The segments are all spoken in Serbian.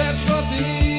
Dečko ti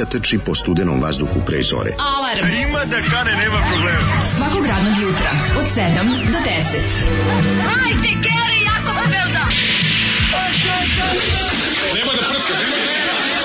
mladića trči po studenom vazduhu pre zore. Alarm! A ima da kane, nema problema. Svakog radnog jutra, od 7 do 10. Hajde, Geri, jako se velda! Nema da prska, nema da prska!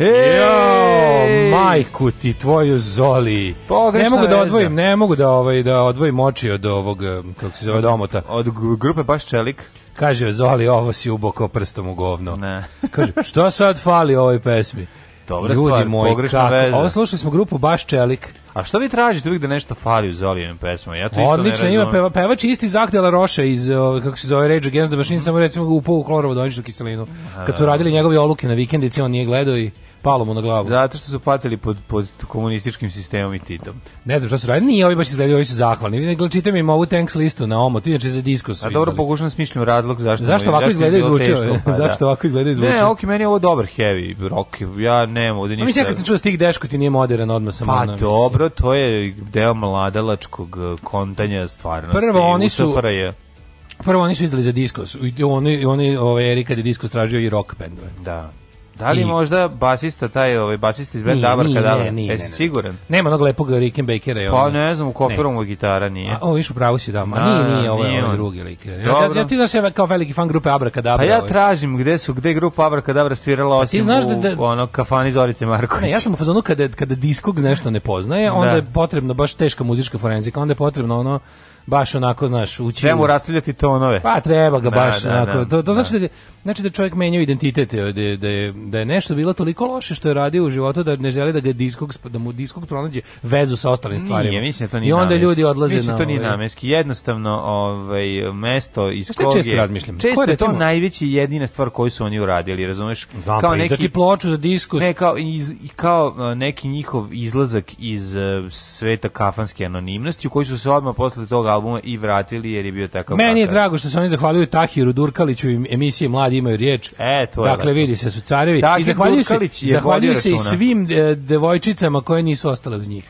Ej, jo, majku ti tvoju Zoli. Pogrešna ne mogu da odvojim, veza. ne mogu da ovaj da odvojim oči od ovog eh, kako se zove domota. Od grupe baš čelik. Kaže, Zoli, ovo si uboko prstom u govno. Ne. Kaže, što sad fali ovoj pesmi? Dobra Ljudi stvar, moji, pogrešna kako? veza. Ovo slušali smo grupu Baš Čelik. A što vi tražite uvijek da nešto fali u Zolijevim pesmama? Ja to Odlično, isto ne ima pevač isti Zakdela Roša iz, kako se zove, Rage Against the Machine, samo recimo upao u klorovodoničnu kiselinu. Kad su radili njegove oluke na vikendici, on nije gledao i palo mu na glavu. Zato što su patili pod, pod komunističkim sistemom i Titom. Ne znam šta su radili, nije, ovi baš izgledaju, ovi su zahvalni. Nego čitam im ovu tanks listu na omo, tu inače za disko su A dobro, pokušam da smišljam razlog zašto. Zašto ovako izgleda izvučio? Zašto pa da. ovako izgleda izvučio? Ne, ok, meni je ovo dobar heavy rock, ja nemam ovde ništa. Mi čekaj, sam čuo stih Deško ti nije modern odmah sam. Pa ono, dobro, to je deo mladalačkog e, kontanja stvarnosti. Prvo, oni su, prvo oni su izdali za diskos. Oni, oni, ove, Erika je diskos tražio i rock bendove. Da. Da li I, možda basista taj ovaj basista iz benda Abar kada ne, nije, e, siguran? Nema onog lepog Rick and Bakera je Pa ne znam, u koferu mu gitara nije. A, o, viš u pravu si da, ma da, nije, nije, ovaj, ovaj drugi lik. Ja, ti znaš ja kao veliki fan grupe Abrakadabra. Pa ja ovaj. tražim gde su, gde grupa Abrakadabra svirala osim pa ti znaš da, da, ono kafani Zorice Marković. Ne, ja sam u fazonu kada, kada diskog nešto ne poznaje, onda da. je potrebno baš teška muzička forenzika, onda je potrebno ono baš onako, znaš, ući... Treba mu rastavljati tonove. Pa treba ga da, baš, da, onako. Da, da, to, to da. znači, da. znači da čovjek menjao identitet, da, da, je, da je nešto bilo toliko loše što je radio u životu da ne želi da ga diskog, da mu diskog pronađe vezu sa ostalim stvarima. Da nije, mislim to nije I onda namenski. ljudi odlaze mislim, na... Mislim to nije ovaj- namenski, jednostavno ovaj, mesto iz kog je... Često razmišljam. Često je to najveći jedina stvar koju su oni uradili, razumeš? Znam, pa kao pa, neki ploču za diskus. Ne, kao, iz, kao e, neki njihov izlazak iz uh, sveta kafanske anonimnosti u koji su se odmah posle toga albuma i vratili jer je bio takav. Meni je drago što se oni zahvaljuju Tahiru Durkaliću i emisiji Mladi imaju riječ. E, to je dakle, lepo. vidi se, su carevi. Tahir I zahvaljuju Durkalić se, zahvaljuju se i svim e, devojčicama koje nisu ostale uz njih.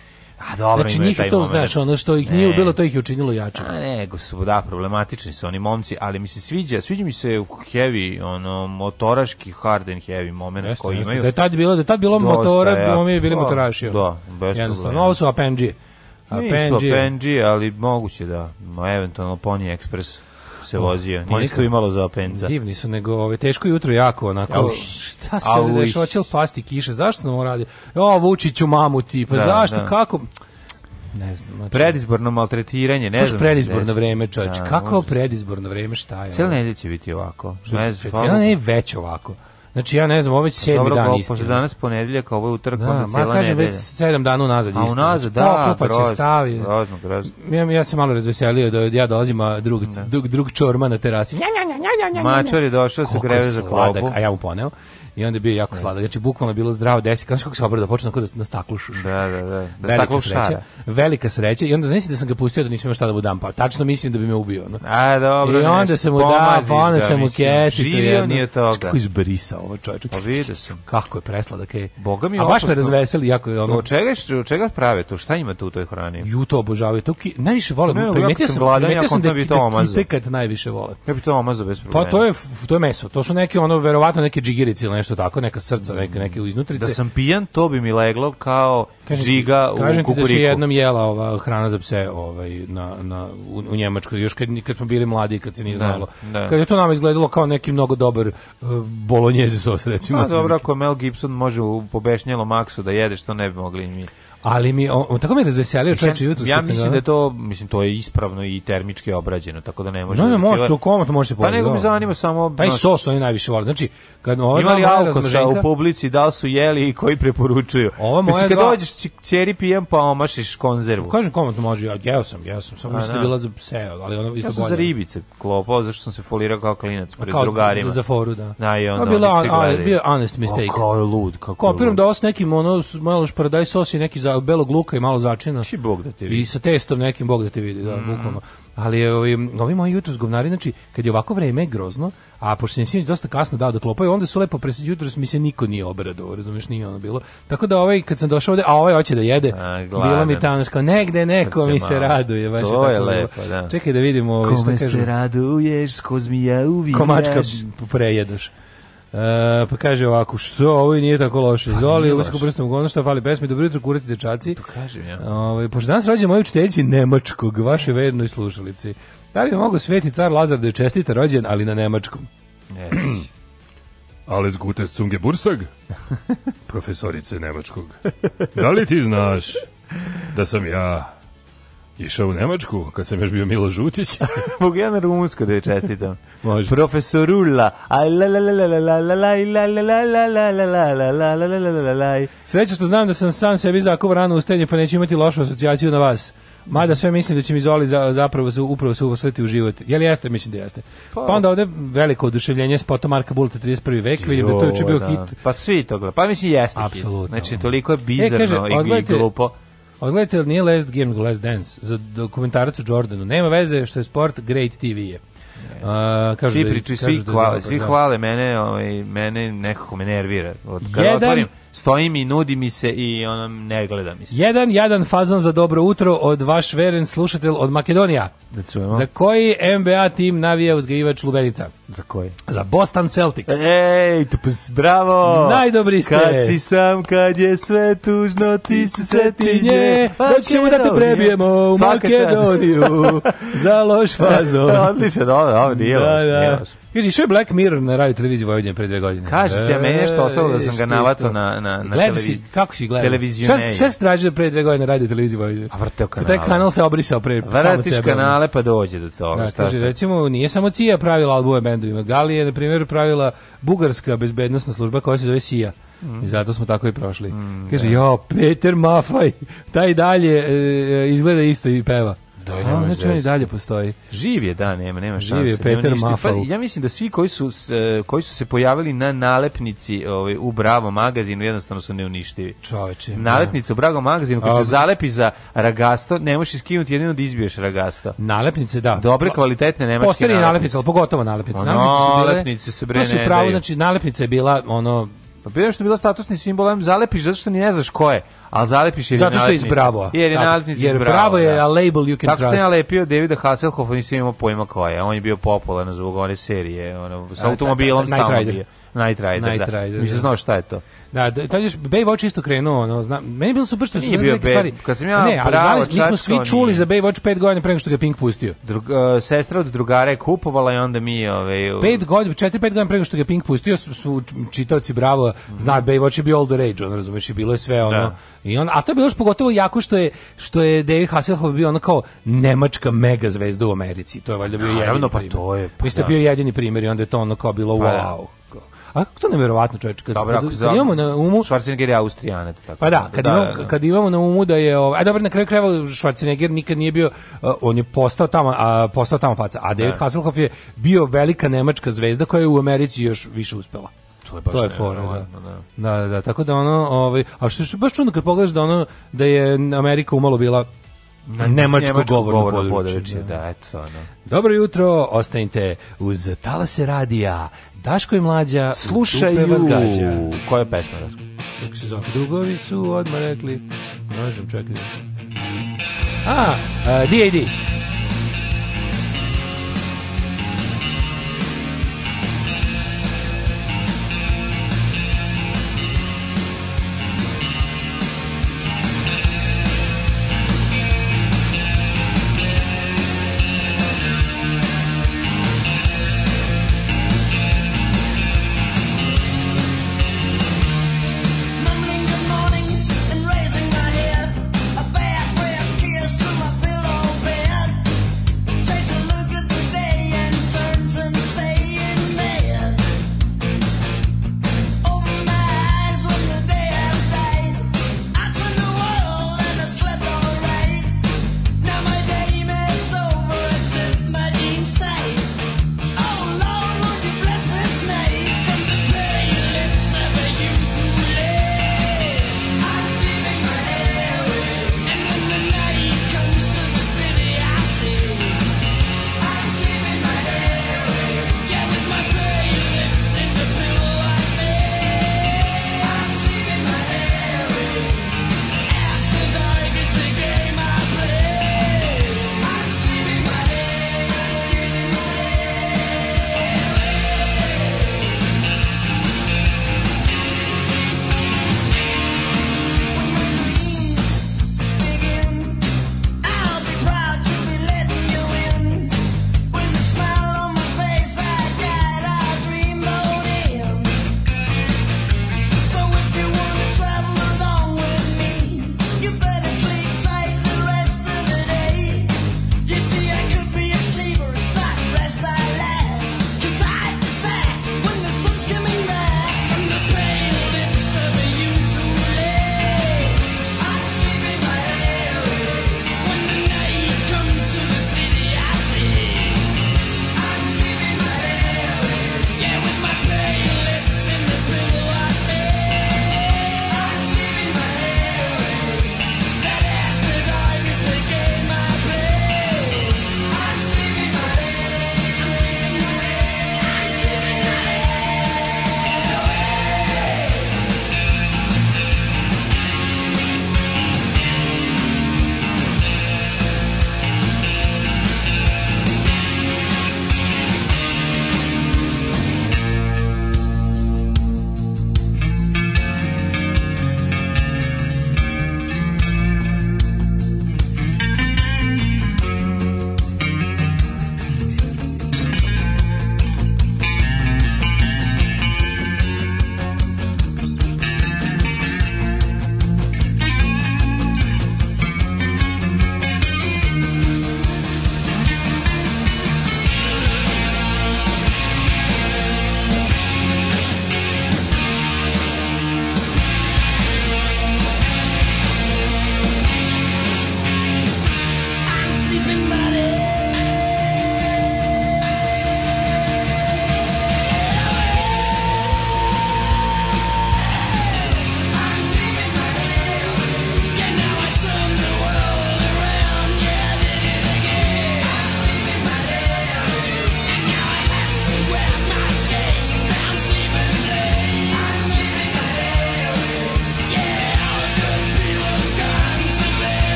A dobro, znači, njih to, znaš, ono što ih nije bilo, to ih je učinilo jače. A nego su, da, problematični su oni momci, ali mi se sviđa, sviđa mi se heavy, ono, motoraški hard and heavy moment jeste, koji jeste. imaju. Da je tad bilo, da je tad bilo Dosta, motora, ja, da mi je bili da, motoraši. Da, bez Jednostavno, ovo su apendžije. A Penji, Penji, ali moguće da, no, eventualno Pony Express se vozio. Nije tu imalo za penca. Divni su, nego ove, teško jutro jako, onako, Au, šta se dešava, će li pasti kiše, zašto nam radi? O, Vučiću mamu ti, pa da, zašto, da. kako? Ne znam. Znači, predizborno maltretiranje, ne znam. predizborno vreme, čoveče. Da, kako predizborno vreme, šta je? Cijela nedelja će biti ovako. Ne znam. Cijela ne je već ovako. Znači ja ne znam, ovo već 7 Dobro, dan isti. Dobro, danas ponedeljak, ovo je utorak, da, ma kaže već 7 dana unazad. A unazad, da, Pokupac grozno, stavi. grozno, grozno. Ja, ja sam malo razveselio da ja dolazim, a drug, da. drug, drug čorma na terasi. Nja, nja, nja, nja, nja, nja, nja. Mačor je došao se greve za klopu. A ja mu poneo. I onda je bio jako sladak. Znači, bukvalno je bilo zdravo desi. Znaš kako se obrada, počne kod da na staklu šuš. Da, da, da. da velika sreća. Velika sreća. I onda znači da sam ga pustio da nisam imao šta da budam. Pa tačno mislim da bi me ubio. No. A, dobro. I onda sam mu da, pa onda da, sam mu kesicu jednu. nije toga. Kako izbrisao ovo čovječe. Pa vidi se. Kako je presladak je. Boga mi je A baš me razveseli jako. je Ono... Od čega, od čega prave to? Šta ima tu u toj hrani? Ju to obožavaju. To ki, najviše vole. Ne, primetio sam, primetio sam da bi to omazao. kad najviše vole. Ja bi to omazao bez pa problema. Pa to je, to je meso. To su neke ono, verovatno neke džigirice ili nešto tako, neka srca, mm. neke, neke iznutrice. Da sam pijan, to bi mi leglo kao kažem, džiga u kažem kukuriku. Kažem ti da jednom jela ova hrana za pse ovaj, na, na, u, u Njemačkoj, još kad, kad smo bili mladi, kad se nije da, znalo. Da, da. Kad je to nama izgledalo kao neki mnogo dobar uh, eh, bolonjeze sos, recimo. Pa dobro, ako Mel Gibson može u pobešnjelo maksu da jede, što ne bi mogli mi. Ali mi on, tako me razveselio čoveče jutros. Ja, ja mislim da to mislim to je ispravno i termički obrađeno, tako da ne može. No, ne, da može tu komot može se Pa nego mi da. zanima samo Pa i sos oni najviše vole. Znači, kad ova imali alkosa u publici, da su jeli i koji preporučuju. Ovo moje mislim, kad dva... dođeš ćeri pijem pa omašiš konzervu. Kažem komot može, ja jeo sam, jeo sam, samo mislim da bila za pse, ali ono isto Ja sam za ribice klopao, zašto sam se folirao kao klinac pred kao drugarima. Za foru, da. Na da, i pa onda. Bila, bio honest mistake. Kao lud, kako. Kopiram da os neki ono malo šparadaj sos i neki za belog luka i malo začina. Či znači, bog da te vidi. I sa testom nekim bog da te vidi, da, mm. bukvalno. Ali ovi, ovaj, ovi moji jutro zgovnari, znači, kad je ovako vreme je grozno, a pošto sam sinoć dosta kasno dao da klopaju, onda su lepo presed jutro, mi se niko nije obradovao, razumeš, nije ono bilo. Tako da ovaj, kad sam došao ovde, a ovaj hoće da jede, a, bilo mi tamo, kao, negde neko mi se raduje. Baš to je, tako lepo, da. Čekaj da vidimo. Ovaj, Kome se raduješ, ko zmija uvijaš. Komačka prejedoš. E, pa kaže ovako, što ovo i nije tako loše. Pa, Zoli, usko prstom gono, što fali pesmi, dobro jutro, kurati dečaci. To kažem ja. Ove, ovaj, pošto danas rođe moju učiteljici Nemačkog, vaše vernoj slušalici. Da li mogu sveti car Lazar da je čestita rođen, ali na Nemačkom? Ne. Ales Gutes zum Geburstag? Profesorice Nemačkog. Da li ti znaš da sam ja Išao u Nemačku, kad sam još bio Milo Žutić. Mogu ja na rumunsko da je čestitam. Može. Profesorula. Sreće što znam da sam sam sebi zakuo rano stenje, pa neću imati lošu asocijaciju na vas. Mada sve mislim da će mi Zoli za, zapravo za, upravo se uvasliti u život. Jel jeste? Mislim da jeste. Pa, pa onda ovde veliko oduševljenje spotom Marka Bulta 31. vek, vidim da to je bio da. hit. Pa svi to gleda. Pa mislim jeste Apsolutno. hit. Znači toliko je bizarno e, kaže, i, odgledajte, i glupo. Odgledajte, nije Last Game, Last Dance, za dokumentarac o Jordanu. Nema veze što je sport, Great TV je. A, kažu svi da priču, da svi, da hvale, da, svi hvale mene, ovaj, mene nekako me nervira. Od, kada Jedan, otvorim, stoji i nudi mi se i ono ne gleda mi se. Jedan jedan fazon za dobro utro od vaš veren slušatelj od Makedonija. Da čujemo. Za koji NBA tim navija uzgajivač Lubenica? Za koji? Za Boston Celtics. Ej, tups, pa bravo! Najdobri ste! Kad si sam, kad je sve tužno, ti se seti nje, da ćemo da te prebijemo u Makedoniju za loš fazon. Odlično, dobro, dobro, nije da, loš. Da, da. Nije loš. Kaže, išao je Black Mirror na radio televiziji Vojvodine pre dve godine. Kaže, ja meni nešto e, ostalo da sam ga navato na, na, na gledaj si, kako si gledao? Televiziju Šta, šta si tražio pre dve godine na radio televiziji Vojvodine? A vrteo pa kanale. Taj kanal se obrisao pre Vratiš kanale pa dođe do toga. Da, kaže, recimo, nije samo CIA pravila albume bendovima. Galije, na primjer, pravila bugarska bezbednostna služba koja se zove Sija. Mm. I zato smo tako i prošli. Mm, Kaže, da. jo, Peter Mafaj, taj dalje e, e izgleda isto i peva. To je A, znači on i dalje postoji. Živ je, da, nema, nema šanse. Živ je Peter Maffel. Pa, ja mislim da svi koji su, e, koji su se pojavili na nalepnici ovaj, u Bravo magazinu jednostavno su neuništivi. Čovječe. Da. Nalepnica u Bravo magazinu, kad se zalepi za ragasto, ne možeš skinuti jedino da izbiješ ragasto. Nalepnice, da. Dobre, kvalitetne nemačke Postali nalepnice. Postali nalepnice, ali pogotovo nalepnice. Ono, pa nalepnice su bile... Nalepnice se bre ne To su pravo, znači nalepnica je bila ono Pa prije što je bilo statusni simbol, em zalepiš zato što ni ne znaš ko je, ali zalepiš jer je Zato što je iz Bravo. Jer je nalepnica iz Bravo, Bravo je da. a label you can Tako trust. sam ja lepio Davida Hasselhoffa, nisam imao pojma ko je. On je bio popularan zbog one serije, ono, sa da, automobilom da, da, stalno bio. Night Rider, Night da. Rider, Mislim, da. znao šta je to. Da, da tad još Baywatch isto krenuo, no, znam, meni je bilo super što su neke be, stvari. Kad sam ja ne, ali znali, mi smo svi čuli nije. za Baywatch 5 godina pre nego što ga Pink pustio. Drug, uh, sestra od drugara je kupovala i onda mi ove... Ovaj, u... 5 godina, 4-5 godina pre nego što ga Pink pustio su, su čitaoci Bravo, mm -hmm. zna, mhm. Baywatch je bio all the rage, on razumeš, i bilo je sve ono. Da. I on, a to je bilo još pogotovo jako što je, što je David Hasselhoff bio ono kao nemačka mega zvezda u Americi. To je valjda bio jedini Naravno, pa primjer. to je. Pa, Vi da, da. bio jedini primjer i onda je to ono kao bilo pa, da. wow. A kako to neverovatno, čoveče, kad, dobro, kad, kad imamo na umu Schwarzenegger je Austrijanac tako. Pa da, da kad, da, imamo, da, da, kad imamo na umu da je, ovaj, a dobro na kraju krajeva Schwarzenegger nikad nije bio uh, on je postao tamo, a postao tamo faca. A David da. Hasselhoff je bio velika nemačka zvezda koja je u Americi još više uspela to je baš to je fora, da. Da. da. Da, da, tako da ono, ovaj, a što je baš čudno kad pogledaš da ono da je Amerika umalo bila na nemačko, nemačko govorno, govorno područje. da. da, eto ono. Dobro jutro, ostanite uz talase radija Daško i mlađa slušaju vas gađa. Koja je pesma? Čak se zove. Drugovi su odmah rekli, ne znam čekaj. A, uh, D.A.D.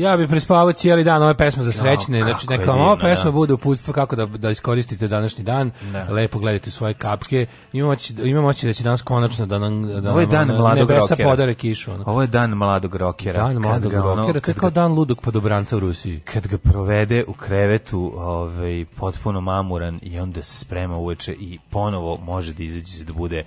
Ja bih prespavao cijeli dan ove pesme za srećne, no, znači neka vam ova da. pesma bude uputstvo kako da, da iskoristite današnji dan, da. lepo gledajte svoje kapke, imamo imamo da će danas konačno da nam da ovo je dan mladog rokera. podare kišu. Ono. Ovo je dan mladog rokera. Dan mladog kad rokera, ono, kad kao dan ludog podobranca u Rusiji. Kad ga provede u krevetu ovaj, potpuno mamuran i onda se sprema uveče i ponovo može da izađe da bude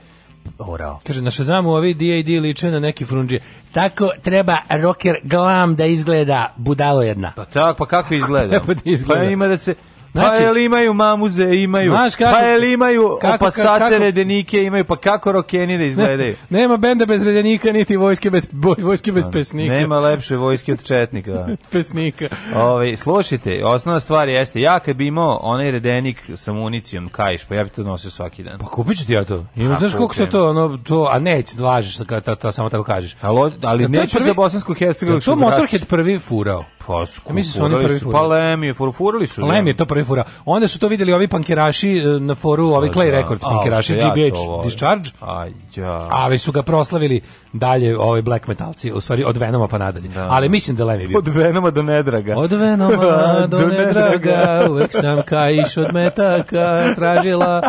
orao. Kaže, na Shazamu ovi D.A.D. liče na neki frunđije. Tako treba rocker glam da izgleda budalo jedna. Pa tako, pa kako izgleda? Pa, izgleda. pa ima da se Pa znači, pa jel imaju mamuze, imaju. Znaš kako, pa jel imaju kako, opasace, redenike, imaju. Pa kako rokenine da izgledaju? Ne, nema benda bez redenika, niti vojske bez, vojske bez pesnika. Nema lepše vojske od četnika. pesnika. Ove, ovaj, slušajte, osnovna stvar jeste, ja kad bi imao onaj redenik sa municijom, kajš, pa ja bi to nosio svaki dan. Pa kupit ću ti ja to. Ima, znaš koliko se to, ono, to, a neć, dlažiš, ta, da ta, ta, samo tako kažeš. Ali, ali neću prvi, za bosansku hercegovicu. To Motorhead prvi furao. Pa, skup, ja, mislim da su oni prvi pa furali. Pa Lemi furali su. Lemi je to prvi prefura. Onda su to videli ovi pankeraši e, na foru, ovi da, Clay da. Records pankeraši, GBH Discharge, a već su ga proslavili dalje ovi black metalci, u stvari od Venoma pa nadalje. Da. Ali mislim da Lem bio. Od Venoma do Nedraga. Od Venoma do, Nedraga, uvek sam kaiš od metaka tražila.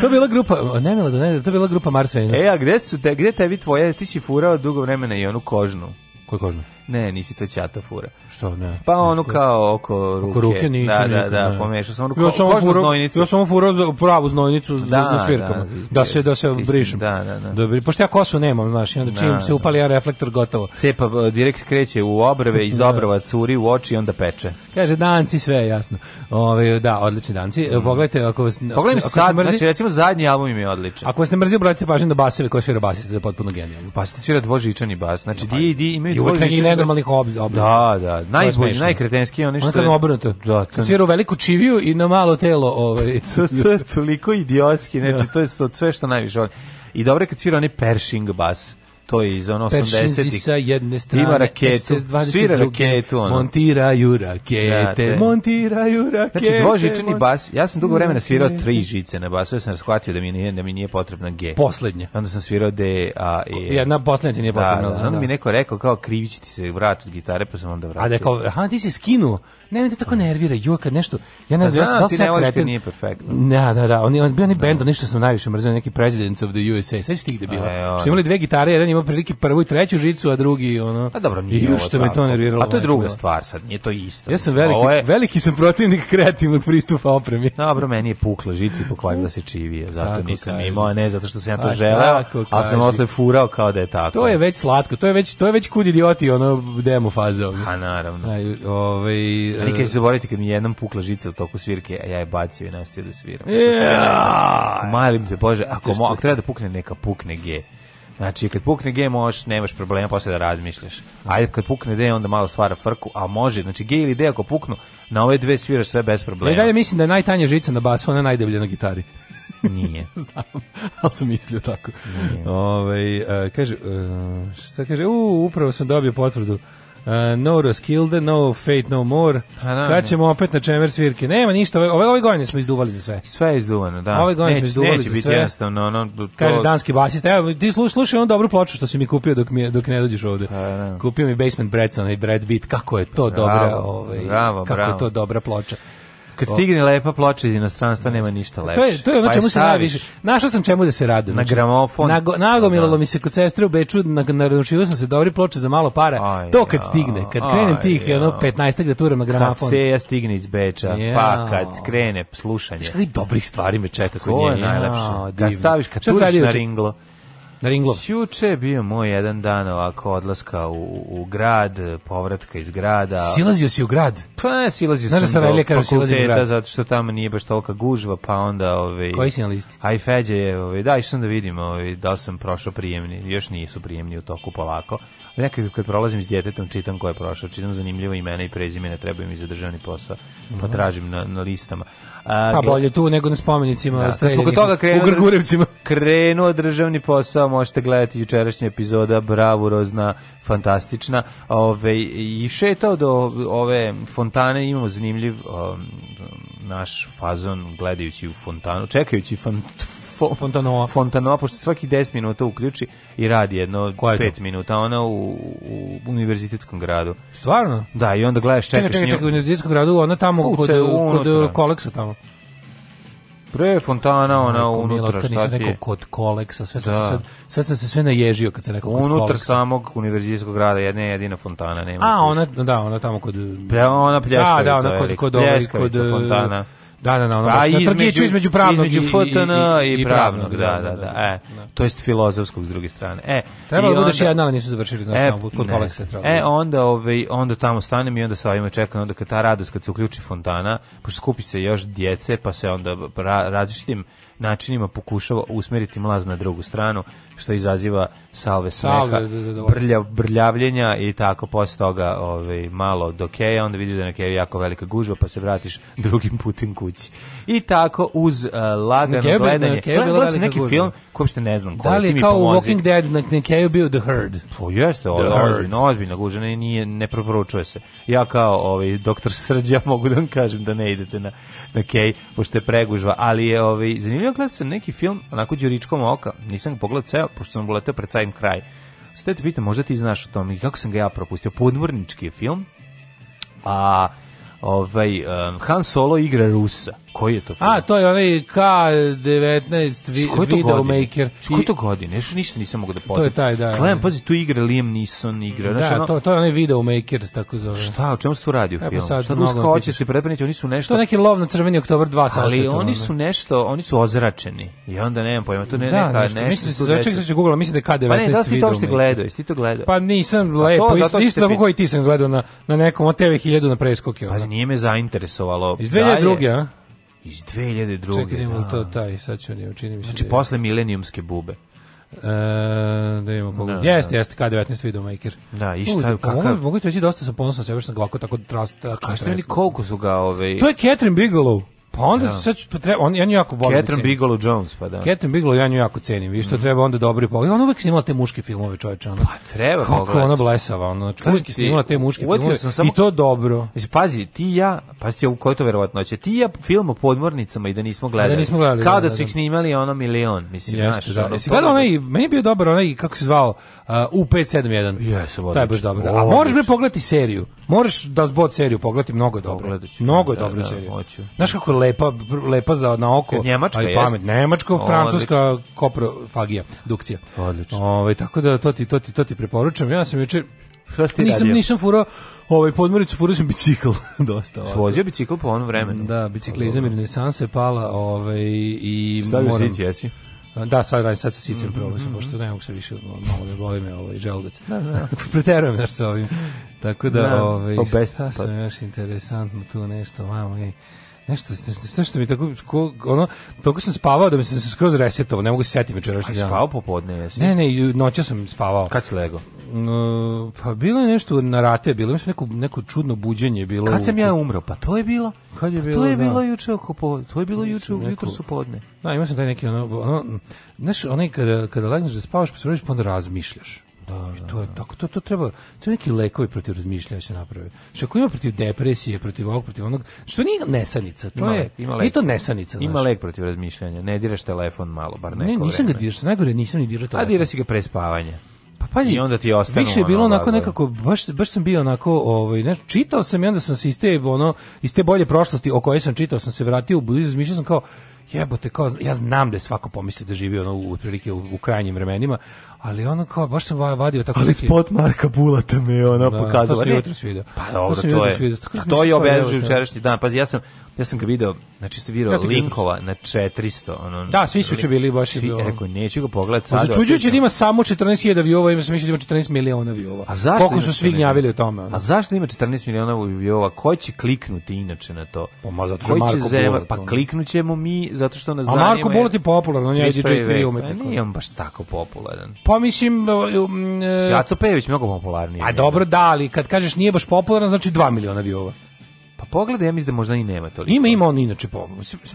to bila grupa, ne mila do Nedraga, to bila grupa Mars Venus. E, a gde su te, gde tebi tvoje, ti si furao dugo vremena i onu kožnu. Koju kožnu? Ne, nisi to ćata fura. Što ne? Pa ono kao oko ruke. Oko ruke nisi. Da, da, da, pomešao sam ono ja sam kožnu furo, znojnicu. Ja sam furao za pravu znojnicu da, za da, svirkama. Da, da, se, da se obrišem. Da, da, da. Dobri, pošto ja kosu nemam, znaš, onda čim da, se da. upali ja reflektor gotovo. Cepa direkt kreće u obrve, iz da. obrva curi u oči i onda peče. Kaže, danci sve, jasno. Ovaj da, odlični danci. Mm. Pogledajte, ako vas... Pogledajte sad, mrzi, znači recimo zadnji album im je odličan. Ako vas ne mrzi, obratite pažnju na baseve koje svira basiste, da je potpuno genijalno. Basiste pa svira dvožičani bas, znači pa, di, di, imaju dvožičani abnormalnih obzira. Da, da, najbolji, najkretenski oni što je... obrnuto. Da, to... Svira veliku čiviju i na malo telo. Ovaj. to, je toliko idiotski, znači da. to je sve što najviše volim. I dobro je kad svira onaj Pershing bas to je iz ono 80-ih. sa jedne strane, ima raketu, svira raketu. Ono. Montiraju rakete, da, montiraju rakete. Znači dvožičani bas, ja sam dugo vremena svirao tri žice na basu, ja sam shvatio da mi nije, da mi nije potrebna G. Poslednje. Onda sam svirao D, A, E. Jedna poslednja ti nije da, potrebna. Da, da, onda mi da. neko rekao kao krivići ti se vrat od gitare, pa sam onda vratio. A da kao, aha, ti si skinuo Ne, me to tako nervira. Jo, kad nešto, ja ne pa znam, da se kreten... nije perfektno. Da, da, da, oni, on, bio oni bend, nešto sam najviše mrzio, neki Presidents of the USA, sve e, što ih da Što imali dve gitare, jedan ima prilike prvu i treću žicu, a drugi, ono... A pa dobro, nije Ju što me to nerviralo. A to je druga stvar sad, nije to isto. Ja sam veliki, veliki sam protivnik kreativnog pristupa opremi. Dobro, meni je pukla žica i pokvarila se čivije, zato nisam imao, ne zato što sam ja to pa želeo, a sam osle furao kao da je tako. To je već slatko, to je već, to je već kud idioti, ono, demo faze ovdje. A naravno. Aj, ovaj, A nikad ću zaboraviti kad mi je jednom pukla žica u toku svirke, a ja je bacio i nastavio da sviram. Yeah. Malim se, Bože, ako, mo, ako treba da pukne, neka pukne G. Znači, kad pukne G možeš, nemaš problema posle da razmišljaš. Ajde, kad pukne D, onda malo stvara frku, a može, znači G ili D ako puknu, na ove dve sviraš sve bez problema. Ja dalje mislim da je najtanja žica na basu, ona najdeblja na gitari. Nije. Znam, ali sam mislio tako. Nije. Ove, ovaj, a, kaže, a, e, šta kaže, u, upravo sam dobio potvrdu Uh, no Roskilde, No Fate No More. Da, ćemo opet na čemer svirke? Nema ništa, ove, ove, ove godine smo izduvali za sve. Sve je izduvano, da. Ove godine neć, smo izduvali neće za biti sve. No, no, to... Kaže danski basista. evo, ti slušaj, slušaj onu dobru ploču što si mi kupio dok, mi, dok ne dođeš ovde. Pa, da. Kupio mi Basement Bretson i Brad Beat, kako je to dobra, bravo, ovaj, bravo, kako bravo. je to dobra ploča. Kad stigne lepa ploča iz inostranstva nema ništa lepše. To je to je ono pa čemu se najviše. Našao sam čemu da se radujem. Na znači, gramofon. Na nagomilalo da, da. mi se kod sestre u Beču, na, naručio sam se dobre ploče za malo para. Aj, to kad stigne, kad aj, krenem tih aj, ono 15 da turam na gramofon. Kad se ja stigne iz Beča, pa ja. pa kad krene slušanje. Kakvih dobrih stvari me čeka kod nje, najlepše. Kad staviš kad turiš na ringlo. Na Ringlov. Juče je bio moj jedan dan ovako odlaska u, u grad, povratka iz grada. Silazio si u grad? Pa ne, silazio Znaš da sam lekar do fakulteta, zato što tamo nije baš tolika gužva, pa onda... Ovaj, Koji si na listi? Aj, Feđe je, ovaj, da, išao sam da vidim ovaj, da sam prošao prijemni, još nisu prijemni u toku polako nekad kad prolazim s djetetom čitam ko je prošao, čitam zanimljivo imena i prezimena, treba mi za državni posao, pa mhm. tražim na, na listama. A, pa bolje tu nego na spomenicima da, streljenih toga krenuo, u da- Grgurevcima. Krenuo državni posao, možete gledati jučerašnje epizoda, bravurozna, fantastična. Ove, I šetao do ove fontane, imamo zanimljiv um, naš fazon gledajući u fontanu, čekajući font, Fontanoa. Fontanoa, pošto svaki 10 minuta uključi i radi jedno Koja 5 minuta, ona u, u univerzitetskom gradu. Stvarno? Da, i onda gledaš, čekaš čekaj, čekaj, čekaj, u univerzitetskom gradu, ona tamo u, kod, kod koleksa tamo. Pre fontana ona Neko, unutra šta ti je? kod koleksa, sve da. sam sad, sad sam se sve naježio kad sam rekao kod Unutar samog univerzitetskog grada jedna jedina fontana nema. A, ona, da, ona tamo kod... Da, ona pljeskavica. Da, da, ona kod, kod, ovaj, kod, fontana. Da, da, da, ono pa između, trgiću između pravnog između FTN i, i, i, pravnog, da da da, da, da, da, e, to jest filozofskog s druge strane. E, trebalo budeš jedna, ali nisu završili, znaš, e, kod kolekse trebalo. E, onda, ovaj, onda tamo stanem i onda sa ovima čekam, onda kad ta radost, kad se uključi fontana, pošto skupi se još djece, pa se onda ra, različitim načinima pokušava usmeriti mlaz na drugu stranu, što izaziva salve smeha, da, da, da, brlja, brljavljenja i tako posle toga ovaj, malo do keja, onda vidiš da na keju jako velika gužva pa se vratiš drugim putim kući. I tako uz uh, lagano Keju, gledanje. Keju Gledam, bila neki gužva. film koji uopšte ne znam koji da li, mi kao pomozi. Walking Dead na, na Keju bio The Herd? To pa jeste, ozbiljno, ozbiljno gužva, ne, ne preporučuje se. Ja kao ovaj, doktor srđa mogu da vam kažem da ne idete na, na Kej, pošto je pregužva, ali je ovaj, zanimljivo gledao sam neki film, onako Đuričkom oka, nisam pogledao ceo, pošto sam boletao pred sajim kraj. Sada te pitam, možda ti znaš o tom i kako sam ga ja propustio. Podmornički je film, a ovaj, um, Han Solo igra Rusa. Koji je to film? A, to je onaj K19 vi, Videomaker. S koje to godine? Još ništa nisam mogu da potim. To je taj, da. Clem, da. pazi, tu igra Liam Neeson, igra. Da, znači, ono... to, to je onaj Videomaker, tako zove. Šta, o čemu se tu radi u filmu? Sad, šta Ruska hoće se prepeniti, oni su nešto... To je neki lov na crveni oktober 2 sa Ali oni su nešto, oni su ozračeni. I onda nemam pojma, to ne da, neka nešto. nešto mislim, da čekaj, sad ću googla, mislim da je K19 Pa ne, da li si to uopšte gledao? Jesi ti to gledao? Pa nisam, lepo, isto tako koji ti sam gledao na, na nekom od TV 1000 na preskoke. Pazi, nije me zainteresovalo. Iz 2002. Da a? Iz 2002. Čekaj, da. to taj, sad ću ne učini mi se. Znači, da posle milenijumske bube. E, da imamo koga. No, da, da. jeste, jeste, K19 videomaker. Da, i šta, U, kakav... Pa mogu ti reći, dosta sam ponosan sebe što sam ga ovako tako trast... Tra, tra, šta je koliko su ga ove... Ovaj- to je Catherine Bigelow. Pa onda da. sad pa treba on ja nju jako volim. Da Catherine Bigelow Jones pa da. Catherine Bigelow ja nju jako cenim. Vi što mm. treba onda dobri pogled. On uvek snimala te muške filmove, čoveče, ona. Pa treba Kako pogledati. ona blesava, ona znači uvek snimala te muške filmove. Sam samo, I to dobro. Mislim pazi, ti ja, pa ti u kojoj to verovatnoće. Ti ja film o podmornicama i da nismo da gledali. Da nismo gledali. Kao da, da, da su da. ih snimali ono milion, mislim, Jeste, znaš. Da. Ono, Jesi gledao onaj, meni je bio dobar onaj kako se zvao, Uh, u 571. Jesam, odlično. Taj je baš dobro. A moraš me pogledati seriju. Moraš da zbod seriju pogledati, mnogo je dobro. Mnogo je da, dobra da, serija. Hoću. Znaš kako je lepa, lepa za na oko. Njemačka je. pamet. Nemačko, francuska koprofagija, dukcija. Odlično. Ove, ovaj, tako da to ti, to ti, to ti preporučam. Ja sam juče Šta ste nisam, radio? Nisam furao ovaj, podmornicu furao sam bicikl dosta. Ovaj. Svozio bicikl po onom vremenu. Da, biciklizam i renesansa je pala ovaj, i Stavio moram... Stavio jesi? Da, sad radim, sad sa sicem mm -hmm. prolazim, mhm, pošto ne mhm. mogu se više, malo ne boli me ovaj želudac. Da, da. Preterujem naš sa ovim. Tako da, da ovaj, šta pa. sam još interesantno tu nešto, mamo, i... Nešto, nešto, nešto mi tako, ko, ono, toliko sam spavao da mi sam da se skroz resetovao, ne mogu se setiti večerašnjeg dana. Spavao popodne, jesi? Ne, ne, noća sam spavao. Kad si lego? Uh, pa bilo je nešto na rate, bilo je neko, neko čudno buđenje. Bilo Kad sam ja umro, pa to je bilo. Kad je pa bilo, to je da. bilo juče oko po, to je bilo juče u jutro su podne. Da, imao sam taj neki ono, ono znaš, onaj kada, kada legneš da spavaš, pa se pa onda razmišljaš. Da, da, to je da. tako to, to treba, treba neki lekovi protiv razmišljanja se naprave. Što ako ima protiv depresije, protiv ovog, protiv onog, što nije nesanica, to ima je ima lek. to nesanica, Ima znaš. lek protiv razmišljanja. Ne diraš telefon malo, bar neko. Ne, nisam vreme. ga dirao, najgore nisam ni dirao telefon. A dira ga pre spavanja. Pa pazi, I onda ti ostane. Više je bilo ono, onako nekako baš baš sam bio onako ovaj ne, čitao sam i onda sam se iz te ono iz te bolje prošlosti o kojoj sam čitao sam se vratio u budućnost, mislio sam kao jebote, kao, ja znam da je svako pomisli da živi ono u otprilike u, u krajnjim vremenima, ali ono kao baš sam vadio tako ali neki... spot Marka Bulata mi je ona da, pokazala to sam jutros video pa dobro to, pa to je video, to, je obeležio jučerašnji dan pazi ja sam ja sam ga video, znači se video linkova na 400, ono. Da, svi su znači, bili baš svi, rekao neću ga pogledati sad. Začuđujuće da ima samo 14.000 viewova, ima se mislim da ima 14 miliona viewova. A zašto Koliko su svi gnjavili o tome? Ono? A zašto ima 14 miliona viewova? Ko će kliknuti inače na to? Pa ma zato što Marko Bulat. Pa kliknućemo mi zato što nas zanima. A Marko Bulat je popularan, on je DJ Trio umetnik. Pa nije on baš tako popularan. Pa mislim e- Jaco Pejević mnogo popularniji. A pa dobro, da, ali kad kažeš nije baš popularan, znači 2 miliona viewova. Pa pogledaj, ja mislim da možda i nema toliko. Ima, ima on inače po...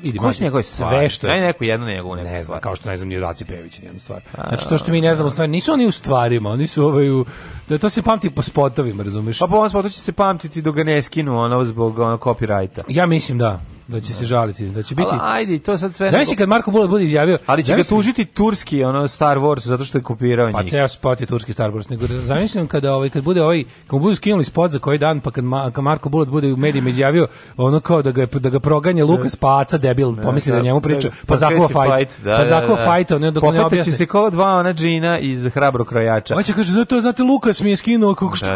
Vidi, Ko su njegove stvari? Sve što je... Aj neku jednu njegovu neku Ne znam, kao što ne znam ni Odaci Pejević jednu stvar. Znači, to što mi ne znamo da. stvari, nisu oni u stvarima, oni su ovaj u... Da to se pamti po spotovima, razumeš? Pa po ovom spotu će se pamtiti do ga ne skinu, ono, zbog ono, copyrighta. Ja mislim da da će se žaliti, da će biti. Ali ajde, to sad sve. Zamisli kad Marko Bula bude izjavio, ali će ga tužiti turski ono Star Wars zato što je kopirao njih. Pa ceo spot je turski Star Wars, nego zamišljam kada ovaj kad bude ovaj kad bude skinuli spot za koji dan pa kad, Ma, kad Marko Bulat bude u medijima izjavio ono kao da ga da ga proganje Luka Spaca debil, pomisli da, da njemu priča, da, pa zakova fight, fight da, pa zakova fight, on dok ne objasni. se kao dva ona džina iz hrabro krojača. Hoće kaže zato znate Lukas mi je skinuo kako što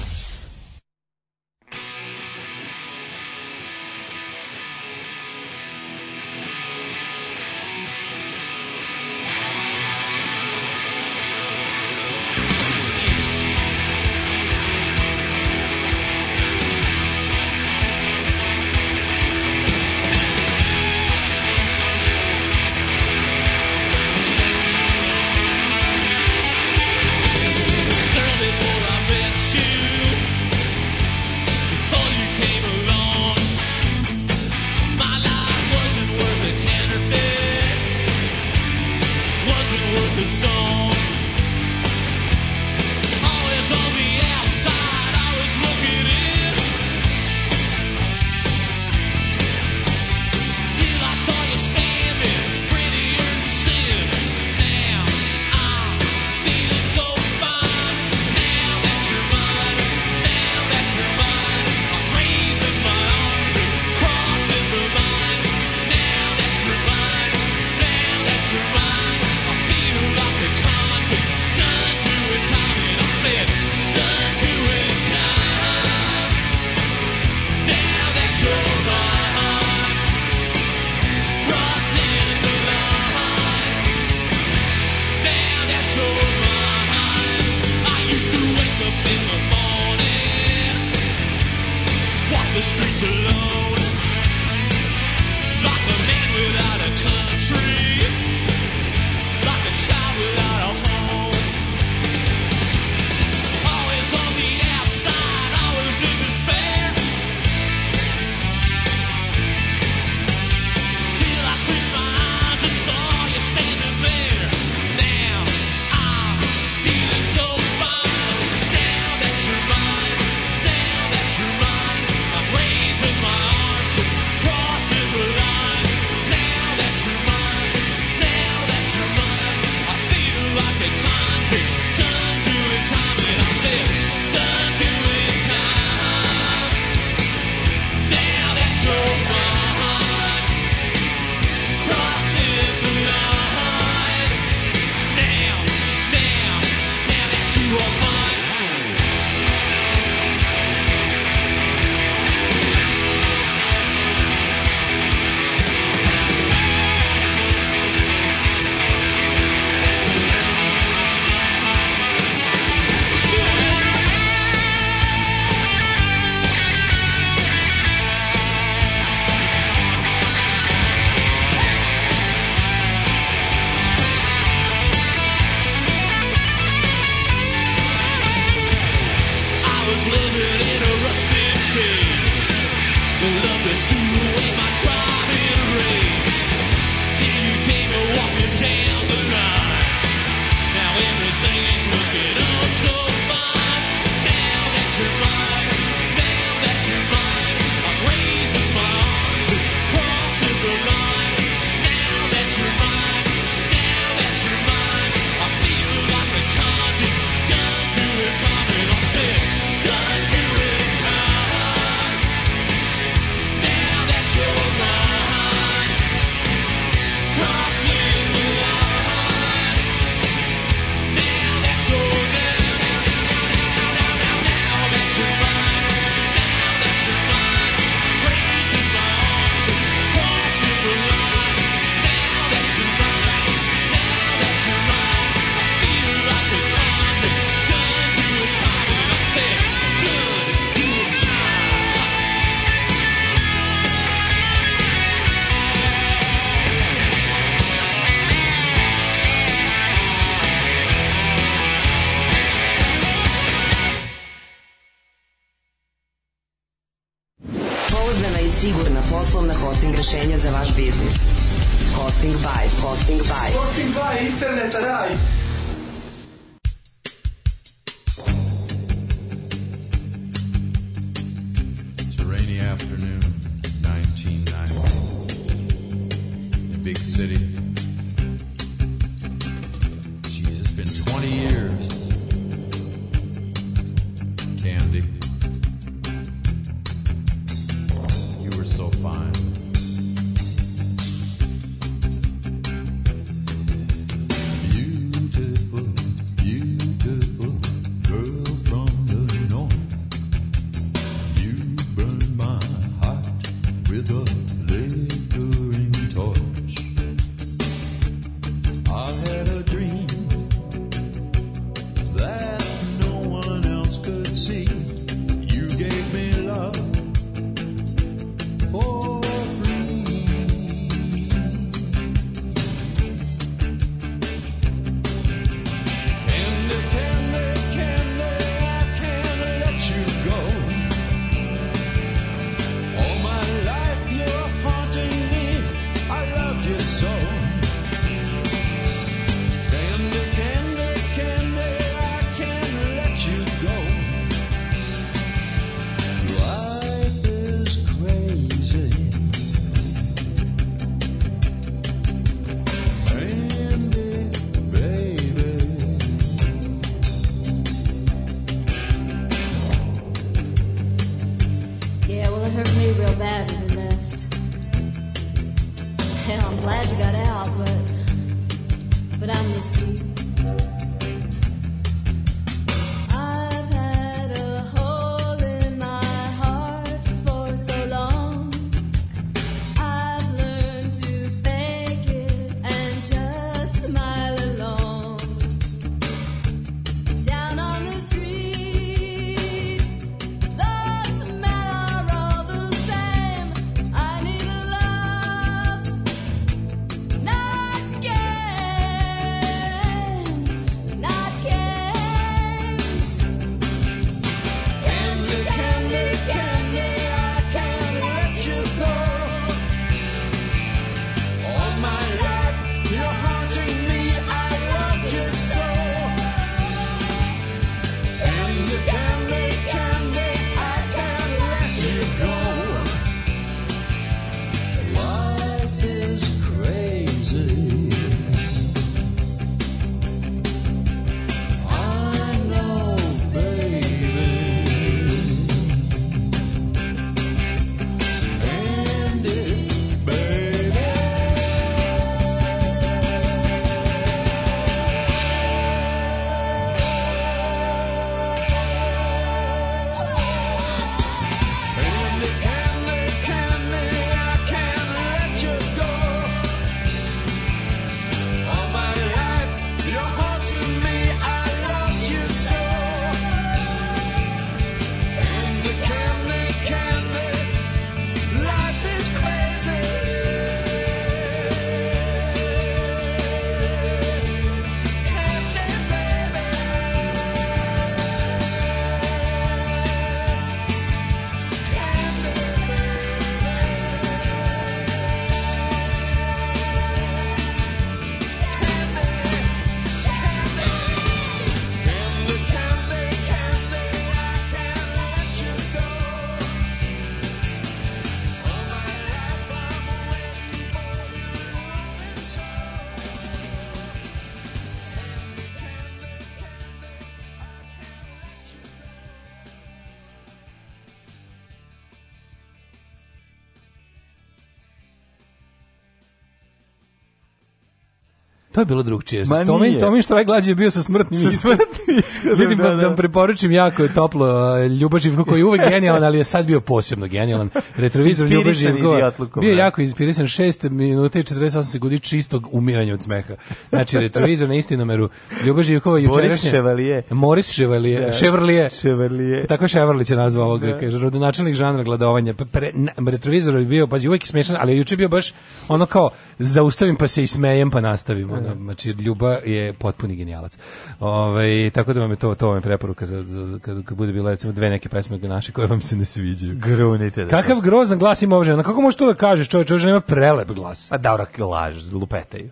to je bilo drugčije. Ma Tomi, Tomi što je glađe bio sa smrtnim sa smrtnim iskadom. Vidim da, da, da. da preporučim jako je toplo Ljuba Živko koji je uvek genijalan, ali je sad bio posebno genijalan. Retrovizor Ljuba Živko. Bio da. jako inspirisan 6 minuta i 48 sekundi čistog umiranja od smeha. Znači retrovizor na istinomeru Ljuba Živkova jučerašnje. Ševalije. Moris Ševalije, da. Ševrlije. Ševrlije. Pa tako Ševrlić je nazvao ovog, da. kaže, rodonačelnik žanra gladovanja. Pa pre, na, retrovizor je bio, pazi, uvek je smešan, ali juče bio baš ono kao, zaustavim pa se ismejem pa nastavim. Da da. znači Ljuba je potpuni genijalac. Ovaj tako da vam je to to vam preporuka za, za kad, kad bude bilo recimo dve neke pesme naše koje vam se ne sviđaju. Grunite. Da Kakav prosim. grozan glas ima ovžena. Kako možeš to da kažeš? Čovjek čovjek nema prelep glas. Pa da, laž, lupetaju.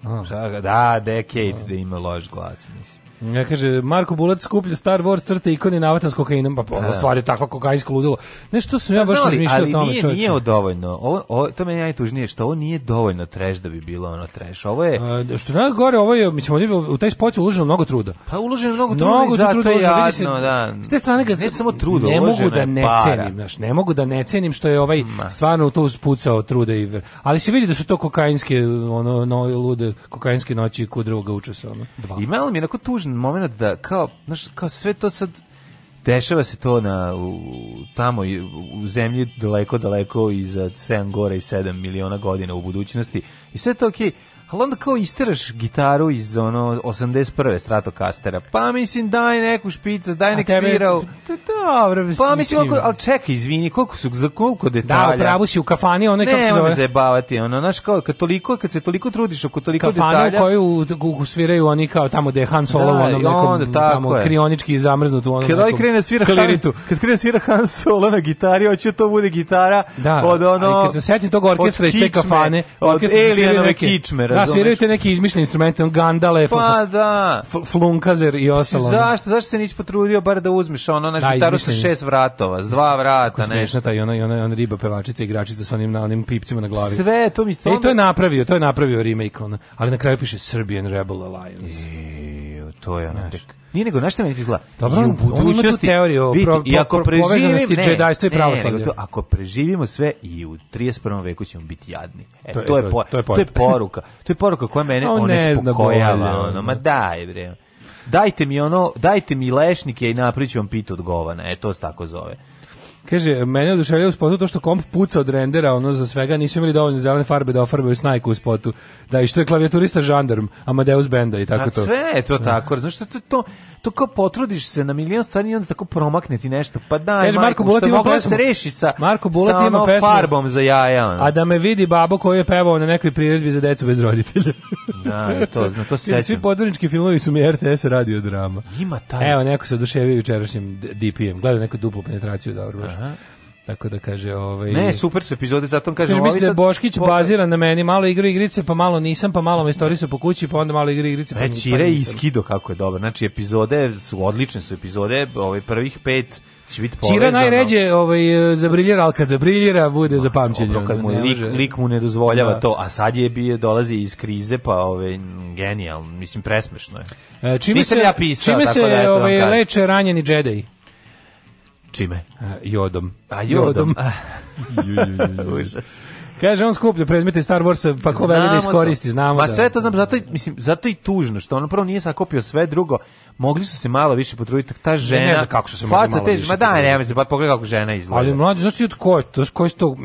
Da, decade da ima loš glas, mislim. Ja kaže Marko Bulac skuplja Star Wars crte ikone navatan s kokainom, pa ona pa, da. stvar je takva kokainsko ludilo. Nešto sam ja pa baš razmišljao o tome, Ali Nije dovoljno. Ovo, ovo to meni najtužnije što ovo nije dovoljno treš da bi bilo ono treš. Ovo je A, da, što gore ovo je mislim ovdje u taj spot uloženo mnogo truda. Pa uloženo mnogo truda, mnogo i zato truda je jadno, se, da. S te strane kad ne samo truda, ne mogu da ne para. cenim, znaš, ne mogu da ne cenim što je ovaj Ma. stvarno to uspucao truda i ver. ali se vidi da su to kokainske ono no lude kokainske noći kod druga učesao. Ono, Imalo mi je onako tužno moment da kao, znaš, kao sve to sad dešava se to na u, tamo u zemlji daleko daleko iza 7 gore i 7 miliona godina u budućnosti i sve to okej okay ali onda kao isteraš gitaru iz ono 81. Stratocastera. Pa mislim daj neku špicu, daj nek svirao. Dobro, mislim. Pa mislim ako, al čekaj, izvini, koliko su za koliko detalja. Da, pravo si u kafani, ono kako se zove. Ne, zajebavati, ono, znaš kao kad toliko kad se toliko trudiš oko toliko Kafana detalja. Kafana koju u, sviraju oni kao tamo gde Han Solo da, onom nekom onda, tamo je. krionički zamrznut u onom. Kad ovaj nekom, krene da svira kliritu. Han, kad krene da svira Han Solo na gitari, hoće to bude gitara da, od ono. Ali kad se setim tog orkestra iz te kafane, od Alienove kičme, da, Da, sviraju te neki izmišljeni instrumente, on gandale, pa, da. flunkazer i ostalo. Zašto, zašto se nisi potrudio bar da uzmiš ono, naš da, gitaru sa šest vratova, s dva vrata, nešto. i ona, ona, ona riba pevačica, igračica sa onim, na onim pipcima na glavi. Sve, to mi... To, e, to je napravio, to je napravio remake, ona. ali na kraju piše Serbian Rebel Alliance. I, to je ono tek Nije nego, znaš meni izgleda? Dobro, I u budućnosti, teoriju o vidite, pro, pro, i ako preživimo, ne, džedajstva i pravoslavlja. To, ako preživimo sve i u 31. veku ćemo biti jadni. E, to, to, je, to, je, to je poruka. To je poruka koja mene on one spokojava. Ono, ma daj, bre. Dajte mi ono, dajte mi lešnike i napriću vam pit od govana. E, to se tako zove. Kaže, mene oduševlja u spotu to što komp puca od rendera, ono za svega, nisu imali dovoljno zelene farbe da ofarbaju snajku u spotu. Da, i što je klavijaturista žandarm, Amadeus Benda i tako A to. sve je to da. tako, znaš što to, to, to kao potrudiš se na milion stvari i onda tako promakne ti nešto. Pa daj, Kaže, Marko Bulat ima da pesmu. se reši sa, Marko sa ima pesmu, farbom za jaja. Ono. A da me vidi babo koji je pevao na nekoj priredbi za decu bez roditelja. da, to, zna, to se Svi podornički filmovi su mi RTS radio drama. Ima taj. Evo, neko se oduševio jučerašnjim DP-em. Gledao neku duplu penetraciju, dobro baš. Da. Aha. Tako da kaže, ovaj Ne, super su epizode, zato on kaže, kaže mislim da Boškić po... bazira na meni, malo igra igrice, pa malo nisam, pa malo me se po kući, pa onda malo igra igrice. Pa Već Ire i Skido kako je dobro. Znači epizode su odlične su epizode, ovaj prvih pet će biti povezano. Čira najređe ovaj, zabriljira, ali kad zabriljira bude za pamćenje. kad mu, lik, lik mu ne dozvoljava da. to, a sad je bije, dolazi iz krize, pa ovaj, genijal, mislim presmešno je. E, čime Nisam se, ja pisao, čime tako se da, eto, da ovaj, leče ranjeni džedej? Čime? Jodom. A jodom. jodom. Užas. Kaže on skuplja predmete Star Warsa, pa ko veli da iskoristi, znamo. Ma da. sve to znam, zato mislim, zato i tužno što ono prvo nije sakopio sve, drugo mogli su se malo više potruditi. Ta žena, ne, ne znam kako su se mogli malo više. Ma da, ne, se pa pogledaj kako žena izgleda. Ali mlađi, znači od koje to, ko je to,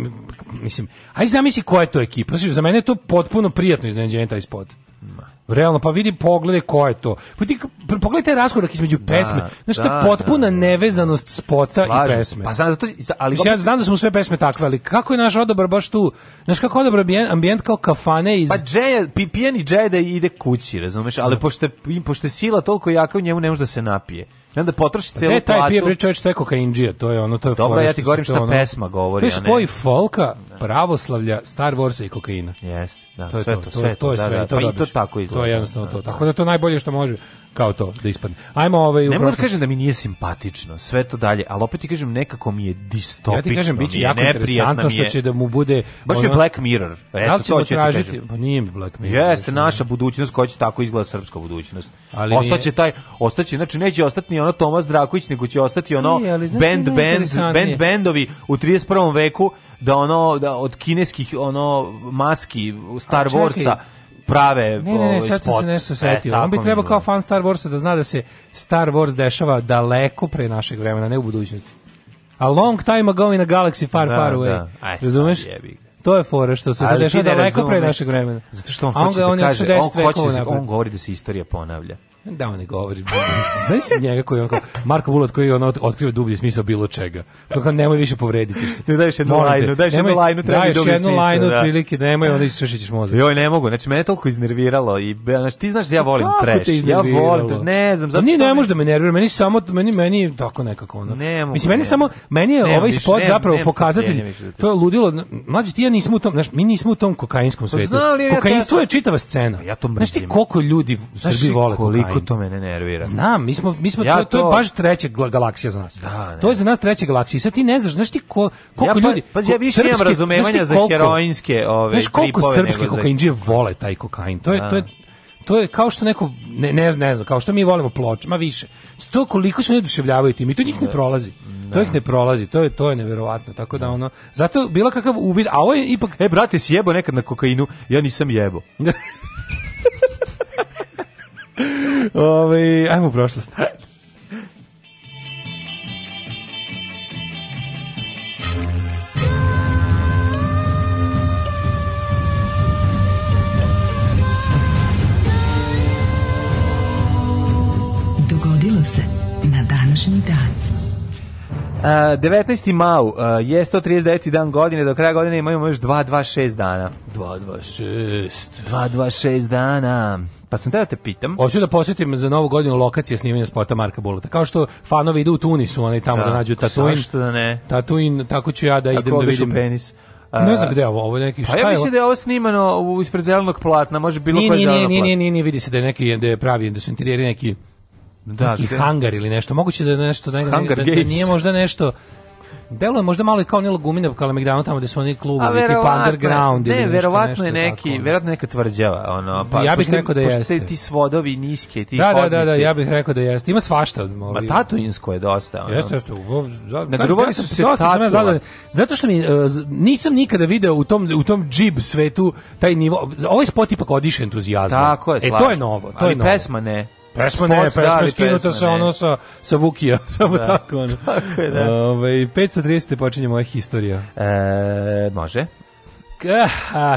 mislim, aj zamisli koja je to ekipa. Znači, za mene je to potpuno prijatno iznenađenje taj spot. Ma. Realno, pa vidi poglede ko je to. Pa pogledaj ti, pogledaj raskorak između da, pesme. Da, Znaš, da, to potpuna da, da, nevezanost spota Slažim. i pesme. Pa znam zato, ali... Mislim, ja znam da smo sve pesme takve, ali kako je naš odobar baš tu? Znaš, kako odobar ambijent, ambijent kao kafane iz... Pa džeja, pijeni džeja da ide kući, razumeš? Ali pošto, pošto je sila toliko jaka, u njemu ne može da se napije. I onda potroši pa celu platu. Ne, taj pije priča čovjek što je kokainđija, to je ono, to je fora. Dobro, ja ti govorim što ono... pesma govori, a ne. To je spoj folka Da. pravoslavlja, Star Warsa i kokaina. Jeste, da, to je sve to, to, sve to, to, je da, sve, da, to, pa to tako izgleda. To je jednostavno da, to. Da. Tako da to najbolje što može kao to da ispadne. Hajmo ovaj Ne mogu da kažem da mi nije simpatično, sve to dalje, al opet ti kažem nekako mi je distopično. Ja ti kažem biće jako interesantno što će da mu bude baš ono, je Black Mirror. Eto da li ćemo to ćemo tražiti, pa nije Black Mirror. Jeste naša budućnost koja će tako izgleda srpska budućnost. Ali ostaće taj, ostaće, znači neće ostati ni ono Tomas Draković, nego će ostati ono band band band bendovi u 31. veku da ono da od kineskih ono maski Star Warsa prave ne, ne, ne, ovaj, sad spot. se nešto e, setio. E, On bi trebao kao fan Star Warsa da zna da se Star Wars dešava daleko pre našeg vremena, ne u budućnosti. A long time ago in a galaxy far, da, far away. Da. Aj, Razumeš? To je fora što se dešava daleko pre našeg vremena. Zato što on, da on hoće on da kaže, on, hoće, da on govori da se istorija ponavlja. Da, on ne govori. Znaš si njega koji je onako, Marko Bulat koji je otkriva dublji smisao bilo čega. To kao nemoj više povredit ćeš se. Ne daješ jednu Molim lajnu, daješ jednu lajnu, treba dublji smisao. Daješ jednu lajnu, da. prilike, nemoj, onda isušit ćeš mozak. Joj, ne mogu, znači mene toliko iznerviralo i, znači ti znaš da ja pa volim trash. Ja volim, ne znam, pa zato Ni ne može da me nervira, meni samo, meni, meni tako nekako ono. Ne mogu, Mislim, meni samo, meni je ne, ovaj spot ne, zapravo pokazatelj, to je ludilo, mlađi ti ja nismo u tom, znaš, mi nismo u tom kokainskom pa svetu. Kokainstvo je čitava scena. Znaš ti koliko ljudi u Srbiji vole kokain? Kako to mene nervira? Znam, mi smo, mi smo ja to, to, je baš treća galaksija za nas. Da, to je za nas treća galaksija. Sad ti ne znaš, znaš ti ko, koliko ja, pa- ljudi... Pa, ja više imam razumevanja za heroinske ove, Znaš koliko srpske kokainđije vole taj kokain. To je, da. to je to je kao što neko ne ne ne znam, kao što mi volimo ploče, ma više. To koliko se ne oduševljavaju tim i to njih ne da. prolazi. Da. To ih ne prolazi, to je to je neverovatno. Tako da, da ono, zato bilo kakav uvid, a ovo je ipak E brate, jebo nekad na kokainu, ja nisam jebo. Ove, ovaj, ajmo u prošlost. Dogodilo se na današnji dan. Uh, 19. mau uh, je 139. dan godine, do kraja godine imamo još 226 dana. 226. 226 dana. Pa sam da te pitam. Hoću da posjetim za novu godinu lokacije snimanja spota Marka Bulata. Kao što fanovi idu u Tunisu, oni tamo da, da nađu Tatuin. da ne. Tatuin, tako ću ja da tako idem da vidim. penis. Ne znam gde je ovo, ovo neki šta. Pa ja mislim da je ovo snimano ispred zelenog platna, može bilo koje zeleno platno. Nije, nije, nije, nije, vidi se da je neki da je pravi, da su interijeri neki da, neki hangar ili nešto. Moguće da je nešto da, da hangar da, da nije možda nešto Delo je možda malo i kao Nila Gumina kao McDonald's tamo gde su oni klubovi tipa underground ne, ili verovatno nešto, je neki, tako. verovatno neka tvrđava ono, pa ja bih rekao da jeste. ti svodovi niske, ti da, hodnici. Da, da, da, ja bih rekao da jeste. Ima svašta od Ma tatuinsko je dosta. Ono. Jeste, jeste. Nagruvali su se tatu. Zato što mi uh, nisam nikada video u tom u tom džib svetu taj nivo. Ovaj spot ipak odiše entuzijazma. Tako je, E to je novo, to Ali je novo. pesma ne. Pesma ne, da, pesma da, skinuta sa ono sa, sa Vukija, samo da, tako. Ono. Tako je, da. Ove, ovaj, 530. počinje moja historija. E, može. Eh,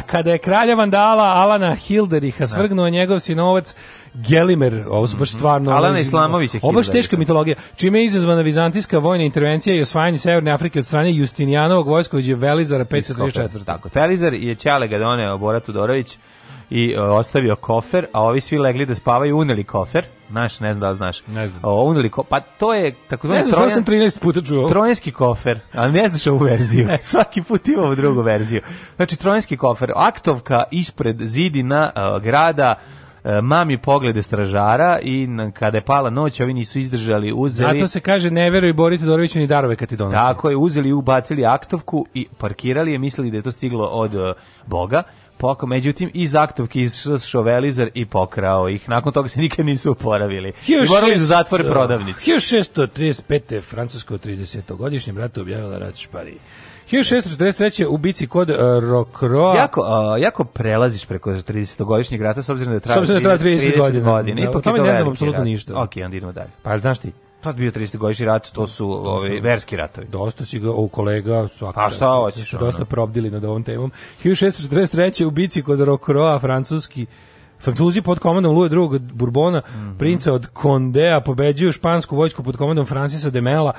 kada je kralja vandala Alana Hilderiha da. svrgnuo njegov sinovac Gelimer, ovo su baš mhm. stvarno... Alana ovaj, Islamović je Ovo baš teška mitologija, čime je izazvana vizantijska vojna intervencija i osvajanje Severne Afrike od strane Justinijanovog vojskovođe Velizara 534. Tako, Velizar je Ćale ga doneo Bora i e, ostavio kofer, a ovi svi legli da spavaju, uneli kofer. Naš, ne znam da li znaš. Ne znam. O, uneli ko, pa to je takozvani trojan. Ne znam, trojan, 13 puta čuo. Trojanski kofer, ali ne znaš ovu verziju. Ne. Svaki put imamo drugu verziju. Znači, trojanski kofer, aktovka ispred zidina uh, grada, e, mami poglede stražara i kada je pala noć, ovi nisu izdržali, uzeli... Zato se kaže, ne veruj Bori Todoroviću ni darove kad ti donosi. Tako je, uzeli i ubacili aktovku i parkirali je, mislili da je to stiglo od uh, Boga. Pok, međutim, iz aktovke iz Šovelizar i pokrao ih. Nakon toga se nikad nisu oporavili. I morali da zatvore prodavnicu. 1635. Francusko 30-godišnjem ratu objavila rat Špari. 1643. u bici kod uh, eh, Rokroa. Jako, uh, jako prelaziš preko 30-godišnjeg rata, s obzirom da je trajao 30, 30, 30 godina. godina. Da, Ipak o tome ne znam apsolutno ništa. Ok, onda idemo dalje. Pa znaš ti? Pa bio 30 godišnji rat, to su ovi verski ratovi. Dosta si ga u kolega svaka. Pa šta hoćeš? Dosta probdili nad ovom temom. 1643 u bici kod Rokroa francuski Francuzi pod komandom Luja II. Bourbona, mm -hmm. princa od Kondea, pobeđuju špansku vojsku pod komandom Francisa de Mela,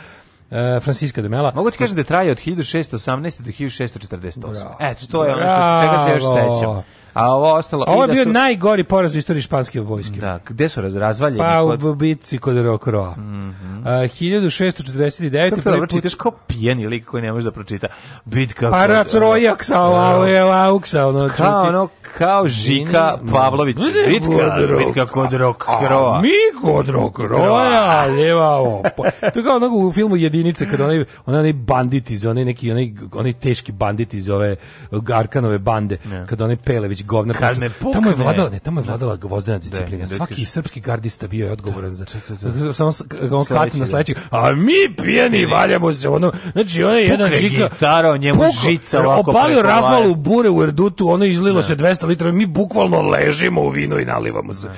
Uh, e, Francisca de Mela. Mogu ti kažem da traje od 1618. do 1648. Eto, to je ono što se, čega se još sećam a ovo ostalo... Ovo je da bio su... najgori poraz u istoriji španske vojske. Da, gde su razvaljeni? Pa kod... u bitci kod Rokroa. Mm -hmm. 1649... Kako se kao pijeni lik koji ne može da pročita? Bitka... Pa kod... Parac Paracrojak sa da. Auksa, ono... Kao ono, kao Žika Pavlović. Bitka, bitka kod Rokroa. Mi kod Rokroa, da. ljevavo. Pa, to je kao onog u filmu Jedinice, kada onaj, onaj, onaj bandit iz, onaj neki, onaj, onaj teški bandit iz ove Garkanove bande, kada onaj Pelević govna. Kad pukne. Tamo je vladala, ne, tamo je vladala gvozdena da, disciplina. De, da, de, da, Svaki de, srpski gardista bio je odgovoran za samo on kati na sledeći. A mi pijani valjamo se ono. Znači ona je jedna žika gitara, njemu pukao, žica ovako. Opalio razval u bure u Erdutu, ono izlilo se 200 L mi bukvalno ležimo u vinu i nalivamo se.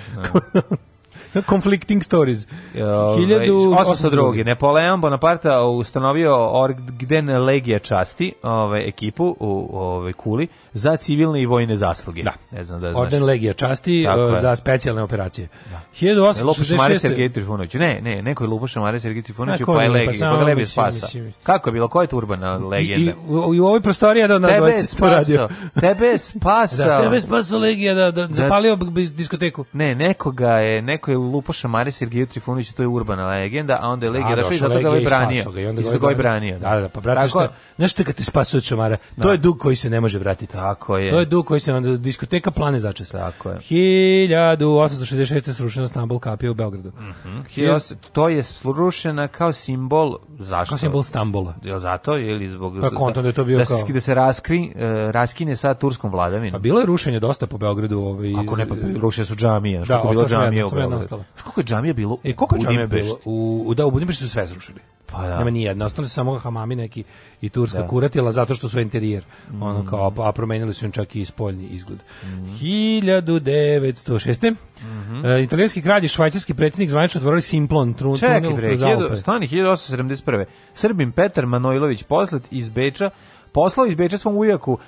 Conflicting Stories. 1802. Ovaj, Napoleon Bonaparte ustanovio Orden Legija časti, ovaj ekipu u ovaj kuli za civilne i vojne zasluge. Da. Ne znam da znaš. Orden Legija časti Tako e, za specijalne operacije. Da. 1866. Lupaš Mare Sergej Trifunović. Ne, ne, neko je Lupaš Mare Sergej Trifunović, pa je Legija, pa ga Legija spasa. Mislim. Kako je bilo, koja je turbana legenda? I, i, u, u ovoj prostoriji da na tebe je spasao. Tebe je spasao. da, tebe je spasao Legija da, da, da zapalio bi diskoteku. Ne, nekoga je, neko je Lupaš Mare Sergej Trifunović, to je urbana legenda, a onda je Legija došao i zato ga je branio. I onda ga branio. Da. da, da, pa brate, šta, nešto kad te spasao od to da. je dug koji se ne može vratiti. Tako je. To je dug koji se na diskoteka plane začesa. Tako je. 1866. srušena Stambol kapija u Beogradu. Mm -hmm. Hios, to je srušena kao simbol zašto? Kao simbol Stambola. Ja zato ili zbog pa kontom da je to bio da, kao da se raskri, uh, raskine sa turskom vladavinom. Pa bilo je rušenje dosta po Beogradu, ovaj Ako ne pa ruše su džamije, da, bilo džamije u Beogradu. Koliko je džamija bilo? E koliko džamija bilo? U, u da u Budimpešti su sve srušili. Pa da. Nema ni jedna, ostali su samo hamami neki i turska da. kuratila zato što su interijer. Mm. Ono kao a promenili su im čak i spoljni izgled. Mm -hmm. 1906. Mm -hmm. e, italijanski kralj i švajcarski predsjednik zvanično otvorili Simplon, trun, Čekaj, tunel Stani, 1871. Srbin Petar Manojlović poslat iz Beča poslao iz Beča svom ujaku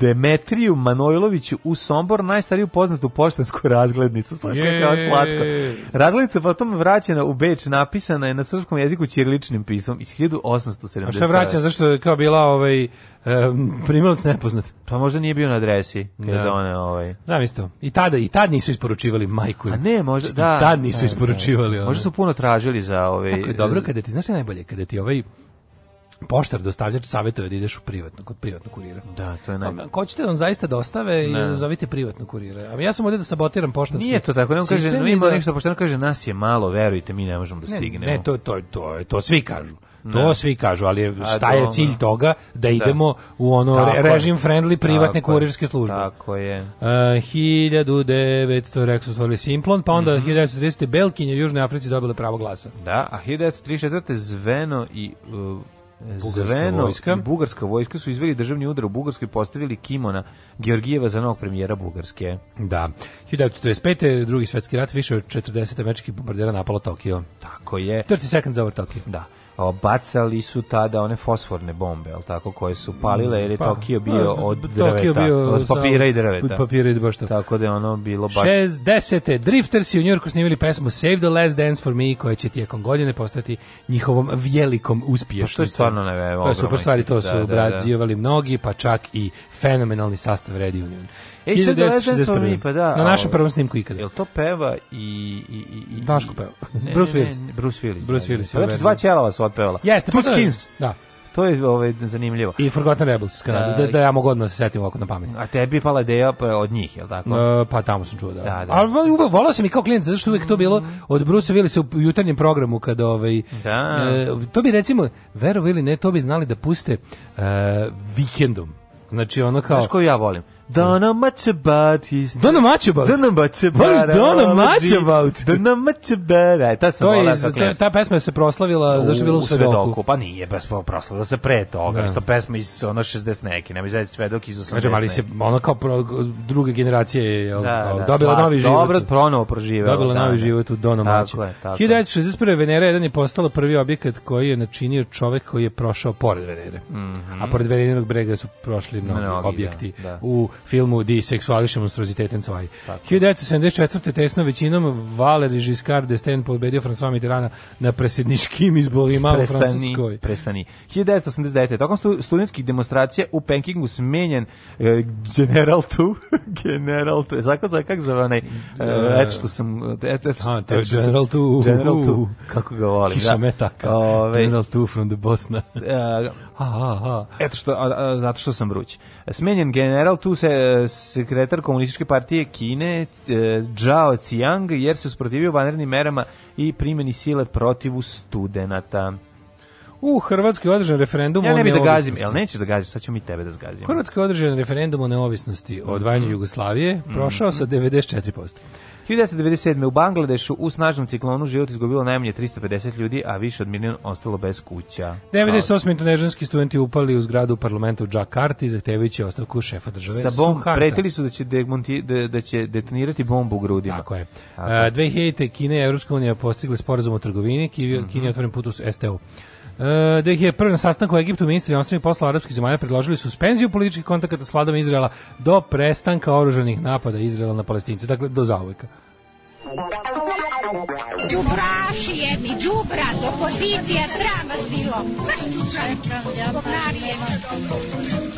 Demetriju Manojloviću u Sombor, najstariju poznatu poštansku razglednicu. Slašaj kao slatko. Razglednica potom vraćena u Beč, napisana je na srpskom jeziku ćiriličnim pismom iz 1870. A što je vraćena? Zašto je kao bila ovaj, Um, primalac nepoznat. Pa možda nije bio na adresi kad da. one ovaj. Znam isto. I tada i tad nisu isporučivali majku. A ne, možda da. I tad da. nisu ne, isporučivali. Ne. Možda su puno tražili za ove. Ovaj... Tako je dobro e, kada ti znaš najbolje kada ti ovaj poštar dostavljač savetuje da ideš u privatno kod privatnog kurira. Da, to je pa, najbolje. Ako hoćete vam da zaista dostave ne. i zovite privatnog kurira. A ja sam ovdje da sabotiram poštanski. Nije to tako, ne kaže, no ima da... ništa pošteno kaže nas je malo, verujte, mi ne možemo da stignemo. Ne, ne to to to to svi kažu. To svi kažu, ali šta je cilj toga da, da. idemo da. u ono tako režim je. friendly privatne tako kurirske službe. Tako je. Uh, 1900 reksu stvorili Simplon, pa onda mm -hmm. 1930. Belkinje u Južnoj Africi dobile pravo glasa. Da, a 1934. Zveno i uh, Bugarska Zveno vojska. i Bugarska vojska su izveli državni udar u Bugarskoj i postavili Kimona Georgijeva za novog premijera Bugarske. Da. 1945. drugi svetski rat, više od 40 američkih bombardera napalo Tokio. Tako je. 30 seconds over Tokio. Da bacali su tada one fosforne bombe, al tako koje su palile jer je pa, Tokio bio pa, od drveta, Tokio bio od papira i drveta. Pa, papira i baš to. Tako da je ono bilo baš 60. Driftersi u Njujorku snimili pesmu Save the Last Dance for Me koja će tijekom godine postati njihovom velikom uspješnicom. Pa to je stvarno ne, To su super stvari, to su da, obrađivali da. da. mnogi, pa čak i fenomenalni sastav Red Union. E, 1961. Sad mi, pa da, na našem prvom snimku ikada. Jel to peva i... i, i, i Daško peva. Ne, Bruce Willis. Ne, ne, Bruce Willis. Bruce da, da. Willis. Pa, znači, dva ćelava su otpevala. Jeste. Two pa Skins. Da. To je ovaj zanimljivo. I Forgotten Rebels iz Kanade, da, da ja mogu odmah da se setim ovako na pamet. A tebi je pala ideja pa od njih, je li tako? E, pa tamo sam čuo, da. da, da. Ali volao sam i kao klijent, zašto uvek to bilo od Bruce Willis u jutarnjem programu kada ovaj... Da. E, to bi recimo, verovili ili ne, to bi znali da puste e, vikendom. Znači ono kao... Znaš koju ja volim? Dona much about his... Dona much about? Dona much about. Voliš Dona much about? Dona much about. Ta to je, ta, ta pesma se proslavila, u, zašto je bilo u Svedoku? Pa nije, pesma proslavila se pre toga. Da. Isto pesma iz ona 60 neki, ne mi zajedno Svedok iz 80 Kažem, ali se ona kao pro, druga generacija je da, kao, da, dobila sva, novi život. Dobro, pronovo proživela. Dobila da, novi da, život u Dona much. Tako je, tako 1961. Venera 1 je postala prvi objekat koji je načinio čovek koji je prošao pored Venere. Mm -hmm. A pored Venerinog brega su prošli mnogi, mnogi da, objekti. Da, da. U filmu Di seksuališe monstroziteten cvaj. 1974. tesno većinom Valeri Giscard d'Estaing pobedio François Mitterranda na predsjedničkim izborima u Francuskoj. Prestani. 1989. Tokom stu, demonstracija u Pekingu smenjen e, general tu, general tu, zako za kak zove onaj, e, da. eto što sam, eto, to eto, general tu, general tu, kako ga volim. Da. Kiša da. metaka, Ove, general tu from the Bosna. E, Ha, ha, ha. Eto što, a, a, zato što sam vruć. Smenjen general, tu se e, sekretar komunističke partije Kine, e, Zhao Cijang, jer se usprotivio vanrednim merama i primjeni sile protivu studenata. U Hrvatskoj održan referendum ja ne bi o da gazim, jel nećeš da gaziš, sad ću mi tebe da zgazim. Hrvatskoj održan referendum o neovisnosti o odvajanju mhm. Jugoslavije, prošao mm -hmm. sa 94%. 1997. u Bangladešu u snažnom ciklonu život izgubilo najmanje 350 ljudi, a više od milion ostalo bez kuća. 98. indonežanski studenti upali u zgradu parlamenta u Džakarti zahtevajući ostavku šefa države Sa bom, Suharta. Pretili su da će, demonti, da, da će detonirati bombu u grudima. Tako je. Tako. E, a, 2000. Kina i Evropska unija postigle sporazum o trgovini, Kina je mhm. otvoren put u STU. Uh, prvi na sastanku u Egiptu ministri inostranih posla arapskih zemalja predložili suspenziju političkih kontakata s vladom Izraela do prestanka oružanih napada Izraela na Palestince, dakle do zauveka. Đubraši jedni, džubra, opozicija, sram vas bilo. Maš čučaj, govnari je.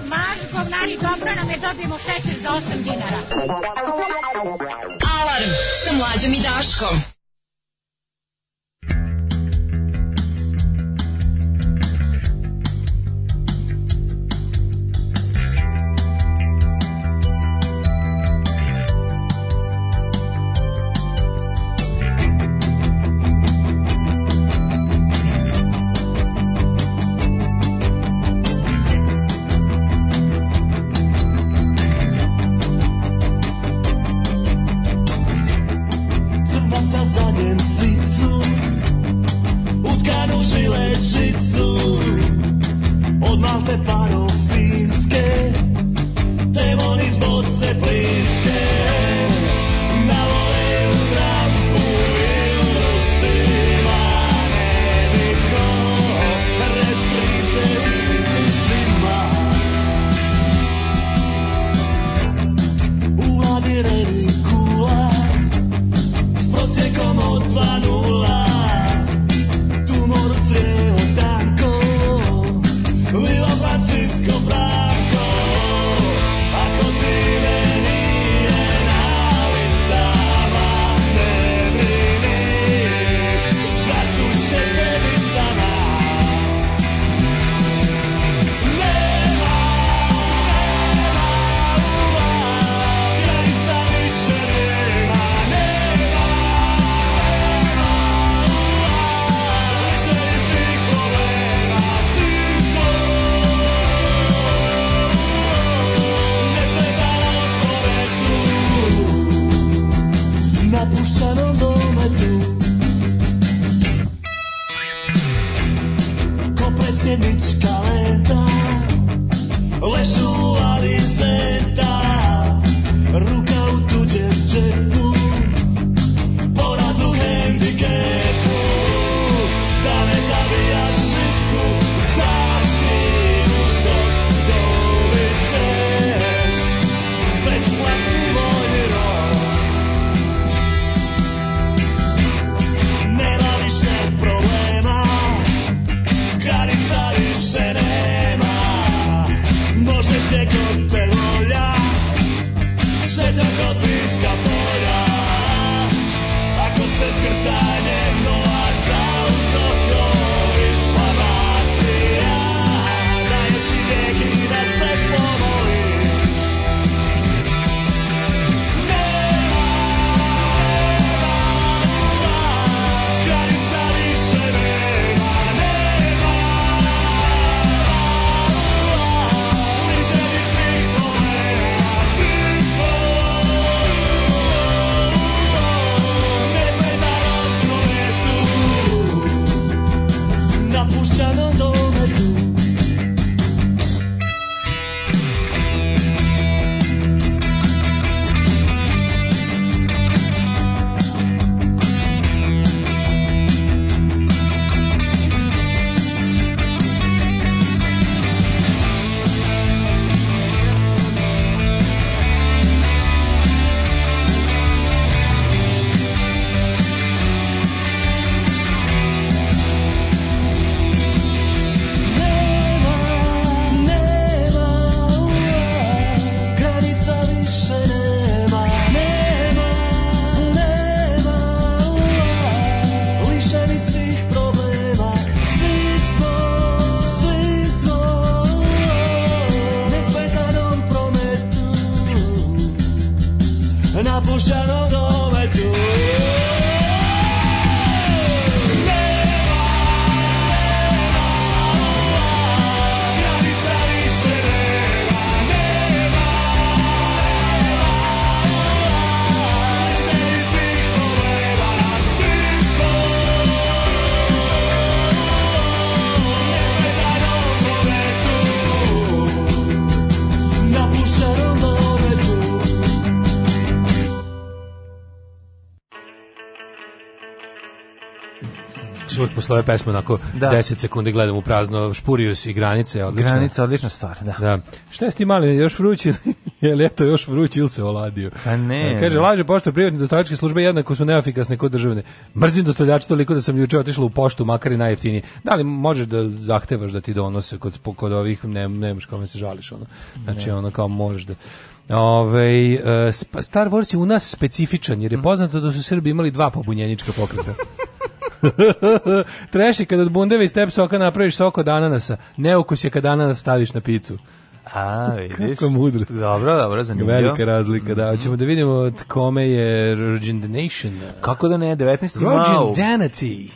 Maš govnari, dobro nam je, dobijemo šećer za 8 dinara. Alarm sa mlađom i Daškom. ove pesme onako da. 10 sekundi gledam u prazno, Špurius i granice, odlično. Granica, odlična stvar, da. da. Šta je s tim još vrući, je leto još vrući ili se oladio? Pa ne. Da, kaže, laže pošto privatne dostavljačke službe jednako su neefikasne kod državne. Mrzim dostavljače toliko da sam juče otišla u poštu, makar i najjeftinije. Da li možeš da zahtevaš da ti donose kod, kod ovih, ne, nemaš kome se žališ, ono. Znači, ne. ono kao možeš da... Ove, ovaj, Star Wars je u nas specifičan, jer je mm. poznato da su Srbi imali dva pobunjenička pokreta. Treši kad od bundeva iz tep soka napraviš sok od ananasa. Neukus je kad ananas staviš na picu. A, vidiš. Kako mudro. Dobro, dobro, zanimljivo. Velika razlika, da. Mhm. Hoćemo da vidimo od kome je Nation. Kako da ne, 19. Rogendanity.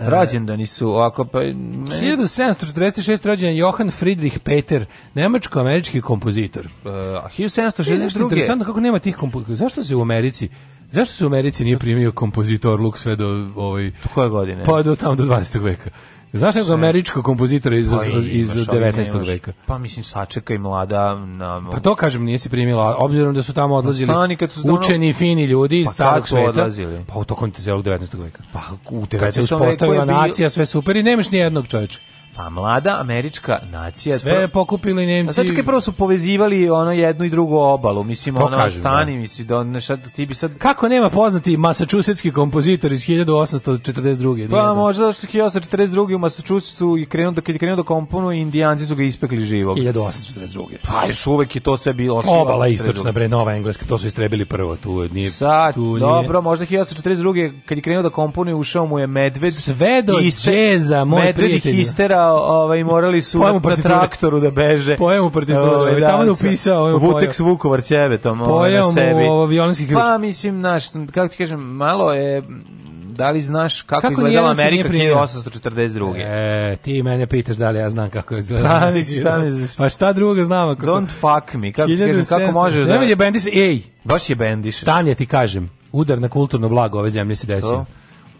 E. Rođendani su ovako pa 1746 rođen Johan Friedrich Peter, nemačko-američki kompozitor. E, uh, 1762. Interesantno kako nema tih kompozitora. Zašto se u Americi Zašto se u Americi nije primio kompozitor Luk sve ovaj- do ovaj koje godine? Pa do tamo do 20. veka. Znaš nekog američkog kompozitora iz, iz, iz 19. veka? Pa mislim, sačekaj mlada... Na... Pa to kažem, nije si primila, obzirom da su tamo odlazili stani, kad su dono... učeni, fini ljudi iz pa starog sveta. Odlazili? Pa u tokom celog 19. veka. Pa u 19. veka je nacija, sve super i nemaš ni jednog čovječa. Pa mlada američka nacija sve je pokupili Nemci. A sad prvo su povezivali ono jednu i drugu obalu, mislim to ono kažem, da. stani, da. misli da on šta ti bi sad Kako nema poznati masačusetski kompozitor iz 1842. Pa nije, da. možda što 1842 u Masačusetsu i krenuo da kad je krenuo da komponuje Indijanci su ga ispekli živog. 1842. Pa još uvek je to sve bilo obala istočna bre nova engleska, to su istrebili prvo tu, nije sad, tu nije. Dobro, možda 1842 kad je krenuo da komponuje ušao mu je medved. Sve do džeza, moj prijatelj. Medved ovaj, morali su na, na traktoru da beže. Pojemu partituru, ovaj, ovaj da, tamo je upisao. Ovaj, Vuteks Vukovar ćebe ovaj, na sebi. Ovo, violinski ključ. Pa mislim, naš kako ti kažem, malo je da li znaš kako, kako izgledala Amerika 1842. E, ti mene pitaš da li ja znam kako izgledala. Pa, da, li, šta ne znaš? Pa šta drugo znam Kako... Don't fuck me, kako ti kako možeš da... Ne je bendiš, ej! Baš je bendiš. Stanje ti kažem, udar na kulturno blago ove zemlje se desio.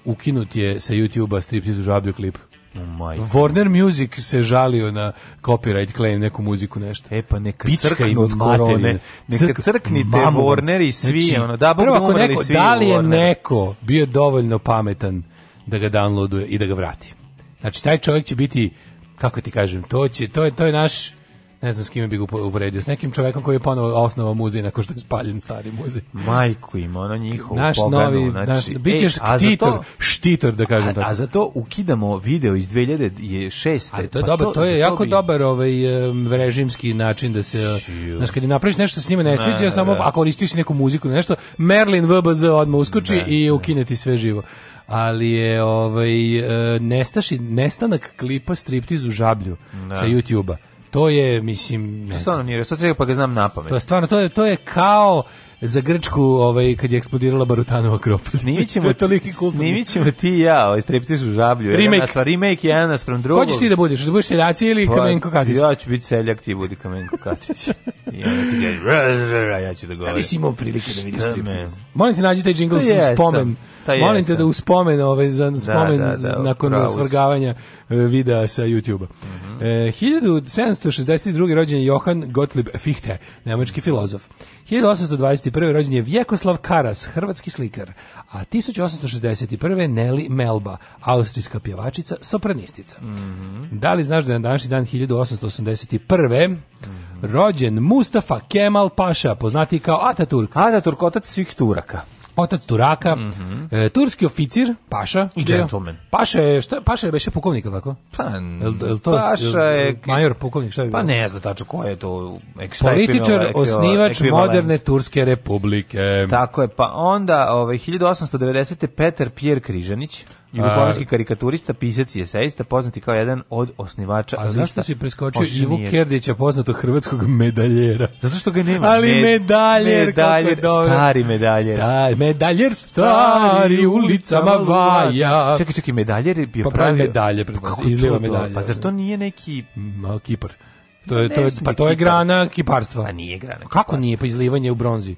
Ukinut je sa YouTube-a striptiz u žablju klip. Majko. Warner Music se žalio na copyright claim neku muziku nešto. E pa neka Pička crknu od korone. Neka crknite mamu. Warneri svi. Znači, ono, da, prvo, ako neko, svi da li je neko bio dovoljno pametan da ga downloaduje i da ga vrati? Znači, taj čovjek će biti, kako ti kažem, to, će, to, je, to je naš ne znam s kime bih uporedio, s nekim čovjekom koji je ponovo osnovao muzej nakon što je spaljen stari muzej. Majku ima, ono njihovu naš poganu, Novi, znači, naš, ej, bit ćeš štitor, štitor, da kažem a, tako. A za to ukidamo video iz 2006. Ali to pa je pa dobar, to, to je jako bi... dobar ovaj, režimski način da se, znaš, kad napraviš nešto s njima ne sviđa, samo da. ako koristiš neku muziku, nešto, Merlin VBZ odmah uskoči da, i da. ukine ti sve živo ali je ovaj e, nestaši nestanak klipa striptiz u žablju ne. Da. sa YouTubea to je, mislim... Ne to stvarno nije, sad se pa ga znam na pamet. To je stvarno, to je, to je kao za Grčku ovaj, kad je eksplodirala Barutanova krop. to ćemo, snimit snimićemo ti i ja, ovaj, streptis u žablju. Remake. Jedan nas, remake, jedan nas prem drugog. Ko ti da budeš? Da budeš seljaci ili pa, Kamenko Katić? Ja ću biti seljak, ti budi Kamenko Katić. ja onda ti gledam, ja ću da, da govorim. Da nisi imao prilike da vidiš striptiz. Molim te nađi taj jingle yes, pa spomen. Pa Molim te da uspomen ovaj, za da, spomen da, da, da, nakon bravo. svrgavanja e, videa sa YouTube-a. Mm -hmm. e, 1762. rođen je Johan Gottlieb Fichte, nemački filozof. 1821. rođen je Vjekoslav Karas, hrvatski slikar, a 1861. Nelly Melba, austrijska pjevačica, sopranistica. Mm -hmm. Da li znaš da je na današnji dan 1881. Mm -hmm. rođen mu Mustafa Kemal Paša, poznati kao Ataturk. Ataturk, otac svih Turaka otac Turaka, mm -hmm. e, turski oficir, paša. I gentleman. Paša je, šta, paša je beše pukovnik, tako? Pa, el, el to, paša je... Major pukovnik, šta bi pa bilo? Pa ne znam tačno ko je to... Političar, osnivač moderne Turske republike. Tako je, pa onda, ovaj, 1890. Peter Pierre Križanić. Jugoslovenski karikaturista, pisac i eseista, poznati kao jedan od osnivača A zašto si preskočio Ivo Kerdića, poznatog hrvatskog medaljera? Zato što ga nema. Ali medaljer, medaljer stari medaljer. Stari, medaljer stari ulicama vaja. Čekaj, čekaj, medaljer je bio pa pravi medalje, kako pa izliva medalje. Pa zar to nije neki Ma, Kipar? To je, to je, pa da to je grana kiparstva. A pa nije grana. Kako nije? Pa izlivanje u bronzi.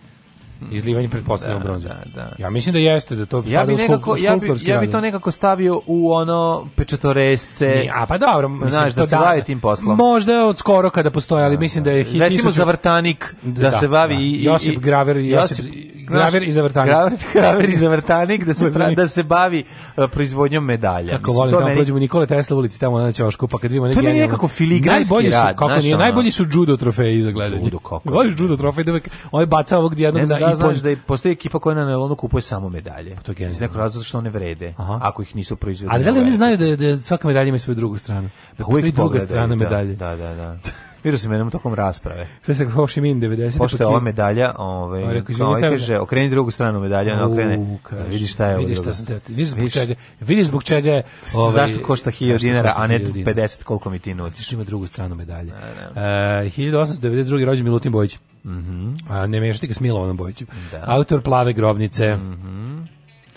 Mhm. izlivanje pretpostavljamo da, bronze. Da, da. Ja mislim da jeste da to ja bi nekako u ja bi, ja bi to nekako stavio u ono pečatoresce. Ni, a pa dobro, mislim znaš, da se da- bavi tim poslom. Možda od skoro kada postoje, ali mislim da je hit recimo zavrtanik da, se da, bavi da. i Josip Graver i Josip, Josip graver i zavrtanik. Graver, graver i zavrtanik da se pra, da se bavi uh, proizvodnjom medalja. Kako Mislim, volim, tamo meni... prođemo Nikole Tesla u ulici tamo na ćošku, pa kad vidimo neki To je nekako filigranski najbolji su, rad, kako znaš, nije, ono... najbolji su judo trofeji za gledanje. Judo kako. Voliš judo trofej da on je bacao ovog jednog da, da i znaš da postoji ekipa koja na nelonu kupuje samo medalje. Pa to je nekako razlog što one vrede, Aha. ako ih nisu proizvodili. Ali da li oni znaju da, da svaka medalja ima svoju drugu stranu? Da pa postoji druga strana da. medalje. Da, da, da. Vidio sam jednom tokom rasprave. Sve se Ho Chi Minh 90. Pošto je ova medalja, ovaj, o, ovaj kaže, okreni drugu stranu medalja, ona okrene. Kaži, da šta je ovo. Vidiš šta sam te, vidiš zbog čega, vidi zbog čega je... Ovaj, zašto košta 1000 dinara, a ne 50 koliko mi ti nuciš? Zašto ima drugu stranu medalje? A, ne. Uh, 1892. rođen Milutin Bojić. Mm -hmm. A ne mešati ga s Milovanom Bojićem. Da. Autor Plave grobnice. Mm -hmm.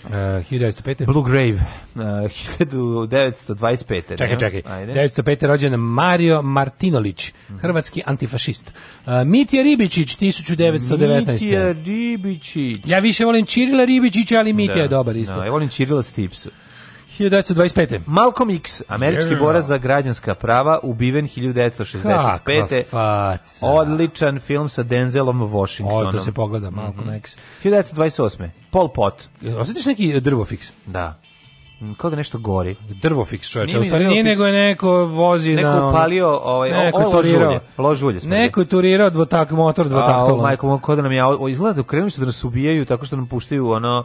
E, uh, 1905. Blue Grave, e, uh, 1925. Čekaj, čekaj. Ajde. 1905. rođen Mario Martinolić, mhm. hrvatski antifašist. Uh, e, Mitija Ribičić, 1919. Mitija Ribičić. Ja više volim Čirila Ribičića, ali Mitija da. je dobar isto. Da, ja volim Čirila Stipsu. 1925. Malcolm X, američki yeah. borac za građanska prava, ubiven 1965. faca. Odličan film sa Denzelom Washingtonom. O, da se pogleda, Malcolm mm -hmm. X. 1928. Pol Pot. Osjetiš neki eh, drvofiks? Da mm, kao da nešto gori. Drvofiks čoveče, u stvari nije nego je neko vozi neko na... Neko upalio ovaj, neko ovo turirao, ložulje. Neko je turirao dvotak, motor dvotak. A, majko, kao da nam je, izgleda da krenuli su da nas ubijaju tako što nam puštaju ono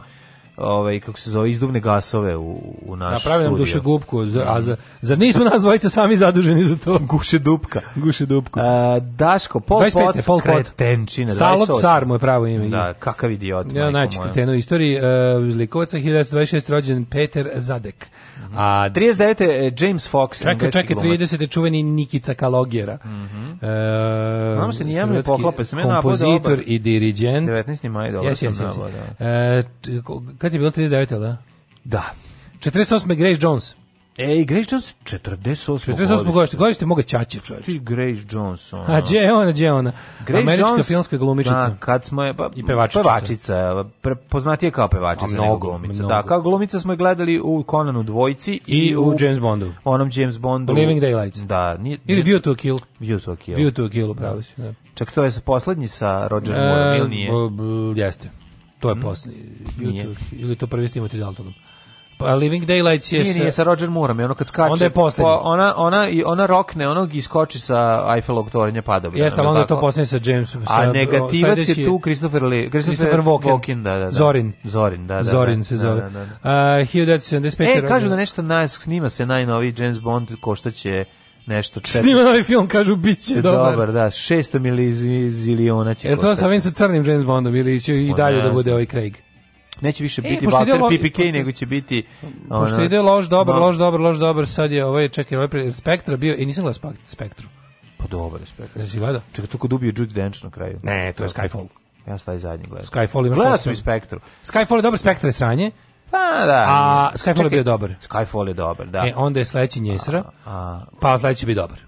ovaj kako se zove izduvne gasove u u naš Napravi nam duše gubku, a za mm. za nismo nas dvojica sami zaduženi za to. Guše dupka, guše dupku. A, Daško Pol 25, Pot, Pol Kretenčina, Salot Sar mu je pravo ime. Da, kakav idiot. Ja najči kretenu istoriji uh, iz Likovaca 1926 rođen Peter Zadek. Mhm. A 39. E, James Fox. Čekaj, čekaj, 30. Je čuveni Nikica Kalogjera. Mm -hmm. e, Znam se nijemno je pohlape. Kompozitor i dirigent. 19. maj, dobro yes, sam yes, yes. da. E, Kad je bilo 39, ali da? Da. 48. Grace Jones. Ej, Grace Jones 48. 48. godište. Godište moga ćaće, čovječe. Ti Grace Jones, ona. A gdje je ona, gdje je ona? Grace Američka Jones, filmska glumičica. Da, kad smo je, pa, I pevačica. Pevačica, poznatija kao pevačica mnogo, nego glumica. Mnogo. Da, kao glumica smo je gledali u Conanu dvojci. I, i u, u, James Bondu. Onom James Bondu. U Living Daylights. Da. Nije, Ili View to a Kill. View to a Kill. View to a Kill, upravo da. si. Da. Čak to je poslednji sa Roger Moore, ili nije? jeste. To je mhm. posle. YouTube, ili to prvi snimati Daltonom. Pa Living Daylights je... Nije, nije, sa Roger Moorom, ono kad skače... Onda je poslednji. Po, pa ona, ona, ona rokne ono i skoči sa Eiffelovog torenja padobra. Jeste, ali onda je to poslednji sa Jamesom. Sa, A negativac je tu Christopher, Lee, Christopher, Christopher Walken. Walken da, da, da. Zorin. Zorin, da, da. da. Zorin se da, zove. Da, da, da. Uh, 1975. E, kažu da nešto nas snima se najnoviji James Bond koštaće će nešto. Četiri... Snima novi film, kažu, bit će e, dobar. Dobar, da, 600 miliziliona će Jer to sa ovim sa crnim James Bondom ili će i pa dalje da bude ovaj Craig? Neće više e, biti Walter lož, PPK, pošto, nego će biti... Ono, pošto ide loš, dobar, loš, dobar, loš, dobar, sad je ovaj, čekaj, ovaj Spektra bio, i e, nisam gledao Spektru. Pa dobar je Spektra. Jesi gledao? Čekaj, to kod ubio Judy Dench na kraju. Ne, to je Skyfall. Ja sam taj zadnji gledao. Skyfall imaš... Gledao sam i Spektru. Skyfall je dobar, Spektra je sranje. Pa da. A Skyfall je bio dobar. Skyfall je dobar, da. E, onda je sledeći Njesra, a, a, pa sledeći bi dobar.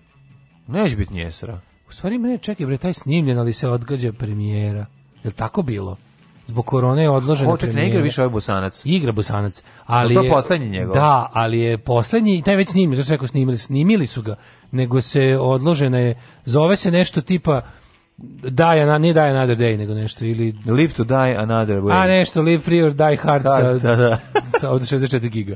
Neće biti Njesra. U stvari, mene čekaj, bre, taj snimljen, ali se odgađa premijera. Je tako bilo? Zbog korone je odložena Hoček premijera. ne igra više ovaj Bosanac. Igra Bosanac. Ali no to je, poslednji njegov. Da, ali je poslednji, taj već snimljen, to su rekao snimili, snimili su ga, nego se odložena je, zove se nešto tipa Die, na, nije Die Another Day, nego nešto, ili... Live to Die Another Way. A nešto, Live Free or Die Hard, hard sa, da. da. sa, od 64 giga.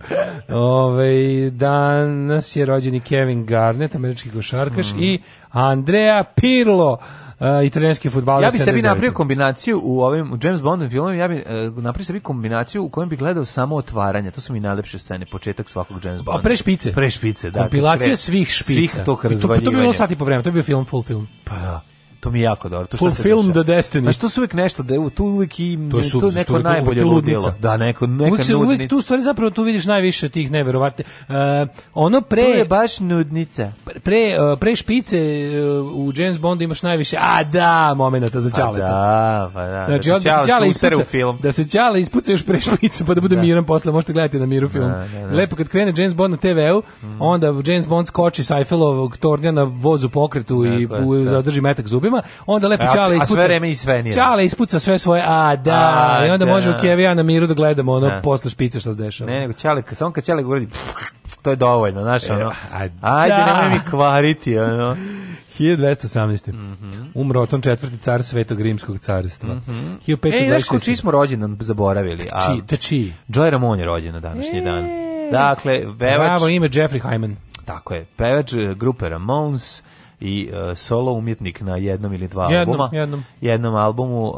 Ove, danas je rođeni Kevin Garnett, američki košarkaš, mm. i Andrea Pirlo, uh, italijanski fudbaler. Ja bi sebi napravio kombinaciju u ovim u James Bondovim filmovima, ja bi uh, napravio sebi kombinaciju u kojem bi gledao samo otvaranje. To su mi najlepše scene, početak svakog James Bonda. A pre špice. Pre špice, da. Kompilacija svih špica. Svih tog razvaljivanja. To, to bi bilo sati po vremenu, to bi bio film full film. Pa da. To mi je jako dobro. To što se film dešava. the destiny. Znači, pa to su uvijek nešto da tu uvijek i to je to neko uvijek, najbolje ludilo. Da, neko neka uvijek se, uvijek tu stvari zapravo tu vidiš najviše tih neverovatnih. Uh, ono pre to je baš nudnica. Pre uh, pre špice uh, u James Bond imaš najviše. A da, momenata za čaleta. Pa da, pa da. Znači, da, da, da, ispuca, film. da se čale ispuca još pre špice pa da bude da. miran posle. Možete gledati na miru da, film. Da, da, Lepo kad krene James Bond na TV-u, mm. onda James Bond skoči sa Eiffelovog tornja na vozu pokretu i da. zadrži metak zubima filmovima, onda lepo a, Čale ispuca. A sve vreme i sve nije. Čale ispuca sve svoje, a da, a, i onda da. možemo Kevi ja na miru da gledamo ono da. posle špice što se dešava. Ne, nego Čale, samo kad Čale govori, to je dovoljno, znaš, e, ono. Ajde, da. nemoj mi kvariti, ono. 1218. Mm -hmm. Umro Oton četvrti car Svetog Rimskog carstva. Mm -hmm. 1526. znaš ko čiji smo rođendan zaboravili? A, či, te čiji? Da Joy Ramon je rođen današnji e. dan. Dakle, pevač... Bravo, ime Jeffrey Hyman. Tako je, pevač e, grupe Ramones, i uh, solo umjetnik na jednom ili dva jednom, albuma. Jednom. jednom albumu, uh,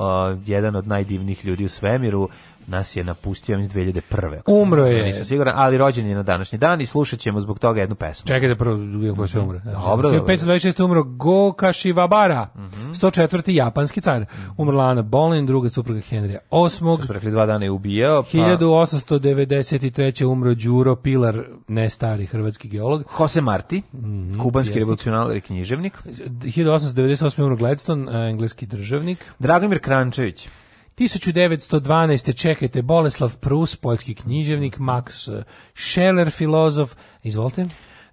jedan od najdivnijih ljudi u svemiru, nas je napustio iz 2001. Umro je. Nisam siguran, ali rođen je na današnji dan i slušat ćemo zbog toga jednu pesmu. Čekaj da prvo dugo ko se mhm. umre. Dobro, dobro. 526. umro Goka Shivabara, mm -hmm. 104. japanski car. Mhm. Umrla Ana Bolin, druga supruga Henrija VIII. Što rekli, dva dana je ubijao. Pa... 1893. umro Đuro Pilar, ne stari hrvatski geolog. Jose Marti, mm -hmm, kubanski revolucionar i književnik. 1898. umro Gladstone, engleski državnik. Dragomir Krančević. 1912. čekajte Boleslav Prus, poljski književnik, Max Scheller, filozof. Izvolite.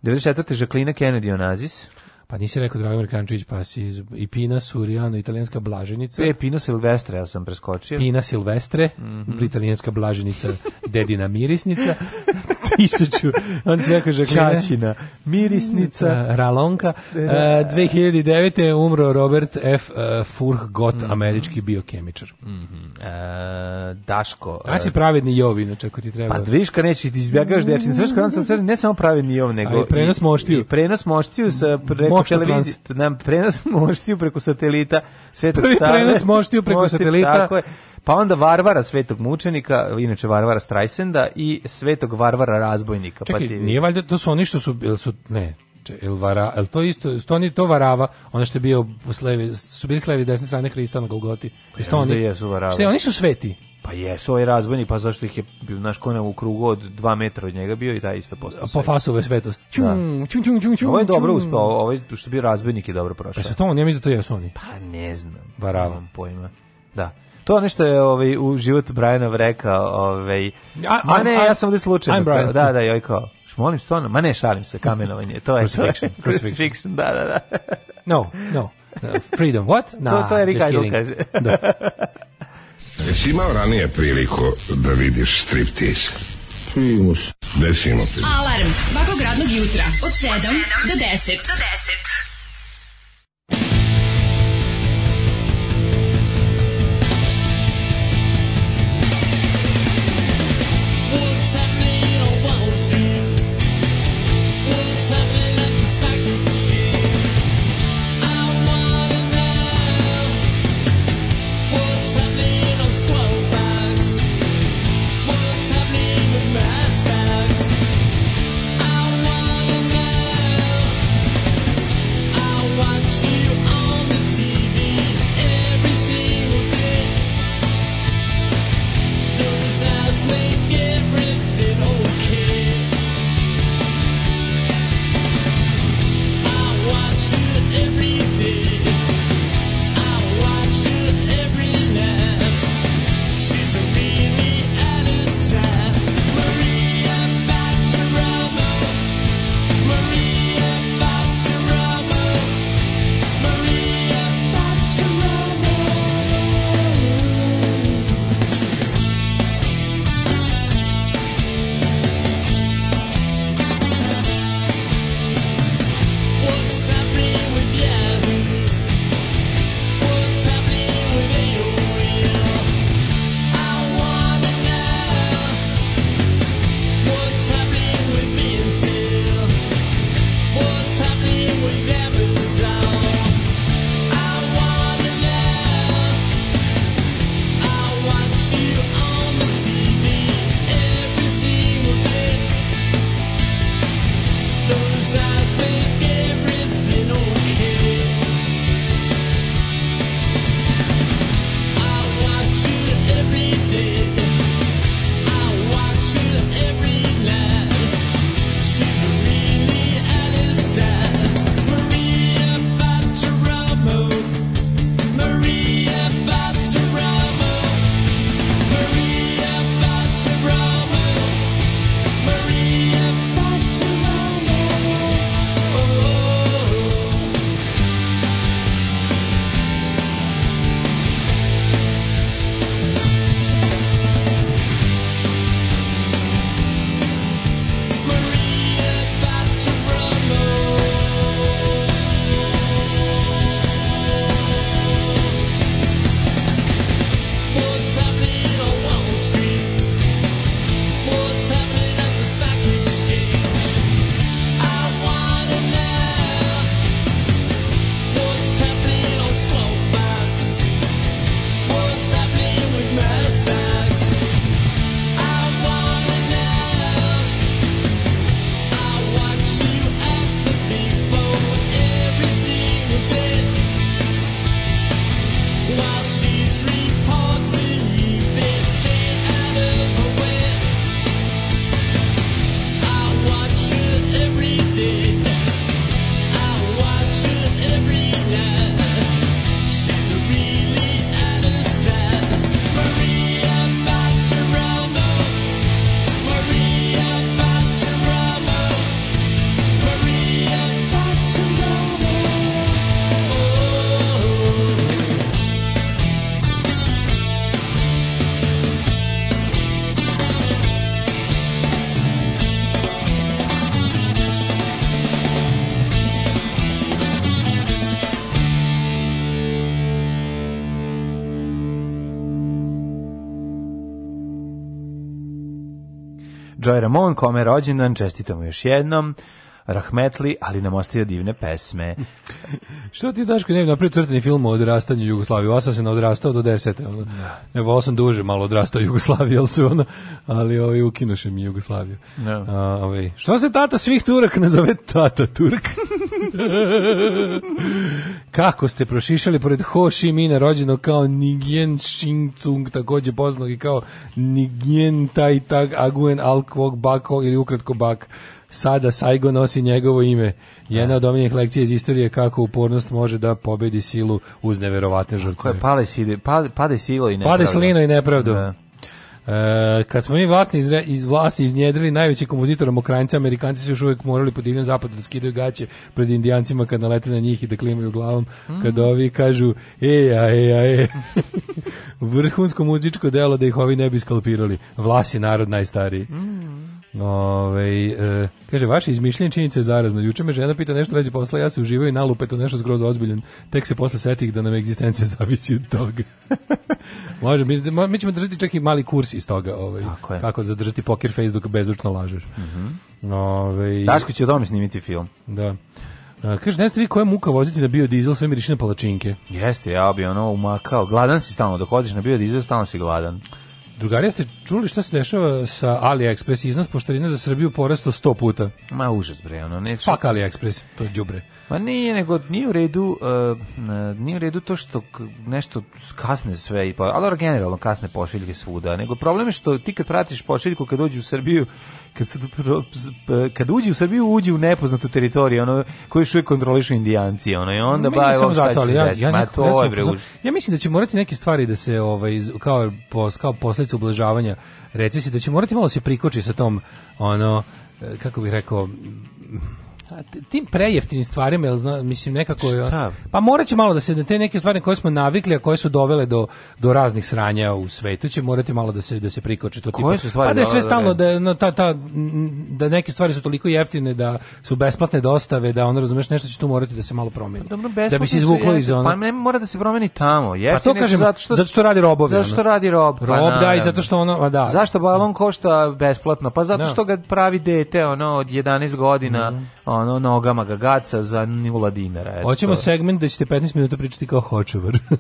94. Žaklina Kennedy Onazis. Pa nisi rekao Dragomir Krančević, pa si i Pina Surijano, italijanska blaženica. E, Pino Silvestre, ja sam preskočio. Pina Silvestre, mm -hmm. italijanska blaženica, dedina mirisnica. 1000, on se rekao Žaklina. mirisnica. Da, Ralonka. Da, da. 2009. E, umro Robert F. E, Furhgott, mm -hmm. američki biokemičar. Mm -hmm. e, Daško. E, da si pravedni Jovi, znači ako ti treba. Pa dviška neće, ti izbjagaš dječin. Da Sreško, on sam ne samo pravedni Jov, nego... A prenos moštiju. I prenos moštiju sa preko televizije. Nam prenos moštiju preko satelita Svetog Save. Prenos moštiju preko Mošti, satelita. Tako je Pa onda Varvara Svetog mučenika, inače Varvara Strajsenda i Svetog Varvara razbojnika. Pa Čekaj, pa ti... nije valjda, to su oni što su, bili su ne, Elvara, el to isto, što oni to varava, ono što je bio s su bili s desne strane Hrista na Golgoti. Pa Stoni, da jesu varava. Šta, oni su sveti. Pa jesu ovaj razbojnik, pa zašto ih je naš kona u krugu od 2 metra od njega bio i taj isto postao. Po fasove svetost. Čum, da. čum, čum, čum, čum. Ovo je dobro uspeo, ovaj što bio razbojnik je dobro prošao. Pa su to, ja mislim da to jesu oni. Pa ne znam. Varavam pojma. Da to nešto je ovaj u životu Brianov rekao, ovaj ma ne, ja sam ovde slučajno. Kao, da, da, joj kao. Molim stvarno, ma ne šalim se, kamenovanje, to je crucifixion. crucifixion, da, da, da. no, no. Uh, freedom, what? Nah, to, to je Ricardo kaže. da. Jesi imao ranije priliku da vidiš striptease? Primus. Desimo. Alarms svakog radnog jutra od 7 do 10. Do 10. Ramon, kome je rođendan, čestitamo još jednom. Rahmetli, ali nam ostaje divne pesme. Što ti Daško ne bi napravio crtani film o odrastanju Jugoslavije? Ja se na odrastao do 10. Ono. Da. Evo, sam duže malo odrastao Jugoslavije, ali se ono, ali ovaj, ukinuše mi Jugoslaviju. No. Da. A, ovaj, što se tata svih Turaka nazove tata Turk? Kako ste prošišali pored Ho Chi Mina rođenog kao Nigen Shing Tsung, takođe poznog i kao Nigen Tai Tag Aguen Alkvog Bako ili ukratko Bak. Sada Saigo nosi njegovo ime. Jedna da. od omiljenih lekcija iz istorije kako upornost može da pobedi silu uz neverovatne žrtve. Koje pale sile, pade, pade silo i nepravdu. Pade slino i nepravdu. Da. E, kad smo mi vlasti iz, iz vlasti iznjedrili najveći kompozitorom okrajnca, Amerikanci su još uvijek morali po divljem zapadu da skidaju gaće pred indijancima kad nalete na njih i da klimaju glavom, mm. kad ovi kažu eja, eja, eja. Vrhunsko muzičko delo da ih ovi ne bi skalpirali. Vlas je narod najstariji. Mm. Ove, e, kaže, vaše izmišljenje činjenice je zarazno. Juče me žena pita nešto vezi posla, ja se uživaju i nalupe to nešto zgrozo ozbiljan. Tek se posle setih da nam egzistencija zavisi od toga. Može, mi, mi, ćemo držati čak i mali kurs iz toga. Ovaj, Tako je. Kako zadržati poker face dok bezučno lažeš. Mm -hmm. Ove, Daško će o tome snimiti film. Da. kaže, ne ste vi koja muka voziti na biodizel sve miriši na palačinke? Jeste, ja bi ono umakao. Gladan si stalno, dok hodiš na biodizel stalno si gladan. Drugari, ste čuli šta se dešava sa AliExpress? Iznos poštarina za Srbiju porasto 100 puta. Ma užas bre, ono ne. Fuck AliExpress, to je đubre. Ma nije, nego nije u redu, uh, nije u redu to što nešto kasne sve i pa, ali generalno kasne pošiljke svuda, nego problem je što ti kad pratiš pošiljku kad dođe u Srbiju, kad, se, kad uđi u Srbiju, uđi u nepoznatu teritoriju, ono, koje još uvijek kontrolišu indijanci, ono, i onda baje ovo šta će se ja, ja, to ne ja mislim da će morati neke stvari da se, ovaj, kao, kao posljedica ublažavanja se da će morati malo da se prikoči sa tom, ono, e, kako bih rekao, tim prejeftinim stvarima, jel zna, mislim nekako Šta? pa moraće malo da se na te neke stvari koje smo navikli, a koje su dovele do, do raznih sranja u svetu, će morati malo da se da se prikoči to tipa. Su stvari pa da je sve stalno da no, ta, ta, da neke stvari su toliko jeftine da su besplatne dostave, da on razumeš nešto će tu morati da se malo promeni. dobro, da bi se izvuklo iz ona. Pa ne mora da se promeni tamo. Jeftine pa to kažem, zato što zato što radi robovi. Zato što radi rob. Pa, rob da i zato što ono, pa da. Zašto balon košta besplatno? Pa zato da. što ga pravi dete ono od 11 godina. Mm -hmm ono nogama ga za nula dinara. Eto. Hoćemo segment da ćete 15 minuta pričati kao hočevar.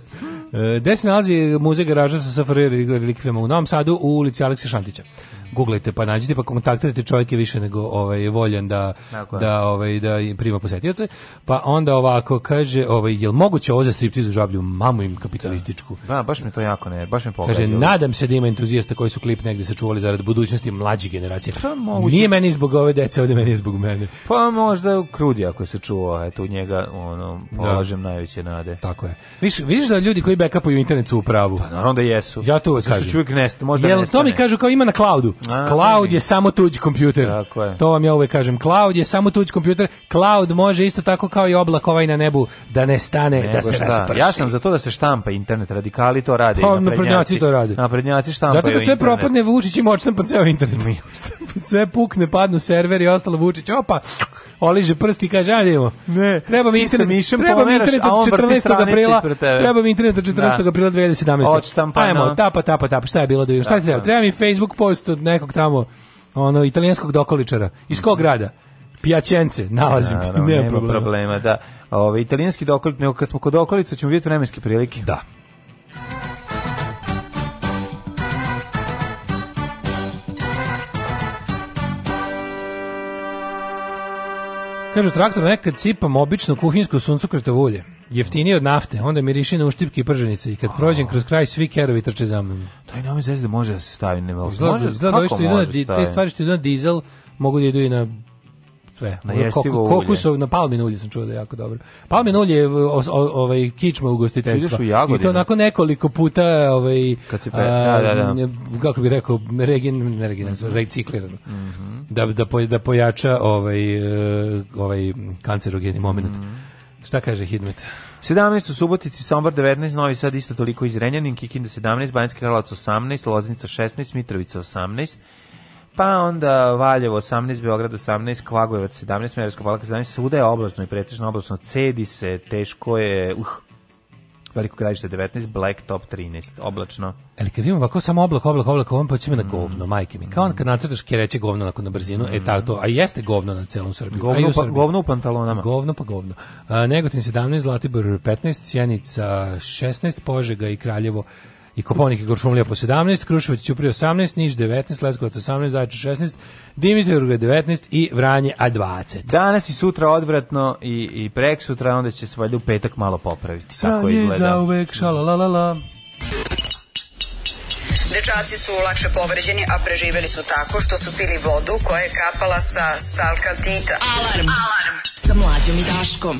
E, gde se nalazi muzej garaža sa SFRJ relikvijama u Novom Sadu u ulici Aleksa Šantića guglajte pa nađite pa kontaktirajte čovjek je više nego ovaj voljen da dakle. da ovaj da prima posjetioce Pa onda ovako kaže, ovaj jel moguće ovo za striptiz u žablju mamu im kapitalističku. Da, da baš mi to jako ne, baš mi pogađa. Kaže nadam se da ima entuzijasta koji su klip negde sačuvali zarad budućnosti mlađe generacije. Pa, Nije meni zbog ove dece, ovdje meni zbog mene. Pa možda Krudi ako se čuo, eto u njega ono da. polažem da. najveće nade. Tako je. Viš, vidiš da ljudi koji bekapuju internet su u pravu. Pa naravno da jesu. Ja to kažem. Što čovjek nest, možda Jel to mi kažu kao ima na cloudu. Cloud je samo tuđi kompjuter. Tako je. To vam ja uvek kažem. Cloud je samo tuđi kompjuter. Cloud može isto tako kao i oblak ovaj na nebu da ne stane, Nego da se šta? rasprši. Ja sam za to da se štampa internet. Radikali to rade. Pa, naprednjaci to rade. Naprednjaci štampaju Zato kad sve propadne Vučić i moćan ceo internet. sve pukne, padnu serveri i ostalo Vučić. Opa, oliže prsti i kaže, ajde idemo. Ne, treba mi internet, treba mi internet od 14. Da. aprila. Treba mi internet od 14. aprila 2017. Ajmo, tapa, tapa, tapa. Šta je bilo da vidim? Šta treba? Treba mi Facebook post od nekog tamo ono italijanskog dokoličara. Iz kog mhm. grada? Pijaćence, nalazim ti, nema, nema problema. problema. da. Ove, italijanski dokolit, nego kad smo kod okolica ćemo vidjeti vremenske prilike. Da. Kažu traktor nekad cipam obično kuhinjsko suncokretovo ulje. Jeftinije od nafte, onda mi riši na uštipke i prženice i kad prođem kroz kraj svi kerovi trče za mnom. To je novi zvezde, može da se stavi, ne da- može. Izgleda, izgleda, kako izgleda, može, da te stvari što idu na dizel mogu da idu i na sve. Na jestivo ulje. Kokusov, na palmin ulje sam čuo da je jako dobro. Palmin ulje je ovaj, kičma ugostiteljstva. I to nakon nekoliko puta ovaj, Kad si pe... da, da, da. kako bih rekao, regen, ne regen, mm -hmm. reciklirano. Mm -hmm. da, da, da pojača ovaj, eh, ovaj kancerogeni moment. Mm -hmm. Šta kaže Hidmet? 17 u Subotici, Sombor 19, Novi Sad isto toliko iz Renjanin, Kikinda 17, Banjski Karlovac 18, Loznica 16, Mitrovica 18, pa onda Valjevo 18, Beograd 18, Kvagojevac 17, Merevska palaka 17, svuda je oblačno i pretežno oblačno, cedi se, teško je, uh, Veliko gražište 19, Black Top 13, oblačno. Ali kad imamo ovako samo oblak, oblak, oblak, ovom pa će na mm. govno, majke mi. Kao on kad nacrtaš kereće govno nakon na brzinu, e, mm. e tako to, a jeste govno na celom Srbiji. Govno, pa, Srbiji. govno u pantalonama. Govno pa govno. A, Negotin 17, Zlatibor 15, Sjenica 16, Požega i Kraljevo i Koponik i Goršumlija po 17, Kruševac Ćuprije 18, Niš 19, Leskovac 18, Zajče 16, Dimitrovgrad 19 i Vranje a 20. Danas i sutra odvratno i, i prek sutra, onda će se valjda u petak malo popraviti. Sranje tako izgleda. zauvek, šalalalala. Dečaci su lakše povređeni, a preživeli su tako što su pili vodu koja je kapala sa stalka stalkaltita. Alarm! Alarm! Sa mlađom i Daškom.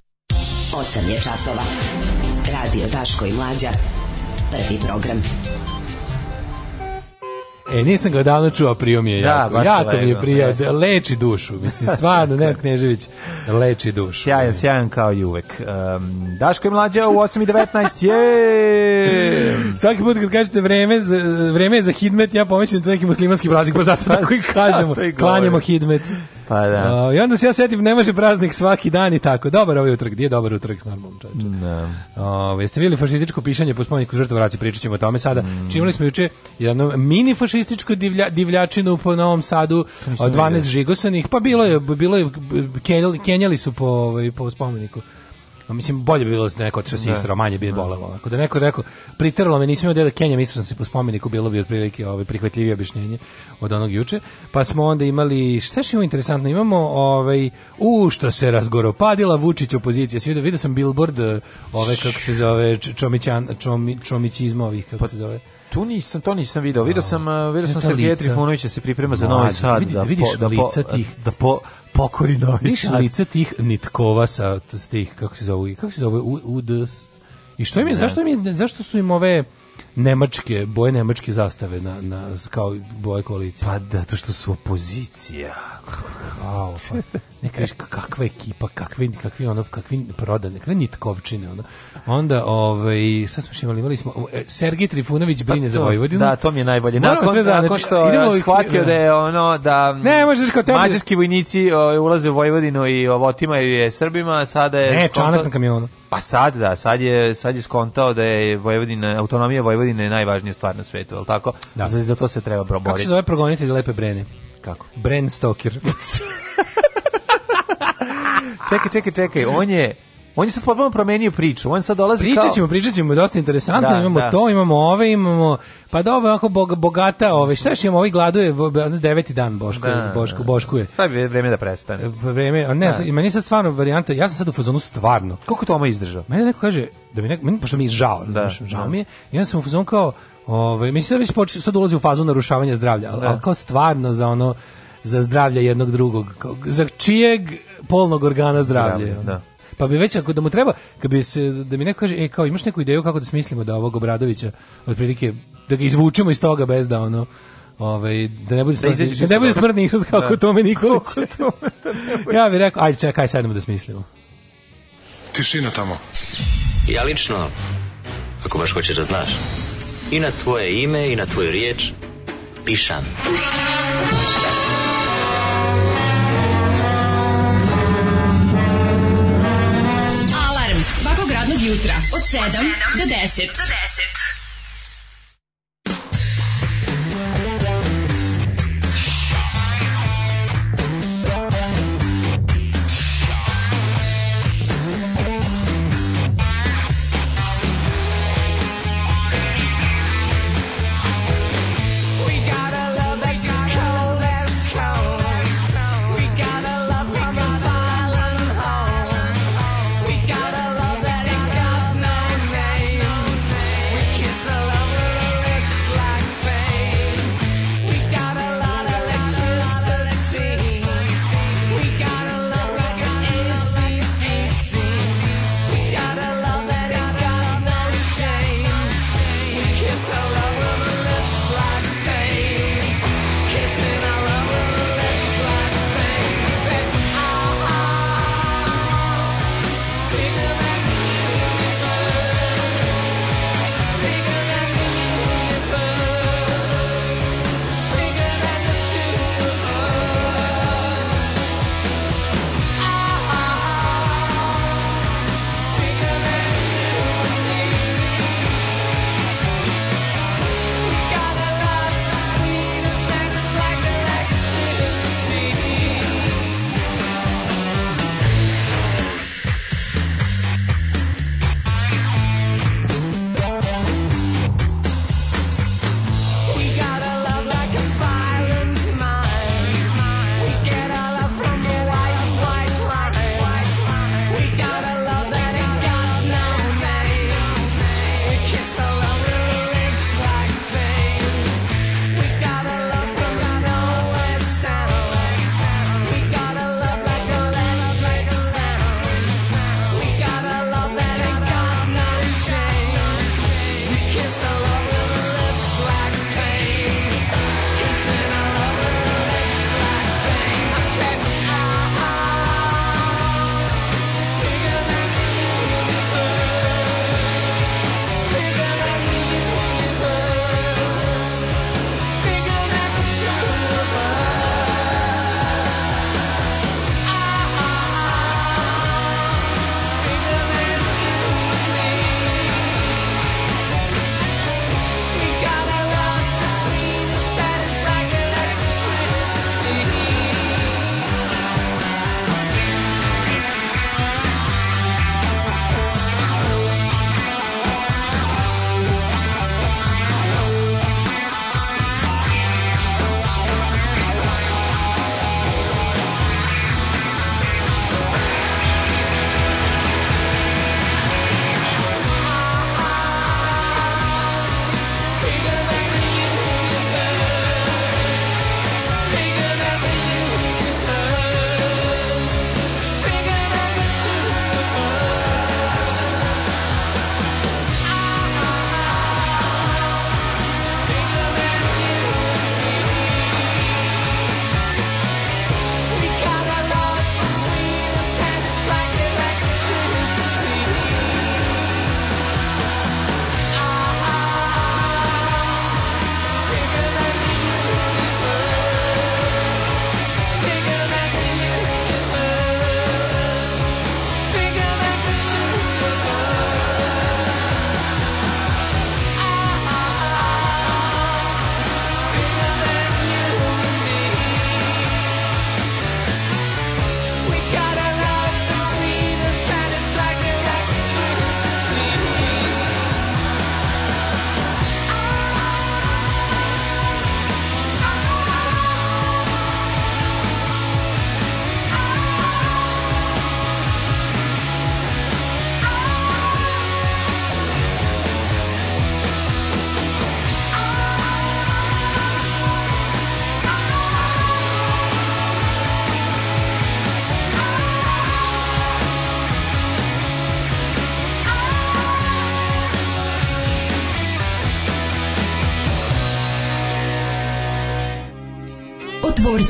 8 je časova. Radio Daško i Mlađa. Prvi program. E, nisam ga davno čuo, prio mi je da, jako. Baš jako mi je prijao, leči dušu. Mislim, stvarno, Nenad Knežević leči dušu. Sjajan, sjajan kao i uvek. Um, Daško je mlađa u 8.19, je! Svaki put kad kažete vreme, vreme je za hidmet, ja pomećam da neki muslimanski praznik, pa zato pa tako i kažemo, klanjamo hidmet. Pa da. Uh, I onda se ja setim, ne može praznik svaki dan i tako. Dobar ovaj utrk, gdje je dobar utrk s normalnom čovječem? Da. A, jeste vidjeli fašističko pišanje po spomeniku žrtva vraća, pričat ćemo o tome sada. Mm. Čimali smo juče jednu mini fašističku divlja, divljačinu po Novom Sadu, Mislim, 12 žigosanih, pa bilo je, bilo je, kenjali, kenjali su po, ovaj, po spomeniku. A mislim bolje bi bilo da neko otišao se da. israo, manje bi da. bolelo. Ako da neko rekao priteralo me nisam imao da mislim sam se po spomeniku bilo bi otprilike ovaj prihvatljivije objašnjenje od onog juče. Pa smo onda imali šta što je interesantno imamo ovaj u što se razgoropadila Vučić opozicija. svi da video sam billboard ove ovaj, kako se zove Čomićan čomi, Čomićizma ovih kako pa, se zove. Tu nisam, to nisam video. Video sam, eh, video sam Sergeja Trifunovića se priprema za Novi Sad. Vidite, da, vidiš da, po, lica tih. Da po, pokori Novi Viš Sad. lice tih nitkova sa s tih kako se zove, kako se zove UDS. I što im je, ne. Da. zašto im je, zašto su im ove nemačke, boje nemačke zastave na, na, kao boje koalicije? Pa da, to što su opozicija. Kao, pa. ne kažeš kakva ekipa, kakve, kakvi ono, kakvi prodane, kakve nitkovčine, ono. Onda, ovaj, šta smo imali, imali smo, e, Sergij Trifunović pa brine to, za Vojvodinu. Da, to mi je najbolje. Nakon, sve da, znači, nakon što idemo e, shvatio da. da je ono, da ne, možeš kao tebi. mađarski vojnici o, e, ulaze u Vojvodinu i ovo, otimaju je Srbima, sada je... Ne, skontao, čanak na kamionu. Pa sad, da, sad je, sad je skontao da je Vojvodina, autonomija Vojvodine najvažnija stvar na svetu, je tako? Da. Za, za to se treba proboriti. Kako se zove progoniti lepe brene? Kako? Bren Stoker. Čekaj, čekaj, čekaj, on je on je sad potpuno promenio priču. On sad dolazi pričat ćemo, kao... pričat ćemo, dosta interesantno. Da, imamo da. to, imamo ove, imamo... Pa da, ovo je bog, bogata ove. Šta još imamo? Ovi gladuje, deveti dan Boško, da, Boško, da. Boško je. Sad je vreme da prestane. Vreme, ne, da. meni je sad stvarno varijanta, ja sam sad u fazonu stvarno. Koliko to oma izdržao? Mene neko kaže, da mi neko, meni, pošto mi je žao, da, znaš, žao da. mi je, i ja sam u fazonu kao, ove, mislim da već počeo, sad ulazi u fazu narušavanja zdravlja, da. ali kao stvarno za ono, za zdravlje jednog drugog, kao, za čijeg polnog organa zdravlje. da. Pa bi već ako da mu treba, kad bi se da mi neko kaže, e kao imaš neku ideju kako da smislimo da ovog Obradovića otprilike da ga izvučemo iz toga bez da ono Ove, ovaj, da ne bude smrtni, da, da, da. da ne bude smrtni Isus kako da. Tome Nikolić. ja bih rekao, ajde čekaj, sad da smislimo. Tišina tamo. Ja lično, ako baš hoćeš da znaš, i na tvoje ime i na tvoju riječ pišam. Pišam. jutra od 7 do 10. Do 10.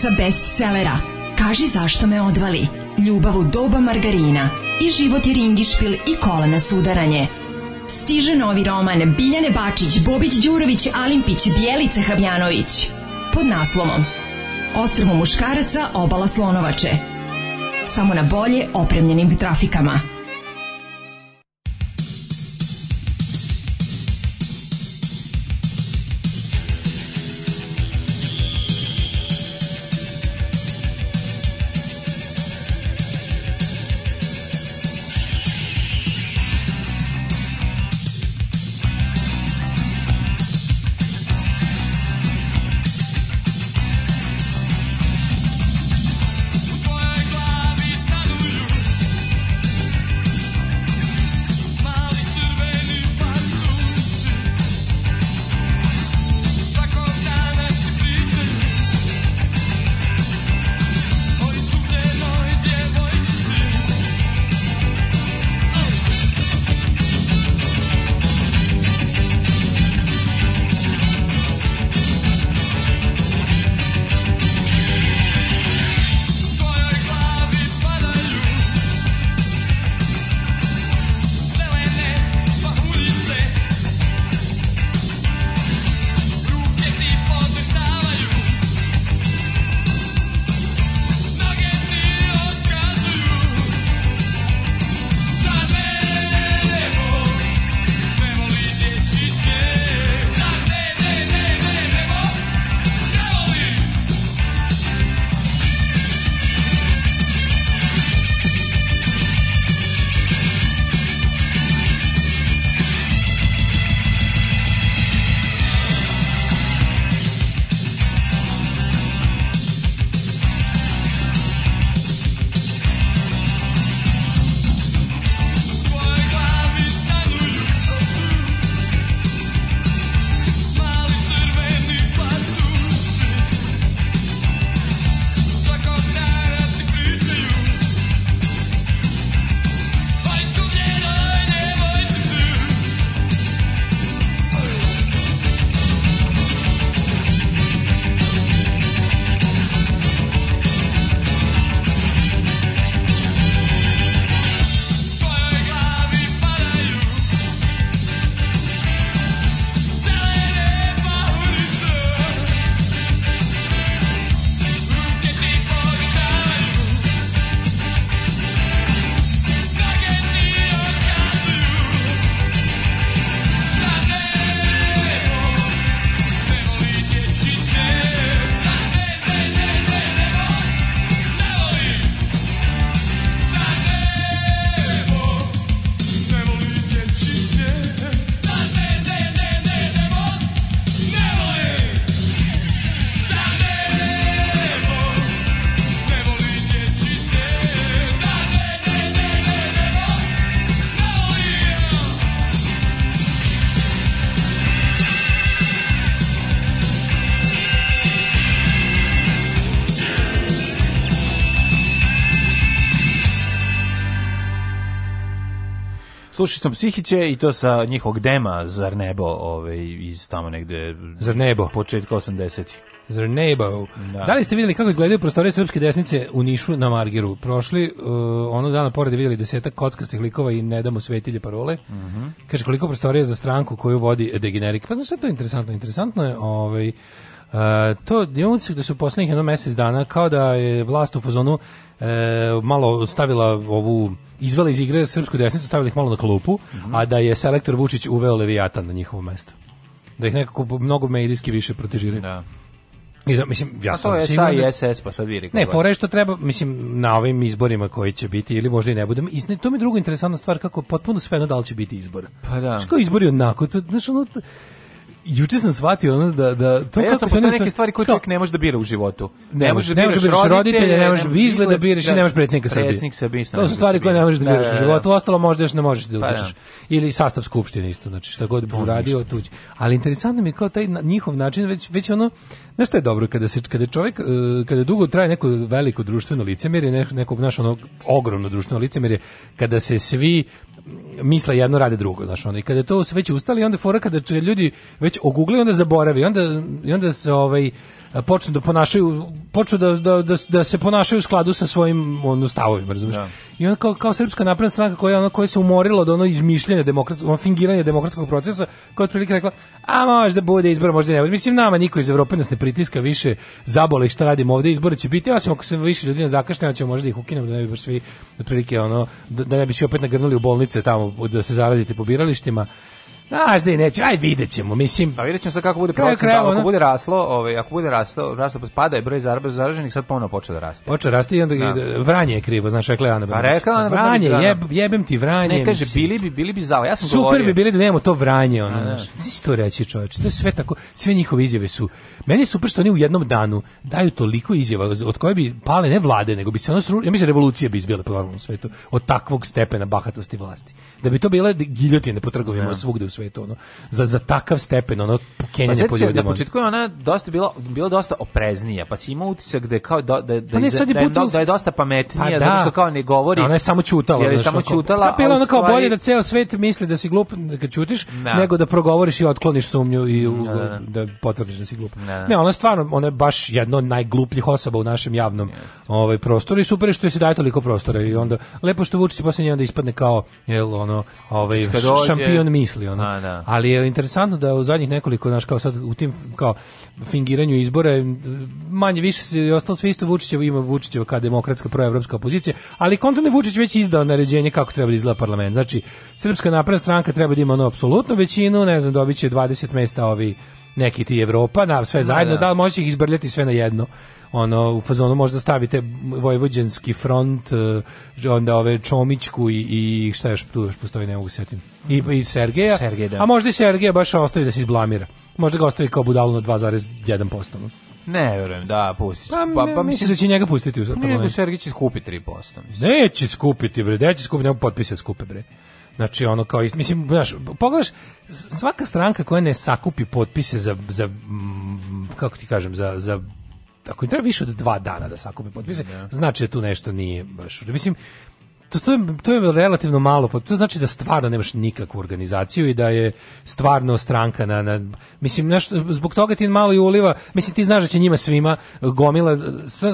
autorica bestsellera Kaži zašto me odvali, Ljubav u doba margarina i Život je ringišpil i kolena sudaranje. Stiže novi roman Biljane Bačić, Bobić Đurović, Alimpić, Bijelica Habjanović pod naslovom Ostrvo muškaraca, obala slonovače. Samo na bolje opremljenim trafikama. slušao sam Psihiće i to sa njihovog dema Zar nebo, ovaj iz tamo negde Zar nebo početka 80-ih. Zar nebo. Da. da. li ste videli kako izgledaju prostorije srpske desnice u Nišu na Margiru? Prošli uh, ono dana pored videli desetak kockastih likova i ne damo svetilje parole. Mm Kaže koliko prostorije za stranku koju vodi Degenerik. Pa znaš šta to je interesantno? Interesantno je ovaj Uh, to imam utisak da su poslednjih jedno mesec dana kao da je vlast u fazonu uh, malo stavila ovu izvela iz igre srpsku desnicu, stavili ih malo na klupu, mm -hmm. a da je selektor Vučić uveo Leviatan na njihovo mesto. Da ih nekako mnogo medijski više protežiraju. Da. I da, mislim, ja pa sam to siguran je sa da i SS, pa sad vidi. Ne, fore što treba, mislim, na ovim izborima koji će biti, ili možda i ne budem, i to mi je druga interesantna stvar, kako potpuno sve jedno da li će biti izbor. Pa da. Što izbori onako, to, znaš, ono, Juče sam shvatio ono da da to pa ja sam kako neke stvari koje čovjek ne može da bira u životu. Ne, ne može da, da biraš roditelje, ne može da izgled da biraš, da. ne može predsjednika Srbije. Predsjednik Srbije. To su stvari da koje ne možeš da biraš u životu, ostalo možda još ne možeš pa da utičeš. Ili sastav skupštine isto, znači šta god bi uradio tuđi. Ali interesantno mi je kao taj njihov način već već ono Znaš šta je dobro kada se kada čovjek e, kada dugo traje neko veliko društveno licemerje, neko, neko naš ono ogromno društveno licemerje, kada se svi misle jedno rade drugo znači onda i kada to sve već ustali onda fora kada ljudi već ogugli onda zaboravi onda i onda se ovaj počnu da ponašaju, počnu da, da, da, da se ponašaju u skladu sa svojim ono, stavovima, razumiješ? Da. I ona kao, kao srpska napredna stranka koja, ona, koja se umorila od ono izmišljanja demokratskog, ono fingiranja demokratskog procesa, koja otprilike rekla, a da možda bude izbor, možda ne bude. Mislim, nama niko iz Evrope nas ne pritiska više zabole šta radimo ovde, izbore će biti, osim ako se više ljudi ne zakašnjava, ćemo možda da ih ukinemo da ne bi baš svi otprilike ono, da, da ne bi svi opet nagrnuli u bolnice tamo da se zarazite po biralištima. Znaš da i neće, aj vidjet ćemo, mislim. Pa vidjet ćemo sad kako bude procent, ako bude raslo, ovaj, ako bude raslo, raslo pa spada je broj zaraženih, sad ponovno počeo da raste. Počeo da raste i onda ga, da. vranje je krivo, znaš, rekla je Ana Pa rekla Ana Vranje, da, jeb, jebem ti vranje. Ne, kaže, mislim. bili bi, bili bi zao, ja sam Super govorio. bi bili da nemamo to vranje, ono, znaš. Znaš to reći, čovječ, to je sve tako, sve njihove izjave su, meni je super što oni u jednom danu daju toliko izjava od koje bi pale ne vlade, nego bi se ono ja mislim revolucija bi izbila po normalnom svetu, od takvog stepena bahatosti vlasti. Da bi to bile giljotine po trgovima svugde u svetu svetu, ono, za, za takav stepen, ono, kenjanje pa, po ljudima. Na početku je ona dosta bila, bila dosta opreznija, pa si imao utisak da je kao, da, da, da, pa ne, da, je da, budu... da, je dosta pametnija, pa, zato da. što kao ne govori. Ona je samo čutala. Jer je samo čutala. Kao, bilo ono kao pa bolje da ceo svet misli da si glup kad da. nego da progovoriš i otkloniš sumnju i da, da, da potvrdiš da si glup. Ne, ona stvarno, ona je baš jedna od najglupljih osoba u našem javnom yes. ovaj prostoru i super je što je se daje toliko prostora i onda lepo što Vučić posle njega da ispadne kao jel ono ovaj šampion misli ono. Da, da. Ali je interesantno da u zadnjih nekoliko naš kao sad u tim kao fingiranju izbora manje više se ostalo sve isto Vučićevo ima Vučićeva kao demokratska proevropska opozicija, ali kontra Vučić već izdao naređenje kako treba da izgleda parlament. Znači Srpska napredna stranka treba da ima ono apsolutnu većinu, ne znam, dobiće 20 mesta ovi neki ti Evropa, na sve da, zajedno, da, da. da li moći ih izbrljati sve na jedno ono u fazonu možda stavite vojvođanski front e, onda ove Čomićku i, i šta još tu još postoji ne mogu setim i, i Sergeja Sergej, da. a možda i Sergeja baš ostavi da se izblamira možda ga ostavi kao budalu na 2,1% ne, verujem, da, pusti. Pa, pa, pa mislim da će njega pustiti u pa Ne, nego Sergij će skupiti 3%. Mislim. Neće skupiti, bre, da će skupiti, nema potpise skupe, bre. Znači ono kao mislim znaš pogledaš svaka stranka koja ne sakupi potpise za, za kako ti kažem za za ako im treba više od dva dana da sakupe potpise, da. znači da tu nešto nije baš. Mislim, to, to, to je relativno malo, pa to znači da stvarno nemaš nikakvu organizaciju i da je stvarno stranka na, na mislim, naš, zbog toga ti malo i uliva, mislim ti znaš da će njima svima gomila,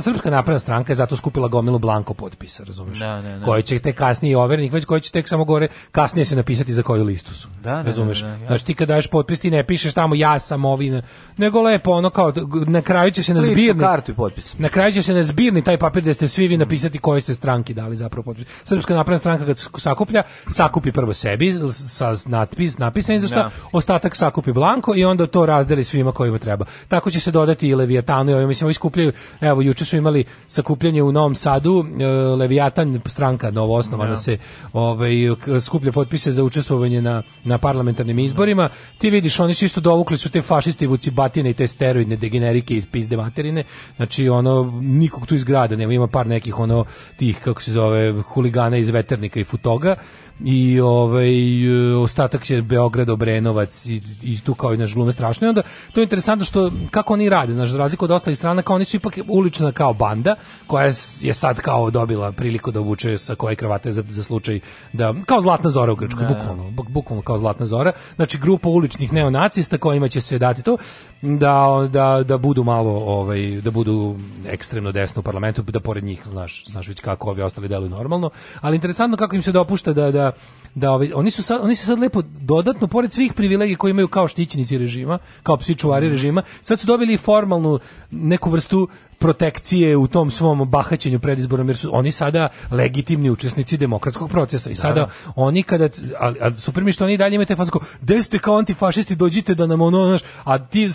srpska napravna stranka je zato skupila gomilu blanko potpisa, razumiješ, da, ne, da, ne. Da. koji će te kasnije overnik, već koji će tek samo gore kasnije se napisati za koju listu su, da, ne, da, razumeš, znači ti kad daješ potpis ti ne pišeš tamo ja sam ovin, nego lepo ono kao, na kraju će se na zbirni, kartu i potpis. na kraju će se na zbirni taj papir gde ste svi vi napisati koje ste stranki dali zapravo potpis Srpska napredna stranka kad sakuplja, sakupi prvo sebi sa natpis, napisan za šta, no. Da. ostatak sakupi blanko i onda to razdeli svima kojima treba. Tako će se dodati i Leviatanu i ovi, mislim, ovi skupljaju, evo, juče su imali sakupljanje u Novom Sadu, e, Leviatan stranka novoosnovana no. Da. se ovaj, skuplja potpise za učestvovanje na, na parlamentarnim izborima. Da. Ti vidiš, oni su isto dovukli su te fašisti vucibatine i te steroidne degenerike iz pizde materine, znači ono, nikog tu iz grada nema, ima par nekih ono, tih, kako se zove, huligan huligana iz veternika i futoga i ovaj e, ostatak će Beograd, Obrenovac i, i tu kao i naš glume strašno i onda to je interesantno što kako oni rade znaš za razliku od ostalih strana kao oni su ipak ulična kao banda koja je sad kao dobila priliku da obuče sa koje kravate za, za slučaj da kao Zlatna Zora u Grčkoj da. bukvalno bukvalno kao Zlatna Zora znači grupa uličnih neonacista kojima će se dati to da, da, da budu malo ovaj da budu ekstremno desno u parlamentu da pored njih znaš znaš već kako ovi ostali deluju normalno ali interesantno kako im se dopušta da, da da da oni su sad, oni su sad lepo dodatno pored svih privilegija koje imaju kao štićenici režima, kao psi čuvari režima, sad su dobili formalnu neku vrstu protekcije u tom svom bahaćenju predizborom jer su oni sada legitimni učesnici demokratskog procesa i da. sada da. oni kada ali, ali super mi što oni dalje imate fazku gde ste kao antifašisti dođite da nam ono znaš a ti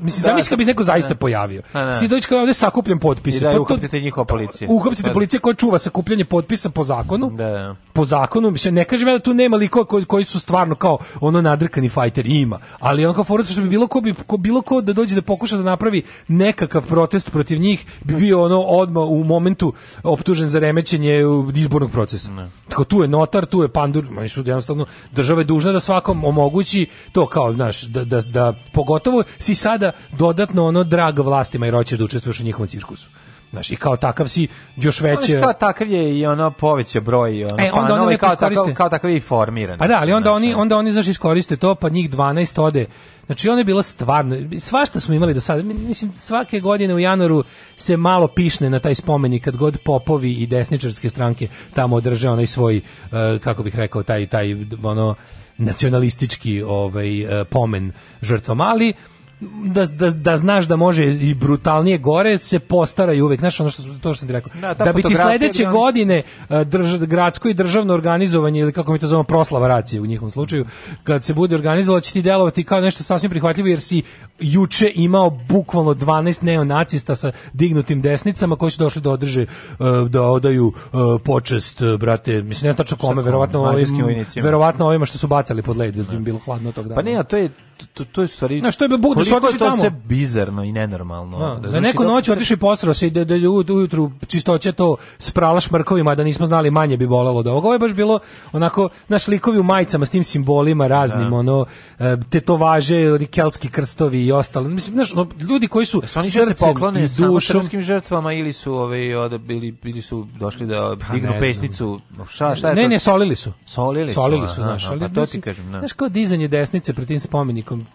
mislim da, zamisli da bi neko zaista ne. Da. pojavio a, ti kao ovde sakupljam potpise da, pa uhapsite njihova policija uhapsite policija koja čuva sakupljanje potpisa po zakonu da, da. po zakonu mislim ne kažem ja da tu nema likova koji, koji su stvarno kao ono nadrkani fajter ima ali on kao forum što bi bilo ko bi ko, bilo ko da dođe da pokuša da napravi nekakav protest protiv njih njih bi bio ono odma u momentu optužen za remećenje izbornog procesa. Ne. Tako tu je notar, tu je pandur, oni su jednostavno države je dužna da svakom omogući to kao, znaš, da, da, da pogotovo si sada dodatno ono drag vlastima jer hoćeš da učestvuješ u njihovom cirkusu. Znaš, i kao takav si još veće... Kao takav je i ono poveće broj ono, e, onda oni kao, takav, kao takav je i formiran. Pa da, ali znači, onda oni, onda oni, znaš, iskoriste to, pa njih 12 ode. Znači, ono je bilo stvarno, svašta smo imali do sada. Mislim, svake godine u januaru se malo pišne na taj spomenik kad god popovi i desničarske stranke tamo održe onaj svoj, uh, kako bih rekao, taj, taj, ono, nacionalistički ovaj, uh, pomen žrtvama, ali da, da, da znaš da može i brutalnije gore se postaraju uvek znaš ono što to što ti rekao da, da bi ti sledeće bi on... godine uh, drž, gradsko i državno organizovanje ili kako mi to zovemo proslava racije u njihovom slučaju kad se bude organizovalo će ti delovati kao nešto sasvim prihvatljivo jer si juče imao bukvalno 12 neonacista sa dignutim desnicama koji su došli da održe uh, da odaju uh, počest brate mislim ne tačno kome verovatno ovim verovatno ovima što su bacali pod led ili im bilo hladno tog pa dana pa ne a to je to, to je stvari... Na što je Bog da se otišli tamo? Koliko bizarno i nenormalno. Da, da, da neko noć otišli i posrao se i da, da ujutru čistoće to sprala šmrkovima, da nismo znali manje bi bolelo od Ovo je baš bilo onako, naš likovi u majicama s tim simbolima raznim, da. ono, e, tetovaže, oni keltski krstovi i ostalo. Mislim, znaš, ono, ljudi koji su, oni se poklone i srpskim žrtvama ili su, ove, ovaj, ode, bili, bili su došli da pa, dignu pesnicu? Šta, šta je ne, to? ne, solili su. Solili, solili su, aha, znaš. Ali, pa to ti kažem, ne. Da. Znaš, kao dizanje desnice pred tim spomenik jezikom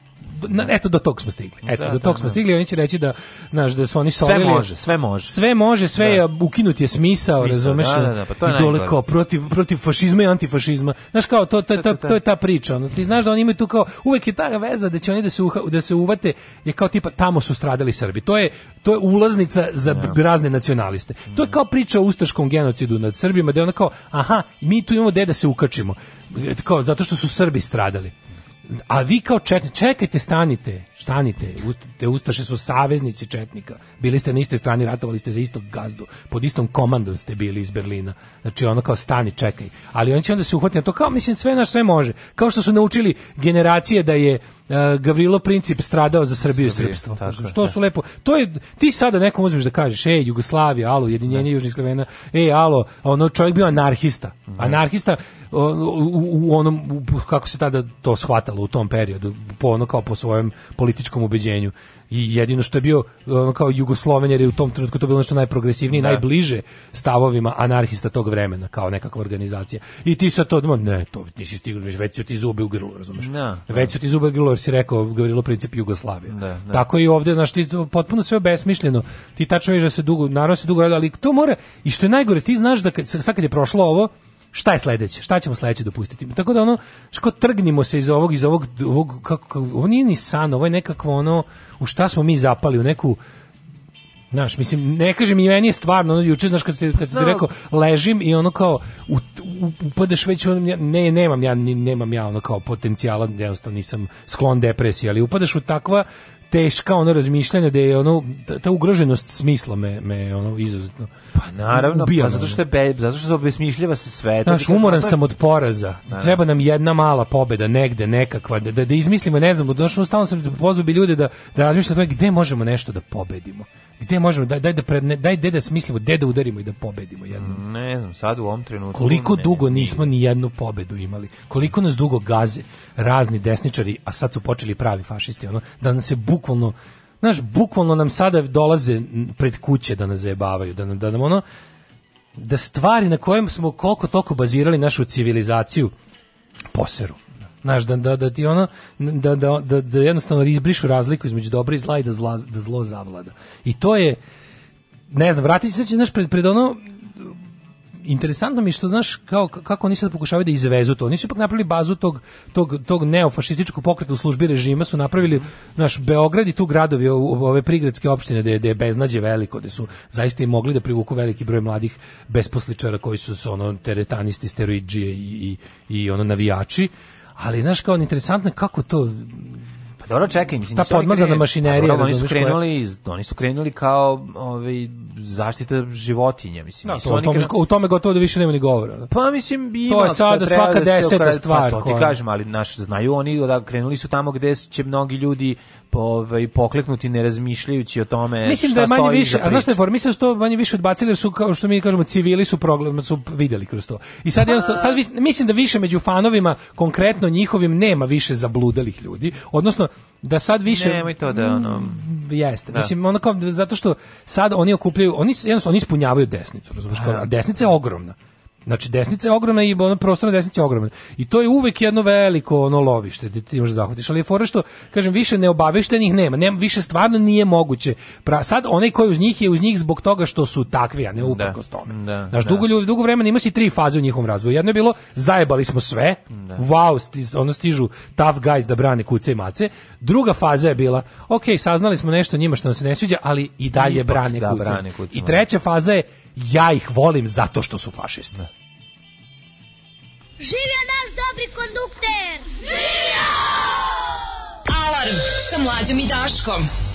na, eto do tog smo stigli. Eto da, do da, tog da, smo da. stigli, oni će reći da znaš da su oni solili. Sve može, sve može. Sve može, sve da. je ukinuti je smisao, smisao razumeš? Da, pa to je I dole protiv protiv fašizma i antifašizma. Znaš kao to to, to, to je ta priča. No, ti znaš da oni imaju tu kao uvek je ta veza da će oni da se uha, da se uvate je kao tipa tamo su stradali Srbi. To je to je ulaznica za razne nacionaliste. To je kao priča o ustaškom genocidu nad Srbima, da je ona kao aha, mi tu imamo gde da se ukačimo. E, kao zato što su Srbi stradali a vi kao četnici, čekajte, stanite, stanite, te Ustaše su saveznici četnika, bili ste na istoj strani, ratovali ste za istog gazdu, pod istom komandom ste bili iz Berlina, znači ono kao stani, čekaj, ali oni će onda se uhvatiti na to, kao mislim sve naš sve može, kao što su naučili generacije da je uh, Gavrilo Princip stradao za Srbiju Srbije, i Srpstvo, tako, što su da. lepo, to je, ti sada nekom uzmeš da kažeš, ej, Jugoslavija, alo, jedinjenje ne. Da. Južnih Slovena, ej, alo, ono čovjek bio anarhista, mhm. anarhista, u, u onom u, kako se tada to shvatalo u tom periodu po ono kao po svojem političkom ubeđenju i jedino što je bio ono kao Jugosloven jer je u tom trenutku to bilo nešto najprogresivnije, da. najbliže stavovima anarhista tog vremena kao nekakva organizacija. I ti sad to ne, to nisi stigao, već su ti zube u grlu, razumeš? Da, da. Već su ti zube u grlu, jer si rekao govorilo princip Jugoslavije. Da, da. Tako i ovde, znaš, ti potpuno sve obesmišljeno. Ti tačno da se dugo, naravno da se dugo radi, ali to mora i što je najgore, ti znaš da kad, sad kad je prošlo ovo, šta je sledeće, šta ćemo sledeće dopustiti. Tako da ono, što trgnimo se iz ovog, iz ovog, ovog kako, oni ni san, ovo je nekakvo ono, u šta smo mi zapali, u neku, Znaš, mislim, ne kažem i meni je stvarno, ono, juče, znaš, kad ti, kad ste pa, rekao, ležim i ono kao, upadaš već, ono, ne, nemam ja, nemam ja ono kao potencijala, jednostavno nisam sklon depresiji, ali upadaš u takva teška ono razmišljanje da je ono ta ugroženost smisla me me ono izuzetno pa naravno ubija pa zato što je be, zato što se obesmišljava se sve znaš umoran sam od poraza naravno. Da. treba nam jedna mala pobeda negde nekakva da da, da izmislimo ne znam došao stalno sam pozvao bi ljude da da razmišljaju gde možemo nešto da pobedimo gde možemo daj daj da pred daj deda smislimo gde da udarimo i da pobedimo jednom. Mm, ne znam, sad u ovom trenutku koliko ne, dugo nismo ni jednu pobedu imali. Koliko nas dugo gaze razni desničari, a sad su počeli pravi fašisti, ono da nam se bukvalno znaš, bukvalno nam sada dolaze pred kuće da nas zajebavaju, da nam, da nam ono da stvari na kojima smo koliko toliko bazirali našu civilizaciju poseru. Znaš, da, da, da ti ono, da, da, da, da jednostavno izbrišu razliku između dobra i zla i da, zla, da zlo zavlada. I to je, ne znam, vratit se, znaš, pred, pred ono, interesantno mi je što znaš kao kako oni sad pokušavaju da izvezu to. Oni su ipak napravili bazu tog tog tog neofašističkog pokreta u službi režima su napravili naš Beograd i tu gradovi ove prigradske opštine gde, gde je beznađe veliko, gde su zaista i mogli da privuku veliki broj mladih besposličara koji su ono teretanisti, steroidžije i i, i ono navijači Ali, znaš, kao interesantno kako to... Pa dobro, čekaj, mislim, da ta podmazana mašinerija, pa, oni su krenuli, iz, oni su krenuli kao ovaj zaštita životinja, mislim. Da, no, to, u, tome, u tome gotovo da više nema ni govora. Pa mislim ima, to je sada svaka da pa, stvar. Pa, to ti koja... kažem, ali naš znaju oni da krenuli su tamo gde će mnogi ljudi ovaj pokleknuti ne razmišljajući o tome mislim da je manje više a zašto šta je for mislim što da manje više odbacili su kao što mi kažemo civili su problem su videli kroz to i sad pa- jednostavno sad mislim da više među fanovima konkretno njihovim nema više zabludelih ljudi odnosno da sad više nemoj to da ono mm, jeste da. mislim ono kao zato što sad oni okupljaju oni jednostavno oni ispunjavaju desnicu razumješ kao desnica je ogromna Znači desnica je ogromna i ono prostor na je ogroman. I to je uvek jedno veliko ono lovište gde ti možeš da zahvatiš, ali je fora što kažem više neobaveštenih nema, nema više stvarno nije moguće. Pra, sad onaj koji uz njih je uz njih zbog toga što su takvi, a ne da. uprkos tome. Da, Znaš, da. dugo dugo vremena ima se tri faze u njihovom razvoju. Jedno je bilo zajebali smo sve. Da. Wow, stiz, ono stižu tough guys da brane kuce i mace. Druga faza je bila, ok, saznali smo nešto njima što nam se ne sviđa, ali i dalje Ipak, brane, da, kuce. brane kuce. I da. treća faza je ja ih volim zato što su fašisti. Da. Živio naš dobri kondukter! Živio! Alarm sa mlađom i Daškom.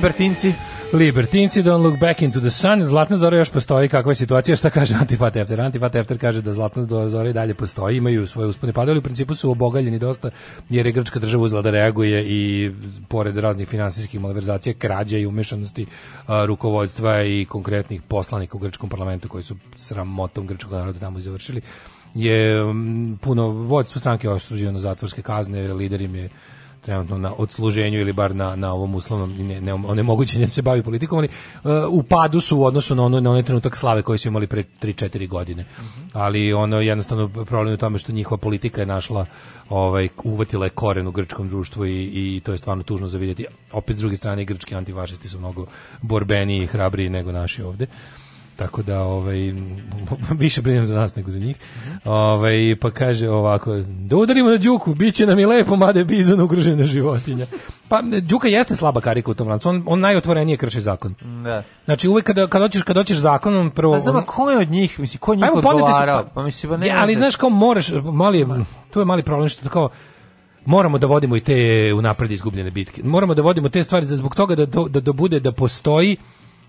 Libertinci. Libertinci, don't look back into the sun. Zlatna zora još postoji, kakva je situacija, šta kaže Antifat Efter? Antifat Efter kaže da zlatna zora i dalje postoji, imaju svoje uspone padali, u principu su obogaljeni dosta, jer je grčka država uzela da reaguje i pored raznih finansijskih malverzacija, krađa i umešanosti a, rukovodstva i konkretnih poslanika u grčkom parlamentu koji su sramotom grčkog naroda tamo i završili, je m, puno vodstvo stranke osuđeno zatvorske kazne, lider je trenutno na odsluženju ili bar na, na ovom uslovnom ne, ne, onemogućenju da se bavi politikom, ali uh, u padu su u odnosu na, ono, na onaj trenutak slave koji su imali pre 3-4 godine. Mm -hmm. Ali ono jednostavno problem je u tome što njihova politika je našla ovaj uvatila je koren u grčkom društvu i, i to je stvarno tužno za vidjeti. Opet s druge strane grčki antifašisti su mnogo borbeniji i hrabriji nego naši ovde. Tako da ovaj više brinem za nas nego za njih. Ovaj pa kaže ovako: "Da udarimo na Đuku, biće nam i lepo, mada je bizon ugrožena životinja." Pa Đuka jeste slaba karika u tom lancu. On, on najotvorenije krši zakon. Da. Znači uvek kada kad hoćeš kad hoćeš zakonom prvo. Pa znam ko je od njih, misli ko pa njih pa, odgovara. Pa, misli pa ne. Ja, ali da- znaš kao možeš, mali tu je mali problem što tako moramo da vodimo i te unapred izgubljene bitke. Moramo da vodimo te stvari za zbog toga da da, da bude da postoji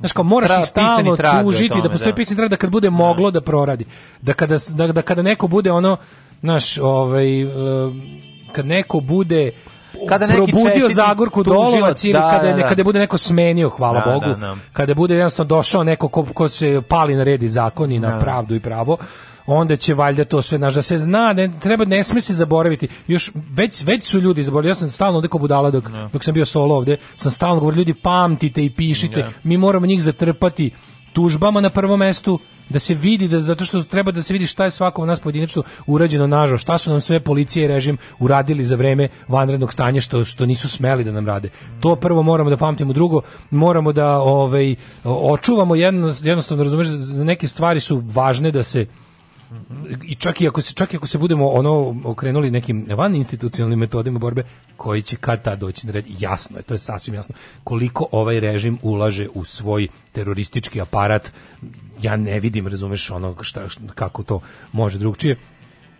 Znaš kao moraš Tra, ih stalno tužiti da tome, da postoji da. pisani trag da kad bude da. moglo da proradi. Da kada, da, da kada neko bude ono, naš ovaj, e, kad neko bude kada neki probudio Zagorku Dolovac ili da, kada, je, da, da. kada bude neko smenio, hvala da, Bogu, da, da, kada bude jednostavno došao neko ko, ko se pali na red i zakon i na pravdu i pravo, onda će valjda to sve naš da se zna, ne, treba ne sme se zaboraviti. Još već već su ljudi zaboravili. Ja sam stalno ovde kao budala dok, yeah. dok sam bio solo ovde, sam stalno govorio ljudi pamtite i pišite. Yeah. Mi moramo njih zatrpati tužbama na prvom mestu da se vidi da zato što treba da se vidi šta je svakom od nas pojedinačno urađeno nažao, šta su nam sve policija i režim uradili za vreme vanrednog stanja što što nisu smeli da nam rade. To prvo moramo da pamtimo, drugo moramo da ovaj očuvamo jedno, jednostavno razumeš da neke stvari su važne da se i čak i ako se čak i ako se budemo ono okrenuli nekim van institucionalnim metodima borbe koji će kad ta doći na red jasno je to je sasvim jasno koliko ovaj režim ulaže u svoj teroristički aparat ja ne vidim razumeš ono šta kako to može drugčije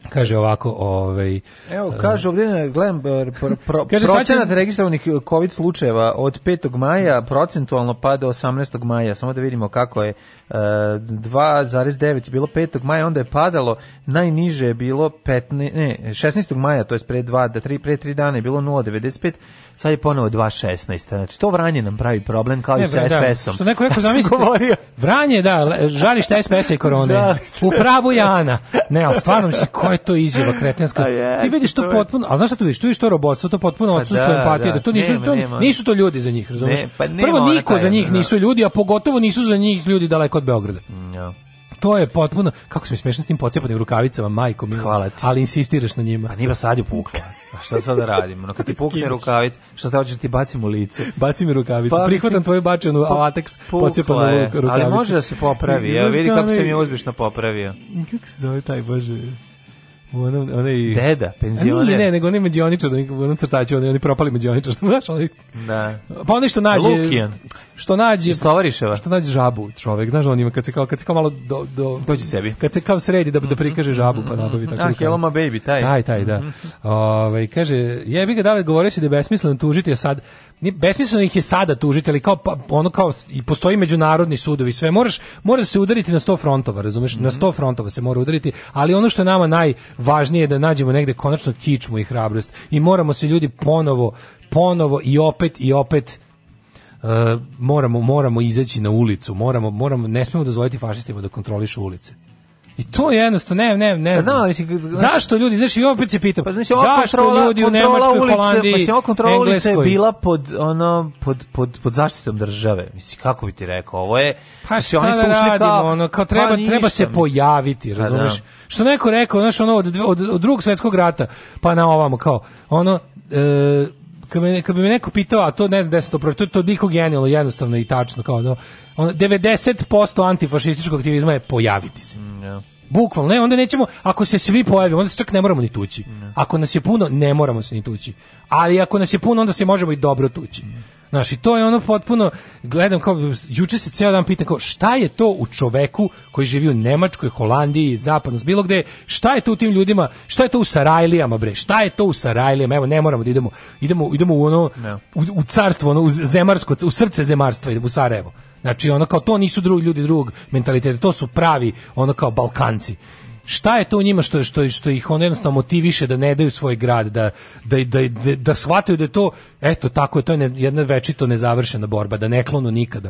Kaže ovako, ovaj Evo kaže ovdje na gledam pro, pro, kaže, procenat će... Znači- registrovanih covid slučajeva od 5. maja procentualno pada 18. maja. Samo da vidimo kako je 2,9 eh, je bilo 5. maja, onda je padalo najniže je bilo 15 ne 16. maja, to jest pre 2 da 3 pre 3 dana je bilo 0,95, sad je ponovo 2,16. Znači to Vranje nam pravi problem kao ne, i sa da. SPS-om. Što neko rekao zamislite. Vranje da žalište SPS-a i korone. U pravu Jana. Ne, al stvarno mislim je to izjava kretenska. Yes, ti vidiš to, potpuno, a znaš šta tu vidiš? Tu vidiš to robotstvo, to potpuno pa odsustvo da, empatije, da, da to nisu to, nisu to ljudi za njih, razumeš? Pa Prvo niko za njih da. nisu ljudi, a pogotovo nisu za njih ljudi daleko od Beograda. Mm, ja to je potpuno kako se mi smešno s tim pocepanim rukavicama majko mi hvala ti ali insistiraš na njima a nima sad je pukla a šta sad da radim no kad ti pukne rukavic šta sad hoćeš ti bacim u lice Baci mi rukavicu pa, prihvatam tvoju bačenu Avatex pocepanu rukavicu ali može da se popravi evo vidi kako se mi uspešno popravio kako se zove taj bože u onom, onaj... Deda, penzioner. Nije, ne, nego onaj medioničar, u crtači, oni, oni propali medioničar, što znaš, onaj... Da. Pa oni što nađe... Lukijan. Što nađe... Stovariševa. Što nađe žabu čovek, znaš, on ima, kad se kao, kad se kao malo do... do Dođi sebi. Kad se kao sredi da, da prikaže žabu, pa nabavi mhm. tako. Ah, Hello baby, taj. Taj, taj, da. Mhm. Ove, ovaj, kaže, jebi ga, David, govorio si da je besmisleno tužiti, a sad, besmisleno ih je sada tužiti, ali kao pa, ono kao i postoji međunarodni sudovi, sve moraš moraš se udariti na 100 frontova, razumeš? Mm -hmm. Na 100 frontova se mora udariti, ali ono što je nama najvažnije je da nađemo negde konačno kičmu i hrabrost i moramo se ljudi ponovo ponovo i opet i opet uh, moramo moramo izaći na ulicu, moramo moramo ne smemo dozvoliti fašistima da kontrolišu ulice. I to je jednostavno, ne, ne, ne znam. Pa znam mislim, zašto ljudi, znaš, i opet se pitam, pa, znači, ova zašto ljudi u Nemačkoj, ulice, Holandiji, mislim, pa ova kontrola ulice je bila pod, ono, pod, pod, pod zaštitom države. Mislim, kako bi ti rekao, ovo je... Pa znači, oni da su ušli kao... Ono, kao pa treba, pa ništa, treba se pojaviti, pa razumiješ? Da. Što neko rekao, znaš, ono, od, od, od drugog svetskog rata, pa na ovamo, kao, ono, e, kad, me, kad bi me neko pitao, a to ne znam gde se to pročito, to je toliko genijalno, jednostavno i tačno, kao ono, 90% antifašističkog aktivizma je pojaviti se. Yeah. Mm, Bukvalno, ne, onda nećemo, ako se svi pojavimo, onda se čak ne moramo ni tući. Yeah. Mm. Ako nas je puno, ne moramo se ni tući. Ali ako nas je puno, onda se možemo i dobro tući. Yeah. Mm. Znaš, i to je ono potpuno, gledam kao, juče se ceo dan pitam kao, šta je to u čoveku koji živi u Nemačkoj, Holandiji, zapadno, bilo gde, šta je to u tim ljudima, šta je to u Sarajlijama, bre, šta je to u Sarajlijama, evo, ne moramo da idemo, idemo, idemo u ono, u, u, carstvo, ono, u zemarsko, u srce zemarstva, idemo u Sarajevo. Znači, ono kao, to nisu drugi ljudi drugog mentaliteta, to su pravi, ono kao, Balkanci šta je to u njima što što što ih on jednostavno motiviše da ne daju svoj grad da da da da, da shvataju da je to eto tako je to je jedna večito nezavršena borba da ne klonu nikada.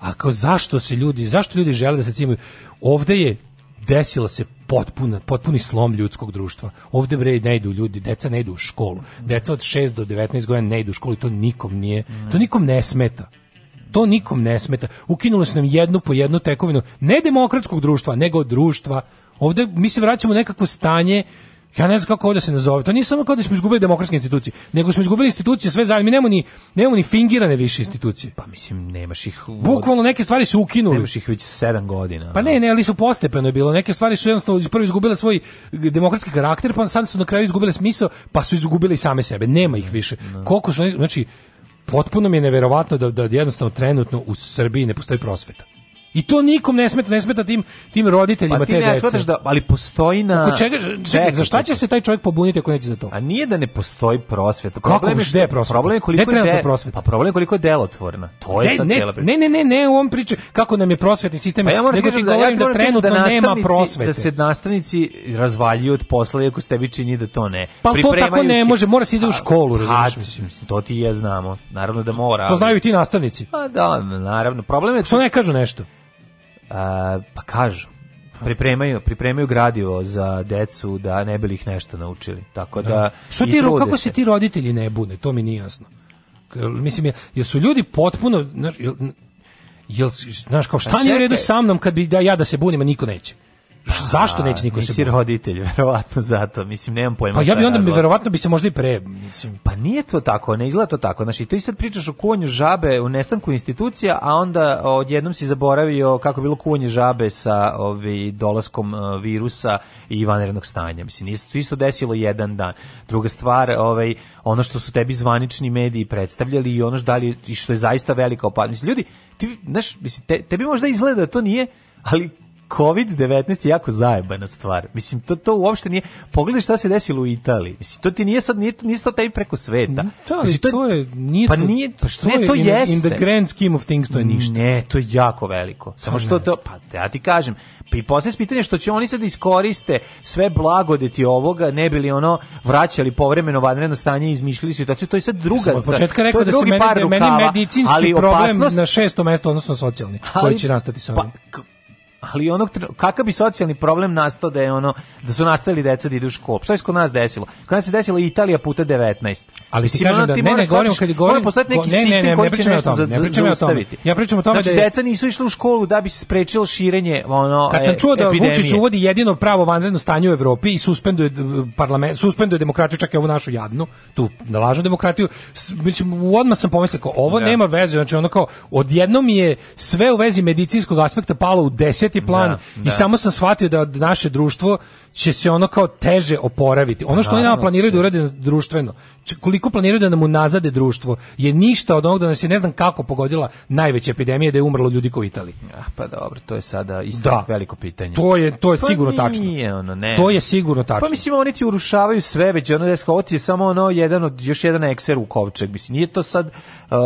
ako zašto se ljudi zašto ljudi žele da se cimaju? Ovde je desila se potpuna, potpuni slom ljudskog društva. Ovde bre ne idu ljudi, deca ne idu u školu. Deca od 6 do 19 godina ne idu u školu i to nikom nije, to nikom ne smeta. To nikom ne smeta. Ukinulo se nam jednu po jednu tekovinu ne demokratskog društva, nego društva Ovde mi se vraćamo u nekakvo stanje Ja ne znam kako ovdje se nazove. To nije samo kao da smo izgubili demokratske institucije, nego smo izgubili institucije sve zajedno. Mi nemamo ni, nemamo ni fingirane više institucije. Pa mislim, nemaš ih... Bukvalno neke stvari su ukinuli. Nemaš ih već sedam godina. Pa ne, ne, ali su postepeno je bilo. Neke stvari su jednostavno prvo izgubile svoj demokratski karakter, pa sad su na kraju izgubile smisao, pa su izgubile i same sebe. Nema ih više. No. Koliko su... Znači, potpuno mi je neverovatno da, da jednostavno trenutno u Srbiji ne postoji prosveta. I to nikom ne smeta, ne smeta tim tim roditeljima te pa ti ne dece. da, ali postoji na Ako čega, čega za šta će se taj čovjek pobuniti ako neće za to? A nije da ne postoji prosvjeta. Problem je gde prosvjeta? Problem je koliko je de, prosvjeta. Pa problem je koliko je delotvorna. To je ne, sad ne, cela Ne, ne, ne, ne, u ovom priči kako nam je prosvjetni sistem, pa ja moram nego ti da, govorim da, da, trenutno nema da prosvete. Da se nastavnici razvaljuju od posla iako se tebi čini da to ne. Pa to tako ne može, mora se ide u školu, pa, razumiješ? mislim, to ti je znamo. Naravno da mora. To znaju ti nastavnici. Pa da, naravno. Problem je što ne kažu nešto pa kažu, pripremaju pripremaju gradivo za decu da ne bi ih nešto naučili. Tako da, da. što ti kako se ti roditelji ne bune, to mi nije jasno. Mislim je su ljudi potpuno znaš, jel, znaš kao šta pa nije u redu sa mnom kad bi da ja da se bunim, a niko neće zašto neće niko se nisi roditelj, verovatno zato. Mislim nemam pojma. Pa ja bi onda mi verovatno bi se možda i pre, mislim. Pa nije to tako, ne izgleda to tako. Znači ti sad pričaš o kuvanju žabe u nestanku institucija, a onda odjednom si zaboravio kako bilo kuvanje žabe sa ovi dolaskom e, virusa i vanrednog stanja. Mislim isto isto desilo jedan dan. Druga stvar, ovaj ono što su tebi zvanični mediji predstavljali i ono što dalje i što je zaista velika opasnost. Ljudi, ti znaš, mislim te, tebi možda izgleda da to nije, ali COVID-19 je jako zajebana stvar. Mislim, to, to uopšte nije... Pogledaj šta se desilo u Italiji. Mislim, to ti nije sad, nije, nije to tebi preko sveta. Da, Mislim, to, to je... Nije pa nije... Pa što ne, to in, jeste. In the grand scheme of things to je ništa. Ne, to je jako veliko. Samo što to... Pa ja ti kažem, pa i poslije pitanje što će oni sad iskoriste sve blagodeti ovoga, ne bili ono vraćali povremeno vanredno stanje i izmišljali situaciju, to je sad druga stvar. Od početka rekao da se meni, meni medicinski ali problem opasnost, na šesto mesto, odnosno socijalni, koji će nastati sa pa ovim. Pa, ali onog kakav bi socijalni problem nastao da je ono da su nastali deca da idu u školu. Šta je kod nas desilo? kad se desilo Italija puta 19. Ali si kažem da mene ne govorim kad govorim mora neki ne, sistem ne, ne, koji ne, ne će nešto za, ne pričam o tome. Ja pričam o tome znači, da je, deca nisu išla u školu da bi se sprečilo širenje ono Kad sam e, čuo da epidemije. Vučić uvodi jedino pravo vanredno stanje u Evropi i suspenduje e, parlament, suspenduje demokratiju čak i ovu našu jadnu, tu da lažu demokratiju. Mislim odmah sam pomislio kao ovo da. nema veze, znači ono kao odjednom je sve u vezi medicinskog aspekta palo u 10 peti plan da, da. i samo sam shvatio da naše društvo će se ono kao teže oporaviti. Ono što oni nama planiraju da urade društveno, koliko planiraju da nam unazade društvo, je ništa od onog da nas je ne znam kako pogodila najveća epidemija da je umrlo ljudi kao u Italiji. Ah, pa dobro, to je sada isto da. veliko pitanje. To je, to je pa sigurno tačno. Ono, ne. To je sigurno tačno. Pa mislim, oni ti urušavaju sve, već ono da je samo ono jedan od, još jedan ekser u kovčeg. Mislim, nije to sad, uh,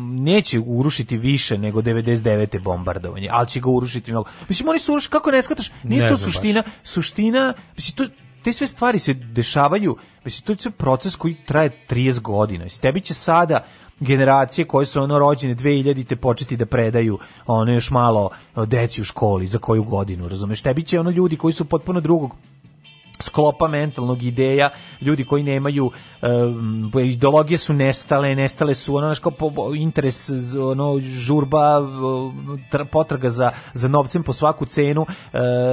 neće urušiti više nego 99. bombardovanje, ali će ga urušiti mnogo. Mislim, oni su, kako ne skataš, nije ne to suština, baš. suština suština, mislim, to, te sve stvari se dešavaju, mislim, to je proces koji traje 30 godina. Mislim, tebi će sada generacije koje su ono rođene 2000-te početi da predaju ono još malo deci u školi za koju godinu, razumeš? Tebi će ono ljudi koji su potpuno drugog sklopa mentalnog ideja, ljudi koji nemaju um, ideologije su nestale, nestale su ono znači interes ono žurba eh, potraga za za novcem po svaku cenu, uh,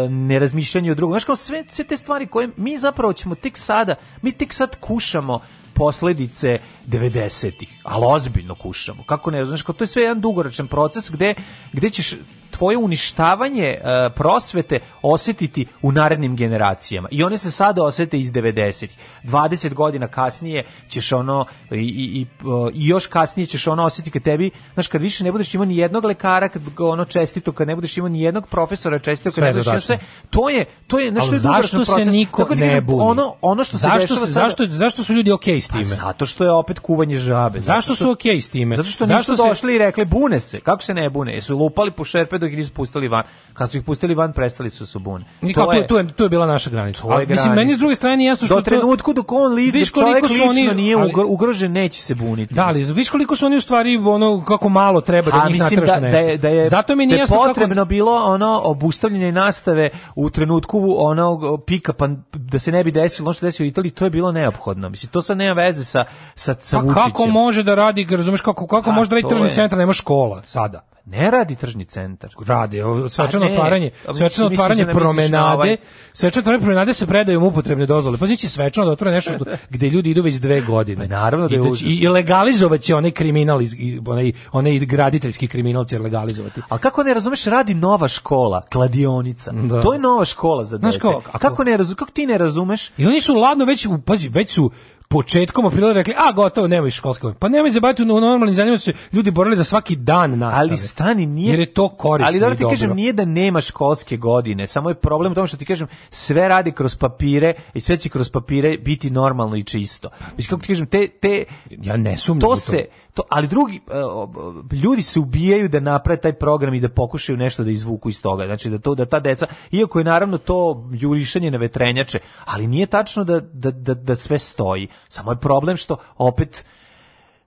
nerazmišljanje o drugom. Znači kao sve, sve te stvari koje mi zapravo ćemo tek sada, mi tek sad kušamo posledice 90-ih, ali ozbiljno kušamo. Kako ne znaš, kao to je sve jedan dugoročan proces gde, gde ćeš svoje uništavanje uh, prosvete osetiti u narednim generacijama. I one se sada osete iz 90 20 godina kasnije ćeš ono i, i, i, još kasnije ćeš ono osetiti kad tebi, znaš, kad više ne budeš imao ni jednog lekara, kad ono čestito, kad ne budeš imao ni jednog profesora čestito, kad ne budeš imao sve, da. to je, to je nešto je zašto se niko da ne kažem, buni? Ono, ono što se dešava se, sada... zašto, zašto su ljudi okej okay s pa time? Pa zato što je opet kuvanje žabe. Zašto, zašto su okej okay s time? Zato što, zašto nisu se... došli i rekli bune se. Kako se ne bune? Jesu lupali po šerpe dok ih nisu pustili van. Kad su ih pustili van, prestali su se bune. to je, tu, je, tu je bila naša granica. To granica. Mislim, meni s druge strane jesu što... Do trenutku dok on li, viš čovjek lično oni, nije ali, ugrožen, neće se buniti. Da, ali viš koliko su oni u stvari ono, kako malo treba da A, njih natraš da, Da je, da je, Zato mi nije da potrebno kako... bilo ono obustavljanje nastave u trenutku onog pika, pa da se ne bi desilo ono što desilo u Italiji, to je bilo neophodno. Mislim, to sa nema veze sa, sa, sa pa kako može da radi, razumeš, kako, kako A, da, može da radi tržni centar, nema škola sada. Ne radi tržni centar. Radi, pa svečano otvaranje, svečano otvaranje da promenade, ovaj- svečano otvaranje promenade se predaju upotrebne dozvole. Pa znači svečano da otvore nešto što, gde ljudi idu već dve godine. Pa naravno da je I, da i legalizovat će onaj kriminal, iz, onaj, onaj graditeljski kriminal će legalizovati. A kako ne razumeš, radi nova škola, kladionica. Da. To je nova škola za dete. Znaš kako, kako, ne razumeš, kako ti ne razumeš? I oni su ladno već, pazi, već su početkom aprila rekli, a gotovo, nema više školske godine. Pa nemoj zabaviti u normalnim zanima su ljudi borili za svaki dan nastave. Ali stani, nije... Jer je to korisno Ali da ti dobro. kažem, nije da nema školske godine, samo je problem u tom što ti kažem, sve radi kroz papire i sve će kroz papire biti normalno i čisto. Mislim, kako ti kažem, te... te ja ne sumnjam to. se, to, ali drugi e, ljudi se ubijaju da naprave taj program i da pokušaju nešto da izvuku iz toga. Znači da to da ta deca, iako je naravno to jurišanje na vetrenjače, ali nije tačno da, da, da, da sve stoji. Samo je problem što opet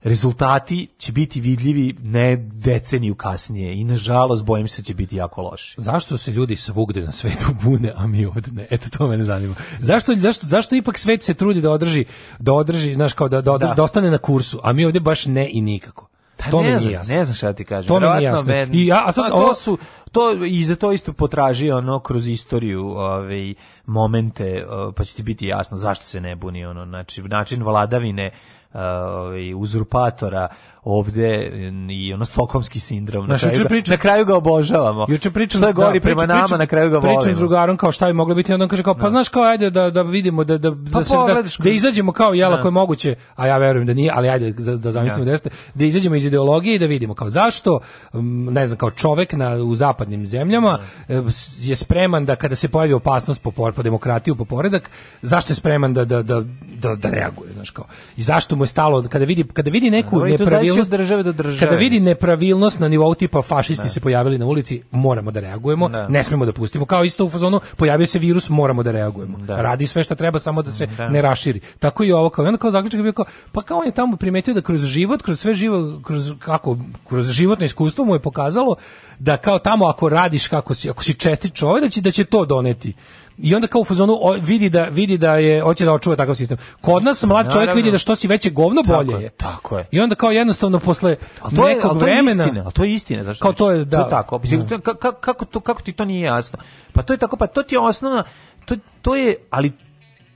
rezultati će biti vidljivi ne deceniju kasnije i nažalost bojim se da će biti jako loši. Zašto se ljudi svugde na svetu bune, a mi ovde ne? Eto to mene zanima. Zašto, zašto, zašto ipak svet se trudi da održi, da održi, znaš, kao da, da, održi, da, da. da ostane na kursu, a mi ovde baš ne i nikako. Ta, da, to ne mi znam, Ne znam šta ti kažem. To mi jasno. Men, I ja, a sad, a to su, to, I za to isto potraži ono kroz istoriju ovaj, momente, pa će ti biti jasno zašto se ne buni ono. Znači, način vladavine Ovaj, uzurpatora ovde i ono stokholmski sindrom. Na, kraju, priča, na kraju ga obožavamo. Juče pričam da je gori da, prema priča, nama, priča, na kraju ga volimo. Pričam s drugarom kao šta bi moglo biti, onda on kaže kao pa da. znaš kao ajde da da vidimo da da pa da, se, da, da izađemo kao jela da. koje je moguće, a ja verujem da nije, ali ajde da, da zamislimo da da izađemo iz ideologije i da vidimo kao zašto ne znam kao čovek na u zapadnim zemljama e, je spreman da kada se pojavi opasnost po, po demokratiju, po poredak, zašto je spreman da da da da, da reaguje, znaš kao. I zašto mu je stalo kada vidi kada vidi neku nepravilnost nepravilnost države do države. Kada vidi nepravilnost na nivou tipa fašisti ne. se pojavili na ulici, moramo da reagujemo, ne, ne smemo da pustimo. Kao isto u fazonu pojavio se virus, moramo da reagujemo. Da. Radi sve što treba samo da se da. ne raširi. Tako i ovo kao onda kao zaključak bio kao pa kao on je tamo primetio da kroz život, kroz sve živo, kroz kako kroz životno iskustvo mu je pokazalo da kao tamo ako radiš kako si, ako si čestit čovjek da će da će to doneti i onda kao u fazonu o, vidi da vidi da je hoće da očuva takav sistem. Kod nas mlad čovjek vidi da što si veće govno bolje je. Tako je. I onda kao jednostavno posle a to je, nekog vremena, a to je istina, zašto? Kao to je da. To je tako. Da. Kako, kako to kako ti to nije jasno? Pa to je tako, pa to ti je osnovna to, to je ali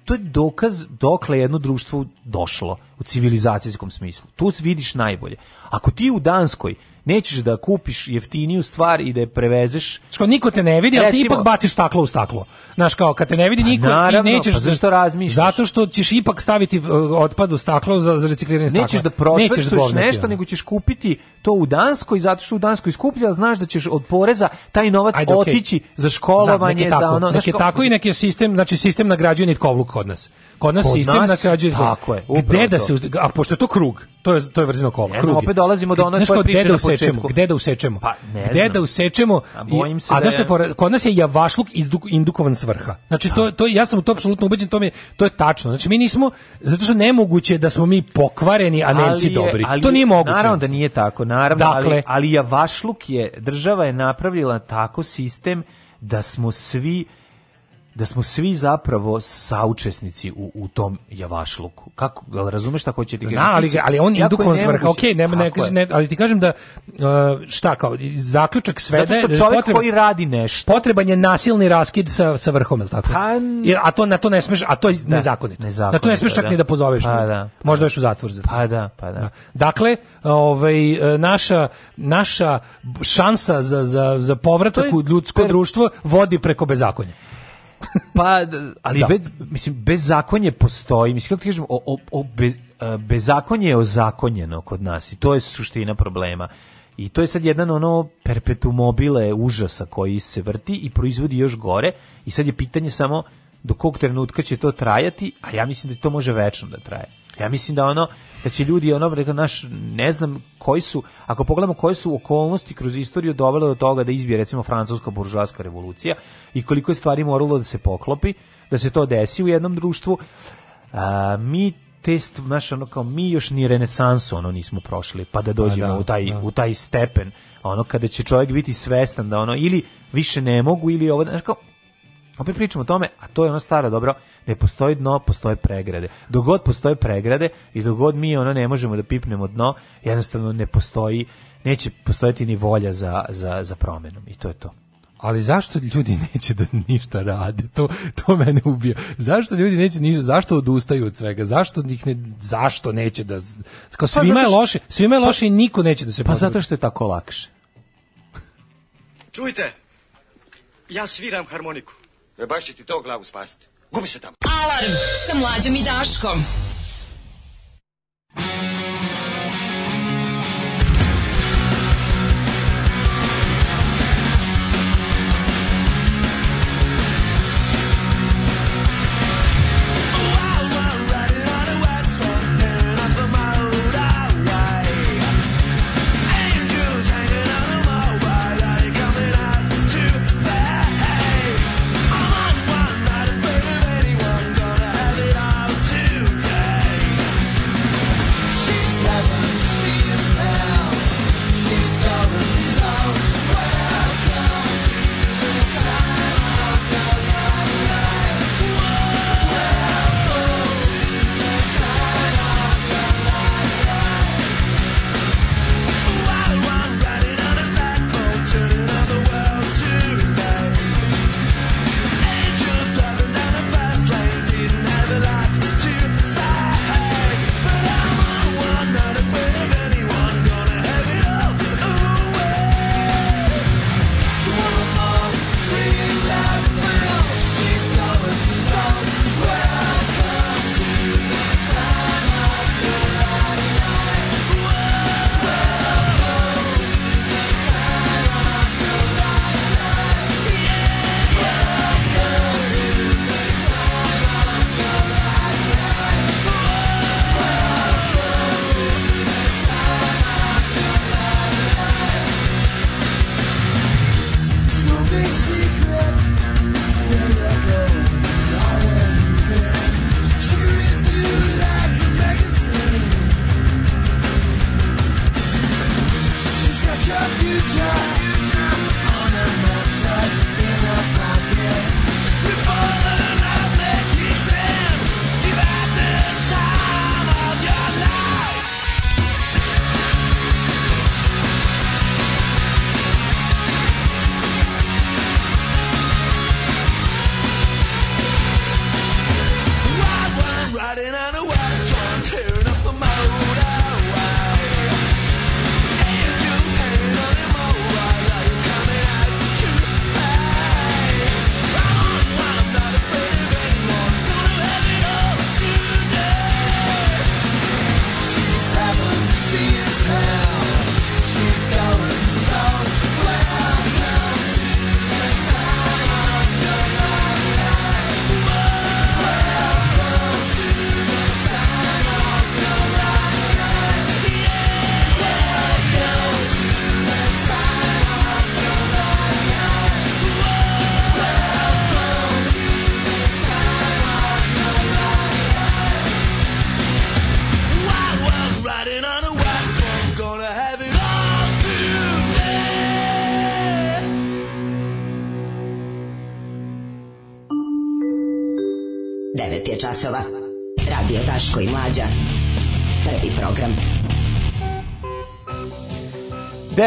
to je dokaz dokle jedno društvo došlo u civilizacijskom smislu. Tu vidiš najbolje. Ako ti u Danskoj nećeš da kupiš jeftiniju stvar i da je prevezeš. Što niko te ne vidi, a ti ipak baciš staklo u staklo. Znaš kao, kad te ne vidi pa niko, naravno, ti pa nećeš pa zašto razmišljaš? Zato što ćeš ipak staviti e, otpad u staklo za, za recikliranje stakla. Nećeš da prošvercuješ da nešto, nego ćeš kupiti to u Danskoj, zato što u Danskoj skuplja, znaš da ćeš od poreza taj novac Ajde, okay. otići za školovanje, Znam, za ono... Nek je tako i neki sistem, znači sistem nagrađuje nitkovluk kod nas. Kod nas kod sistem nas, na krađu tako je. Gde da se a pošto je to krug, to je to je vrzino kola. Ne znam, opet dolazimo do onog koje priče da usečemo, gde da usečemo? Pa, ne gde da znam. da usečemo? A, bojim se da zašto je... kod nas je javašluk indukovan s vrha. Znači to da. to ja sam u to apsolutno ubeđen, to mi je, to je tačno. Znači mi nismo zato što nemoguće da smo mi pokvareni, a Nemci dobri. Ali, to nije moguće. Naravno da nije tako, naravno, dakle, ali ali javašluk je država je napravila tako sistem da smo svi da smo svi zapravo saučesnici u, u tom javašluku. Kako, ali razumeš šta hoće ti Zna, ali, ali on indukovan svrha, ok, ne, ne, ne, ali ti kažem da, uh, šta kao, zaključak svede... Zato što čovjek potreban, koji radi nešto. Potreban je nasilni raskid sa, sa vrhom, ili tako? Pa, a to, na to ne smeš, a to je da, nezakonito. nezakonito. Na to ne smeš čak da. ni da pozoveš. Pa, da, pa možda da. još u zatvor. Za pa da, pa da. da. Dakle, ovaj, naša, naša šansa za, za, za povratak u ljudsko društvo vodi preko bezakonja pa, ali da. bez, mislim, bezakonje postoji. Mislim, kako ti kažem, o, o, bez, e, bezakonje je ozakonjeno kod nas i to je suština problema. I to je sad jedan ono mobile užasa koji se vrti i proizvodi još gore i sad je pitanje samo do kog trenutka će to trajati, a ja mislim da to može večno da traje. Ja mislim da ono da će ljudi ono rekao naš ne znam koji su ako pogledamo koje su okolnosti kroz istoriju dovele do toga da izbije recimo francuska buržoaska revolucija i koliko je stvari moralo da se poklopi da se to desi u jednom društvu a, mi test naš ono kao mi još ni renesansu ono nismo prošli pa da pa dođemo da, u taj da. u taj stepen ono kada će čovjek biti svestan da ono ili više ne mogu ili ovo znaš kao Opet pričamo o tome, a to je ono staro dobro, ne postoji dno, postoje pregrade. Dogod postoje pregrade i dogod mi ono ne možemo da pipnemo dno, jednostavno ne postoji, neće postojati ni volja za, za, za promenom i to je to. Ali zašto ljudi neće da ništa rade? To, to mene ubija. Zašto ljudi neće ništa? Zašto odustaju od svega? Zašto ih ne, zašto neće da... Kao, pa svima što, je loše, svima je pa- loše pa, i niko neće da se... Pa podruži. zato što je tako lakše. Čujte, ja sviram harmoniku. E, baš će ti to glavu spasiti. Gubi se tamo. Alarm sa mlađom i Daškom.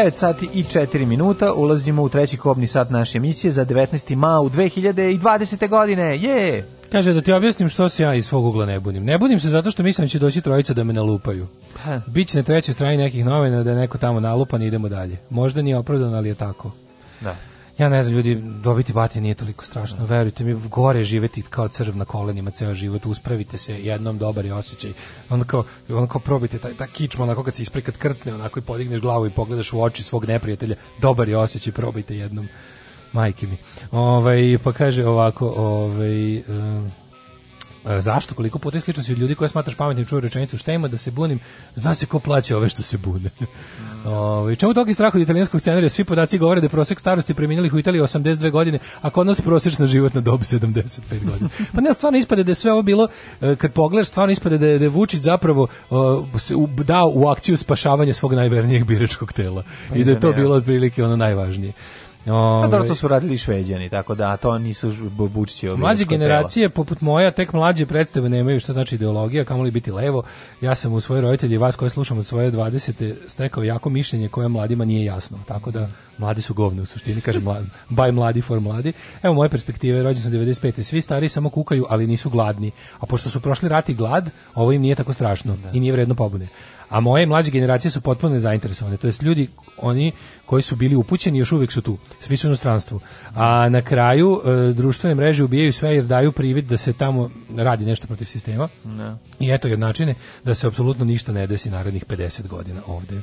9 sati i 4 minuta ulazimo u treći kobni sat naše emisije za 19. mau 2020. godine. Je! Kaže da ti objasnim što se ja iz svog ugla ne budim. Ne budim se zato što mislim da će doći trojica da me nalupaju. Biće na trećoj strani nekih novina da je neko tamo nalupan i idemo dalje. Možda nije opravdano, ali je tako. Da ja ne znam, ljudi, dobiti bati nije toliko strašno, da. verujte mi, gore živeti kao crv na kolenima ceo život, uspravite se, jednom dobar je osjećaj, onako, onako probite taj, ta kičma, onako kad se isprekat krcne, onako i podigneš glavu i pogledaš u oči svog neprijatelja, dobar je osjećaj, probajte jednom, majke mi. Ovaj, pa kaže ovako, ovaj, um, E, zašto, koliko puta slično si ljudi koje smatraš pametnim čuju rečenicu šta ima da se bunim, zna se ko plaća ove što se bune. Mm. Ovaj čemu togi strah od italijanskog scenarija? Svi podaci govore da prosek starosti preminulih u Italiji 82 godine, a kod nas prosečna životna dob 75 godina. Pa ne, stvarno ispade da je sve ovo bilo, e, kad pogledaš, stvarno ispade da je, da je Vučić zapravo e, se dao u akciju spašavanja svog najvernijeg biračkog tela. Pa I da je to bilo otprilike ono najvažnije. Ove, pa dobro, to su radili šveđani, tako da to nisu Vučići Mlađe generacije, tela. poput moja, tek mlađe predstave nemaju što znači ideologija, kamo li biti levo. Ja sam u svoje roditelji vas koje slušam od svoje 20. stekao jako mišljenje koje mladima nije jasno. Tako da, mladi su govni u suštini, kažem, mladi, by mladi for mladi. Evo moje perspektive, rođen sam 95. Svi stari samo kukaju, ali nisu gladni. A pošto su prošli rat i glad, ovo im nije tako strašno da. i nije vredno pobune a moje mlađe generacije su potpuno zainteresovane. To jest ljudi oni koji su bili upućeni još uvijek su tu, svi su u inostranstvu. A na kraju e, društvene mreže ubijaju sve jer daju privid da se tamo radi nešto protiv sistema. Ne. Da. I eto jednačine da se apsolutno ništa ne desi narednih 50 godina ovdje.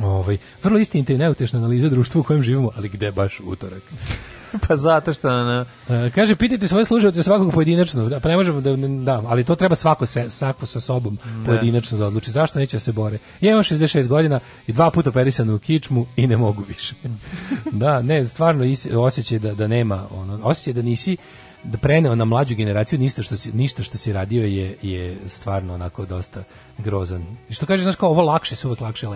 Ovaj, vrlo istinita i neutešna analiza društva u kojem živimo, ali gde baš utorak. pa zato što ona... E, kaže, pitajte svoje služavce svakog pojedinačno. Da, pa ne možemo da, da, ali to treba svako, se, svako sa sobom ne. Da. pojedinačno da odluči. Zašto neće da se bore? Ja imam 66 godina i dva puta perisan u kičmu i ne mogu više. da, ne, stvarno osjećaj da, da nema, ono, osjećaj da nisi da preneo na mlađu generaciju ništa što si, ništa što se radio je je stvarno onako dosta grozan. I što kažeš, znači kao ovo lakše se uvek lakše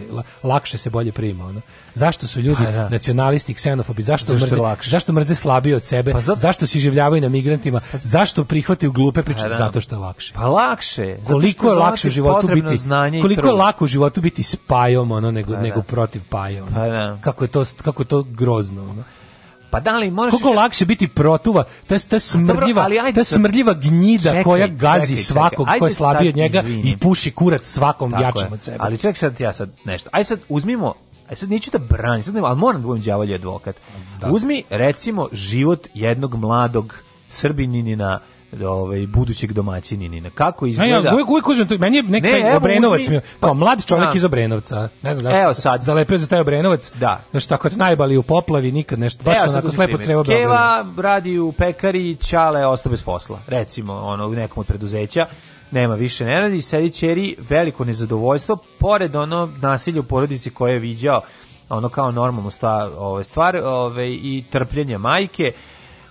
lakše se bolje prima, ono. Zašto su ljudi pa, da. nacionalisti, ksenofobi, zašto, zašto mrze lakše? zašto mrze slabije od sebe? Pa, zato... Zašto se življavaju na migrantima? Pa, zašto prihvataju glupe priče? Pa, da. Zato što je lakše. Pa lakše. Koliko je lakše u životu biti koliko je lako u životu biti spajom ono nego pa da. nego protiv paja. Ono. Pa da. Kako je to kako je to grozno. Ono Pa da li možeš... Koliko lakše biti protuva, ta, ta smrdljiva, Dobro, ajde, ta smrdljiva gnjida čekaj, koja gazi čekaj, svakog ko je slabiji od njega izvinim. i puši kurac svakom Tako jačem od sebe. Ali ček sad ja sad nešto. Aj sad uzmimo Aj sad neću da branim, sad ne, ali moram da budem đavolji advokat. Da. Uzmi recimo život jednog mladog Srbininina ovaj budućeg domaćinina. Kako izgleda? Ne, ja, uvek, uvek uzmem to, meni je neki ne, evo, Obrenovac, uzmi, pa, kao mlad čovjek iz Obrenovca, ne znam zašto. Evo sad zalepio za taj Obrenovac. Da. Znaš tako najbali u poplavi, nikad nešto, baš evo, onako slepo crevo Keva radi u pekari, Čale ostao bez posla, recimo, ono u nekom od preduzeća nema više ne radi, sedi ćeri, veliko nezadovoljstvo, pored ono nasilje u porodici koje je viđao ono kao normalno sta, ove, ovaj, stvar ove, ovaj, i trpljenje majke,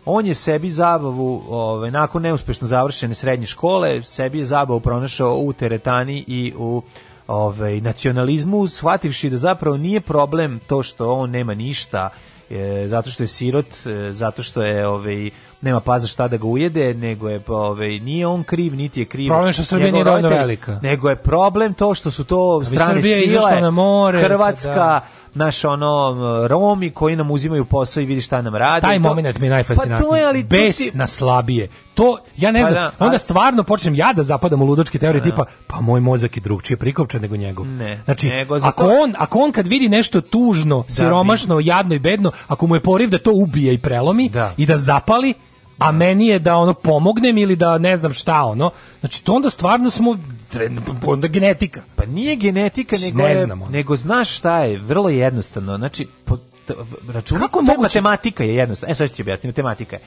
on je sebi zabavu, ovaj, nakon neuspešno završene srednje škole, sebi je zabavu pronašao u teretani i u ovaj, nacionalizmu, shvativši da zapravo nije problem to što on nema ništa, e, zato što je sirot, e, zato što je ovaj, nema paza šta da ga ujede, nego je ovaj nije on kriv, niti je kriv. Problem što Srbija nije dovoljno velika. Nego je problem to što su to strane sile. Srbija na more. Hrvatska, pa da naš ono Romi koji nam uzimaju posao i vidi šta nam radi. Taj momenat mi je najfascinantniji. Pa to je ali bes ti... na slabije. To ja ne pa znam, da, onda a... stvarno počnem ja da zapadam u ludočke teorije pa da. tipa pa moj mozak je drugčije prikopčan nego njegov. Ne, znači nego zato... ako on ako on kad vidi nešto tužno, da, siromašno, jadno i bedno, ako mu je poriv da to ubije i prelomi da. i da zapali, a meni je da ono pomognem ili da ne znam šta ono. Znači to onda stvarno smo onda genetika. Pa nije genetika nego ne je, nego znaš šta je, vrlo jednostavno. Znači po, računa Kako moguće? matematika je jednostavno. E sad ću objasniti matematika. Je.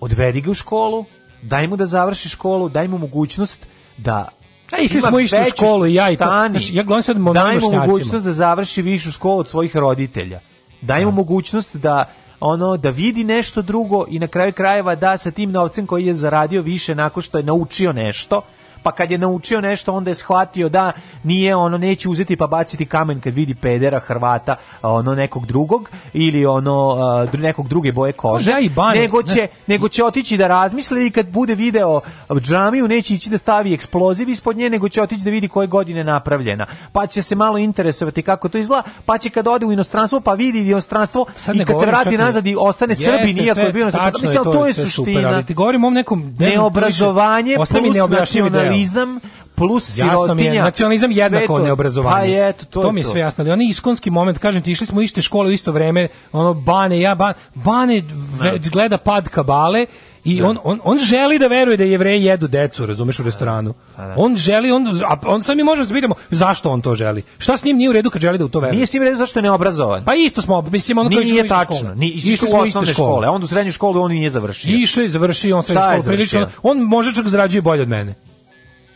Odvedi ga u školu, daj mu da završi školu, daj mu mogućnost da e, a išli smo išli u školu i ja i to. Znači, ja glavno sad Daj mu mogućnost da završi višu školu od svojih roditelja. Daj mu da. mogućnost da ono da vidi nešto drugo i na kraju krajeva da sa tim novcem koji je zaradio više nakon što je naučio nešto pa kad je naučio nešto, onda je shvatio da nije ono, neće uzeti pa baciti kamen kad vidi pedera Hrvata, ono nekog drugog, ili ono nekog druge boje kože, no, bani, nego, će, ne... nego će otići da razmisli i kad bude video džamiju, neće ići da stavi eksploziv ispod nje, nego će otići da vidi koje godine napravljena. Pa će se malo interesovati kako to izgleda, pa će kad ode u inostranstvo, pa vidi inostranstvo i kad se vrati nazad i ostane Srbin, iako je bilo na to je suština. Super, ali ti govorim o nekom ne znam, neobrazovanje plus neobjašnjivi nacionalizam plus sirotinja. je, nacionalizam jednako neobrazovanje. Pa je, to, to, to mi je sve jasno. Ali da onaj iskonski moment, kažem ti, išli smo iste škole u isto vreme, ono, Bane, ja, Bane, Bane znači. gleda pad kabale, i da. on, on, on želi da veruje da jevreji jedu decu, razumeš, u da. restoranu. Pa on želi, on, a on sam mi možemo da pitamo zašto on to želi. Šta s njim nije u redu kad želi da u to veruje? Nije s njim u redu zašto je neobrazovan. Pa isto smo, mislim, ono koji Nije tačno, ni išli smo u osnovne škole, škole. a on u srednju školu on nije završio. Išao je završio, on srednju školu prilično, on može čak zarađuje bolje od mene.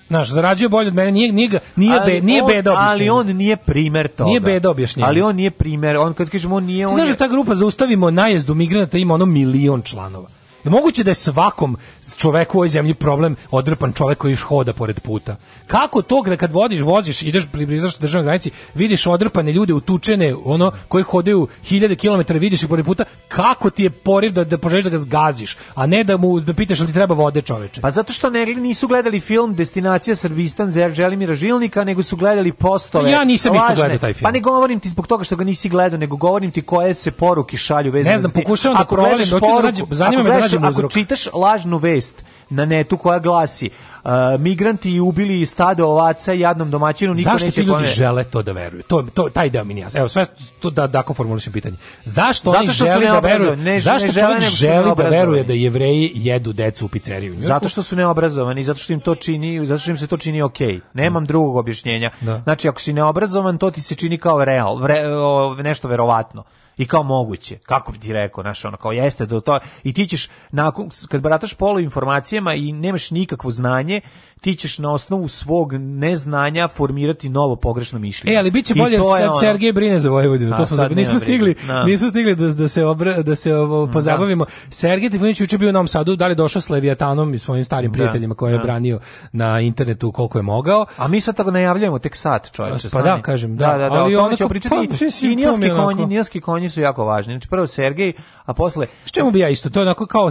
Naš zarađuje bolje od mene, nije nije nije be, nije on, beda objašnjenja. Ali on nije primer to. Nije beda objašnjenja. Ali on nije primer, on kad kažemo on nije on. Znaš, da je... ta grupa zaustavimo najezdu migranata ima ono milion članova. Je moguće da je svakom čoveku u ovoj zemlji problem odrpan čovek koji hoda pored puta. Kako to da kad vodiš, voziš, ideš približaš državnoj granici, vidiš odrpane ljude utučene, ono koji hodaju hiljade kilometara, vidiš ih pored puta, kako ti je poriv da da poželiš da ga zgaziš, a ne da mu da pitaš da ti treba vode, čoveče. Pa zato što ne nisu gledali film Destinacija Srbistan za Želimira Žilnika, nego su gledali postove. Ja nisam lažne. isto gledao taj film. Pa ne govorim ti zbog toga što ga nisi gledao, nego govorim ti koje se poruke šalju vezano. Ne znam, pokušavam da provalim, hoću da nađem, zanima me da nađem ako uzrok. čitaš lažnu vest na netu koja glasi uh, migranti ubili stado ovaca jadnom domaćinu niko Zašto neće ti ljudi žele to da veruju? To to taj deo mi nije Evo sve to da da formulišem pitanje. Zašto oni žele da veruju? Ne, zašto ne žele, želi da veruje da jevreji jedu decu u pizzeriju? Zato što su neobrazovani, zato što im to čini, zato što im se to čini okej. Nemam mm. drugog objašnjenja. Da. Znači ako si neobrazovan, to ti se čini kao real, vre, o, nešto verovatno i kao moguće. Kako bi ti rekao, znaš, ono kao jeste do to i ti ćeš nakon kad barataš polu informacijama i nemaš nikakvo znanje, ti ćeš na osnovu svog neznanja formirati novo pogrešno mišljenje. E, ali biće bolje I sad Sergej brine za Vojvodinu. to smo sad nismo stigli, no. Da. nismo stigli da, da se obra, da se ovo mm, da. pozabavimo. Da. Sergej Trifunić juče bio u Novom Sadu, da li došao s Leviatanom i svojim starim da. prijateljima koje je branio na internetu koliko je mogao. A mi sad tako najavljujemo tek sat, čovječe. Pa da, kažem, da. da, da, da ali o tome ćemo pričati. Pa, I nilski konji, nilski konji su jako važni. Znači prvo Sergej, a posle S čemu bi ja isto? To je onako kao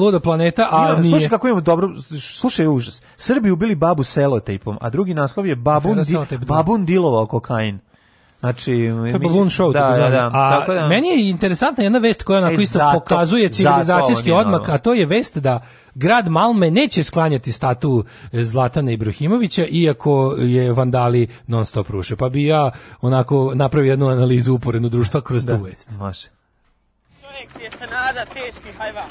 luda planeta, a nije. Slušaj kako imamo dobro, slušaj užas. Srbi ubili babu selotejpom, a drugi naslov je Babun, di, da. babun dilovao kokain. Znači, to mislim, show, da, tako da, da, a tako da. meni je interesantna jedna vest koja onako e, isto zato, pokazuje civilizacijski odmak, a to je vest da grad Malme neće sklanjati statu e, Zlatana Ibrahimovića, iako je vandali non stop ruše. Pa bi ja onako napravio jednu analizu uporednu društva kroz da, tu vest. Može. Čovjek je se nada teški hajva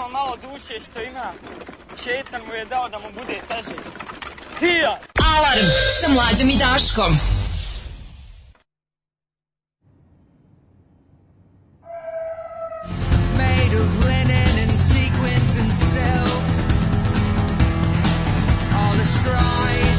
ono malo duše što ima, šetan mu je dao da mu bude teže. Hija! Alarm sa mlađom i Daškom. Made of linen and sequins and silk All destroyed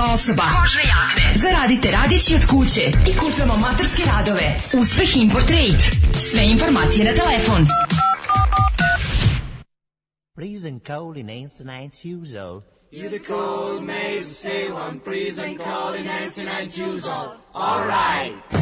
poznata osoba. Kožne jakne. Zaradite radići od kuće i kucamo maturske radove. Uspeh Import Rate. Sve informacije na telefon. Freezing call in ancient Tuzo. You the cold maze, say one freezing call in ancient Tuzo. All right.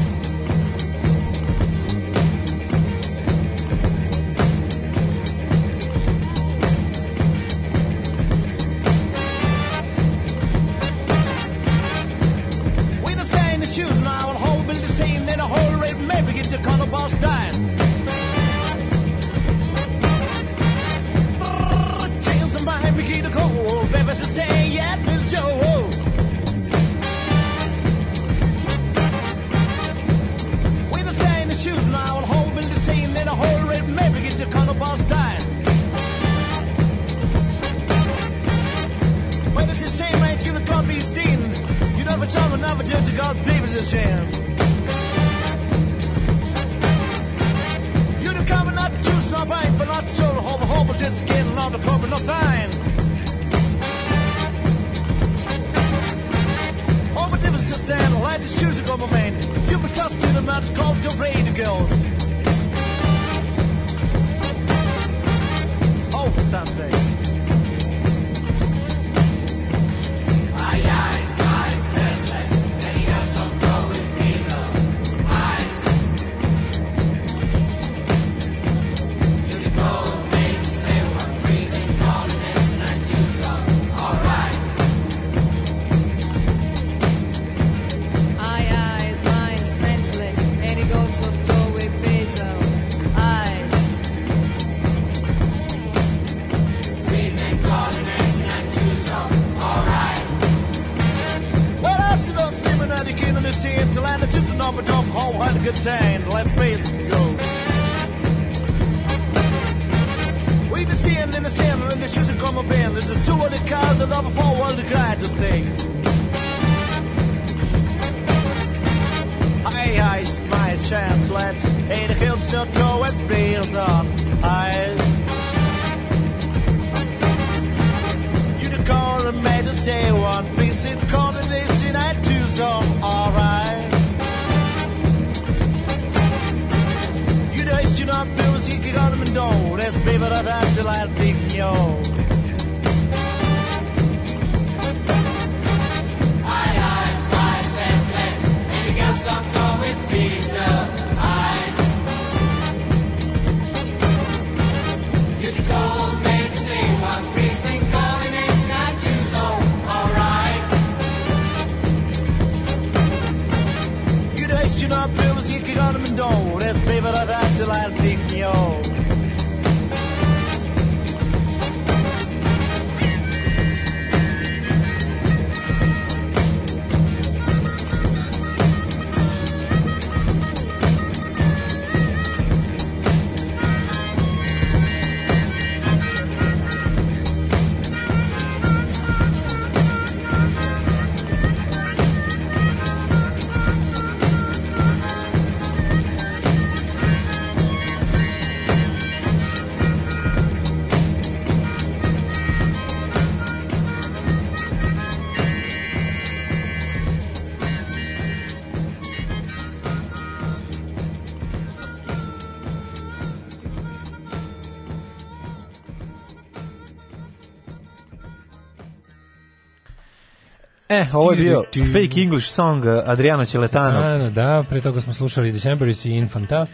ovo je bio fake English song uh, Adriano Celetano. Da, da, da, pre toga smo slušali Decemberis i Infanta.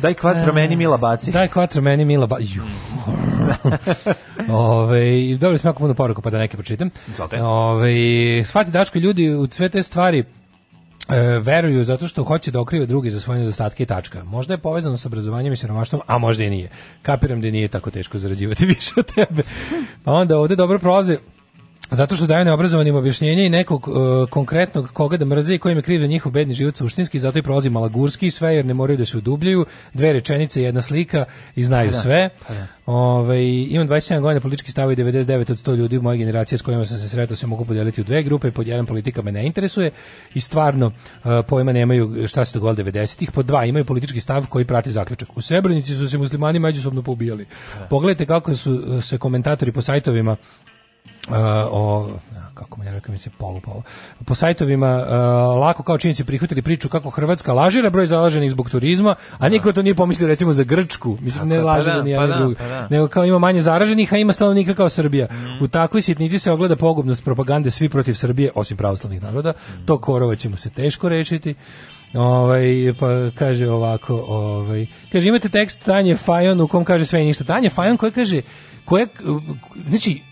Daj kvatro meni Mila baci. Daj kvatro meni Mila baci. Ove, dobro smo jako puno poruku, pa da neke pročitam. Izvolite. Ove, shvati dačko ljudi u sve te stvari e, veruju zato što hoće da okrive drugi za svoje nedostatke i tačka. Možda je povezano s obrazovanjem i siromaštvom, a možda i nije. Kapiram da nije tako teško zarađivati više od tebe. Pa onda ovdje dobro prolaze Zato što daju neobrazovanim objašnjenje i nekog uh, konkretnog koga da mrze i kojim je kriv za njihov bedni život suštinski, zato i prolazi malagurski i sve, jer ne moraju da se udubljaju. Dve rečenice, jedna slika i znaju pa da, sve. Pa da. Ove, ovaj, imam 27 godina politički stav i 99 od 100 ljudi u moje generacije s kojima sam se sretao se mogu podeliti u dve grupe. Pod jedan politika me ne interesuje i stvarno uh, pojma nemaju šta se dogodilo 90-ih. Pod dva imaju politički stav koji prati zaključak. U Srebrenici su se muslimani međusobno pobijali. Pa da. Pogledajte kako su e, se komentatori po sajtovima Uh, o kako mu ja rekao, mislim, polupao. Po sajtovima uh, lako kao činjenicu prihvatili priču kako Hrvatska lažira broj zalaženih zbog turizma, a niko to nije pomislio recimo za Grčku, mislim, ne pa laže da, da nije pa da, pa da. nego kao ima manje zaraženih, a ima stanovnika kao Srbija. Mm. U takvoj sitnici se ogleda pogubnost propagande svi protiv Srbije, osim pravoslavnih naroda, mm. to korova ćemo se teško rečiti. Ovaj pa kaže ovako, ovaj kaže imate tekst Tanje Fajon u kom kaže sve i ništa. Tanje Fajon koji kaže koja znači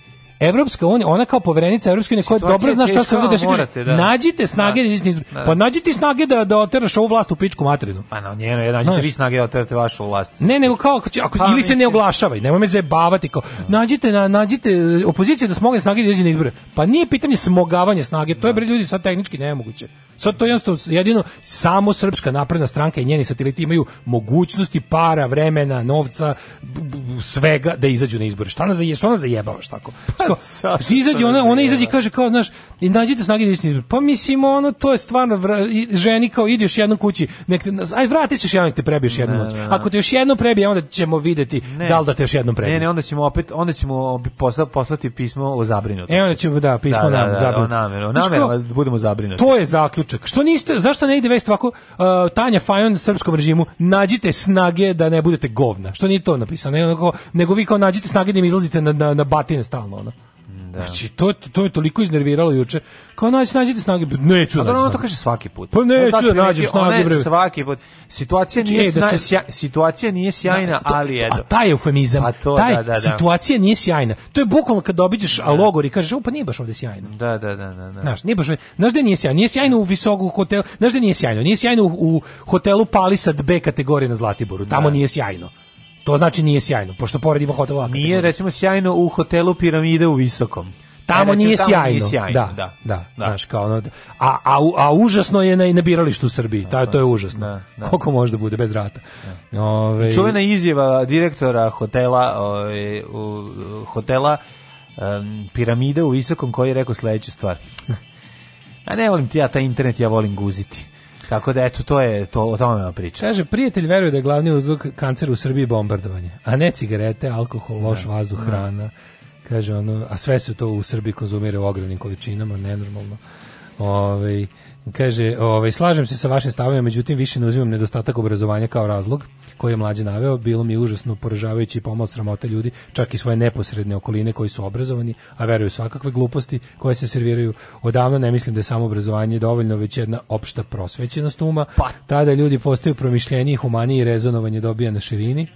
Evropska unija, ona kao poverenica Evropske unije koja dobro zna šta se ovde dešava, da. nađite snage da, da, da, da. Pa nađite snage da da oteraš ovu vlast u pičku materinu. Pa na njeno, ja nađite vi snage da oterate vašu vlast. Ne, nego kao ako, ako pa, ili se ne oglašavaj, nemoj me zebavati, kao. Nađite na nađite e, opozicija da smogne snage da izađe na izbore. Pa nije pitanje smogavanja snage, to je bre ljudi sad tehnički nemoguće. Sad to jednostavno, jedino samo Srpska napredna stranka i njeni sateliti imaju mogućnosti para, vremena, novca, svega da izađu na izbore. Šta ona za je, ona zajebavaš tako. Šta? Pa izađe ona, ona izađe i kaže kao, znaš, i nađite snage da isti. Pa mislim ono to je stvarno vra, ženi kao ideš jednom kući, nek aj vrati se još jednom te prebiješ jednu Ne, ne. Ako te još jednom prebije, onda ćemo videti ne. da li da te još jednom prebije. Ne, ne, onda ćemo opet, onda ćemo poslati, poslati pismo o zabrinutosti. E onda ćemo da pismo da, nam da, da, zabrinutosti. O namjeru, namjeru, budemo zabrinuti. To je zaključ zaključak. Što niste, zašto ne ide vest ovako uh, Tanja Fajon srpskom režimu, nađite snage da ne budete govna. Što nije to napisano? Nego, nego vi kao nađite snage da im izlazite na, na, na batine stalno, ono. Da. Znači, to, to je toliko iznerviralo juče. Kao, naći, nađite snage, neću da naći ona to kaže svaki put. Pa neću znači, da nađem snage, bre. svaki put. Situacija znači, nije, e, da sna, situacija nije da, sjajna, da, to, ali eto. A taj eufemizam, a pa to, taj, da, da, da, situacija nije sjajna. To je bukvalno kad dobiđeš a da. logor i kažeš, o, pa nije baš ovde sjajno. Da, da, da. da, da. Znaš, nije baš, znaš da nije sjajno, nije sjajno u visoku hotelu, znaš da nije sjajno, nije sjajno u, u hotelu Palisad B kategorije na Zlatiboru, tamo nije sjajno. To znači nije sjajno, pošto pored ima hotel Alcatraz. Nije, recimo, sjajno u hotelu Piramide u Visokom. Tamo, e, nije, tamo sjajno. nije sjajno. Da, da, da, da. Znaš, kao ono, a, a, a užasno je na, na biralištu u Srbiji. Da, ta, to je da, užasno. Da, da. Koliko može da bude bez rata. Da. Ove... Čuvena izjava direktora hotela, ove, u, hotela um, Piramide u Visokom koji je rekao sledeću stvar. A ne volim ti ja taj internet, ja volim guziti. Tako da, eto, to je, to, o tome vam priča. Kaže, prijatelj veruje da je glavni uzrok kancera u Srbiji bombardovanje, a ne cigarete, alkohol, loš ne, da. vazduh, ne. Da. hrana. Kaže ono, a sve se to u Srbiji konzumira u ogromnim količinama, nenormalno. Ovaj Kaže, ovaj, slažem se sa vašim stavima, međutim više ne uzimam nedostatak obrazovanja kao razlog koji je mlađe naveo. Bilo mi je užasno poražavajući pomoć sramote ljudi, čak i svoje neposredne okoline koji su obrazovani, a veruju svakakve gluposti koje se serviraju. Odavno ne mislim da je samo obrazovanje dovoljno, već jedna opšta prosvećenost uma. Pa. Tada ljudi postaju promišljeniji, humaniji i rezonovanje dobija na širini.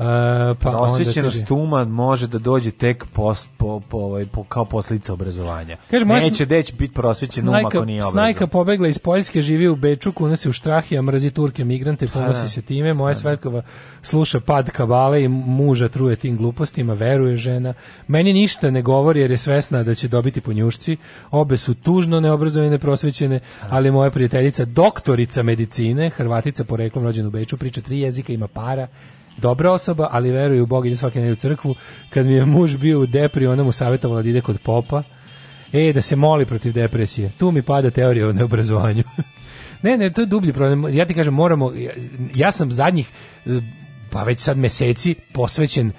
E, pa osvećenost tuma može da dođe tek post, po, po, ovaj, po, kao posljedica obrazovanja. Kaže, Neće sn... deć biti prosvećen uma ako nije obrazovan. Snajka pobegla iz Poljske, živi u Beču, kuna se u a mrzi Turke, migrante, pa ponosi da. se time. Moja pa da. svetkova sluša pad kabale i muža truje tim glupostima, veruje žena. Meni ništa ne govori jer je svesna da će dobiti punjušci. Obe su tužno neobrazovane, prosvećene, da. ali moja prijateljica, doktorica medicine, Hrvatica poreklom rođena u Beču, priča tri jezika, ima para, dobra osoba, ali veruje u Bog i svake dan u crkvu. Kad mi je muž bio u depri, ona mu savjetovala da ide kod popa. E, da se moli protiv depresije. Tu mi pada teorija o neobrazovanju. ne, ne, to je dublji problem. Ja ti kažem, moramo, ja, ja sam zadnjih, eh, pa već sad meseci, posvećen eh,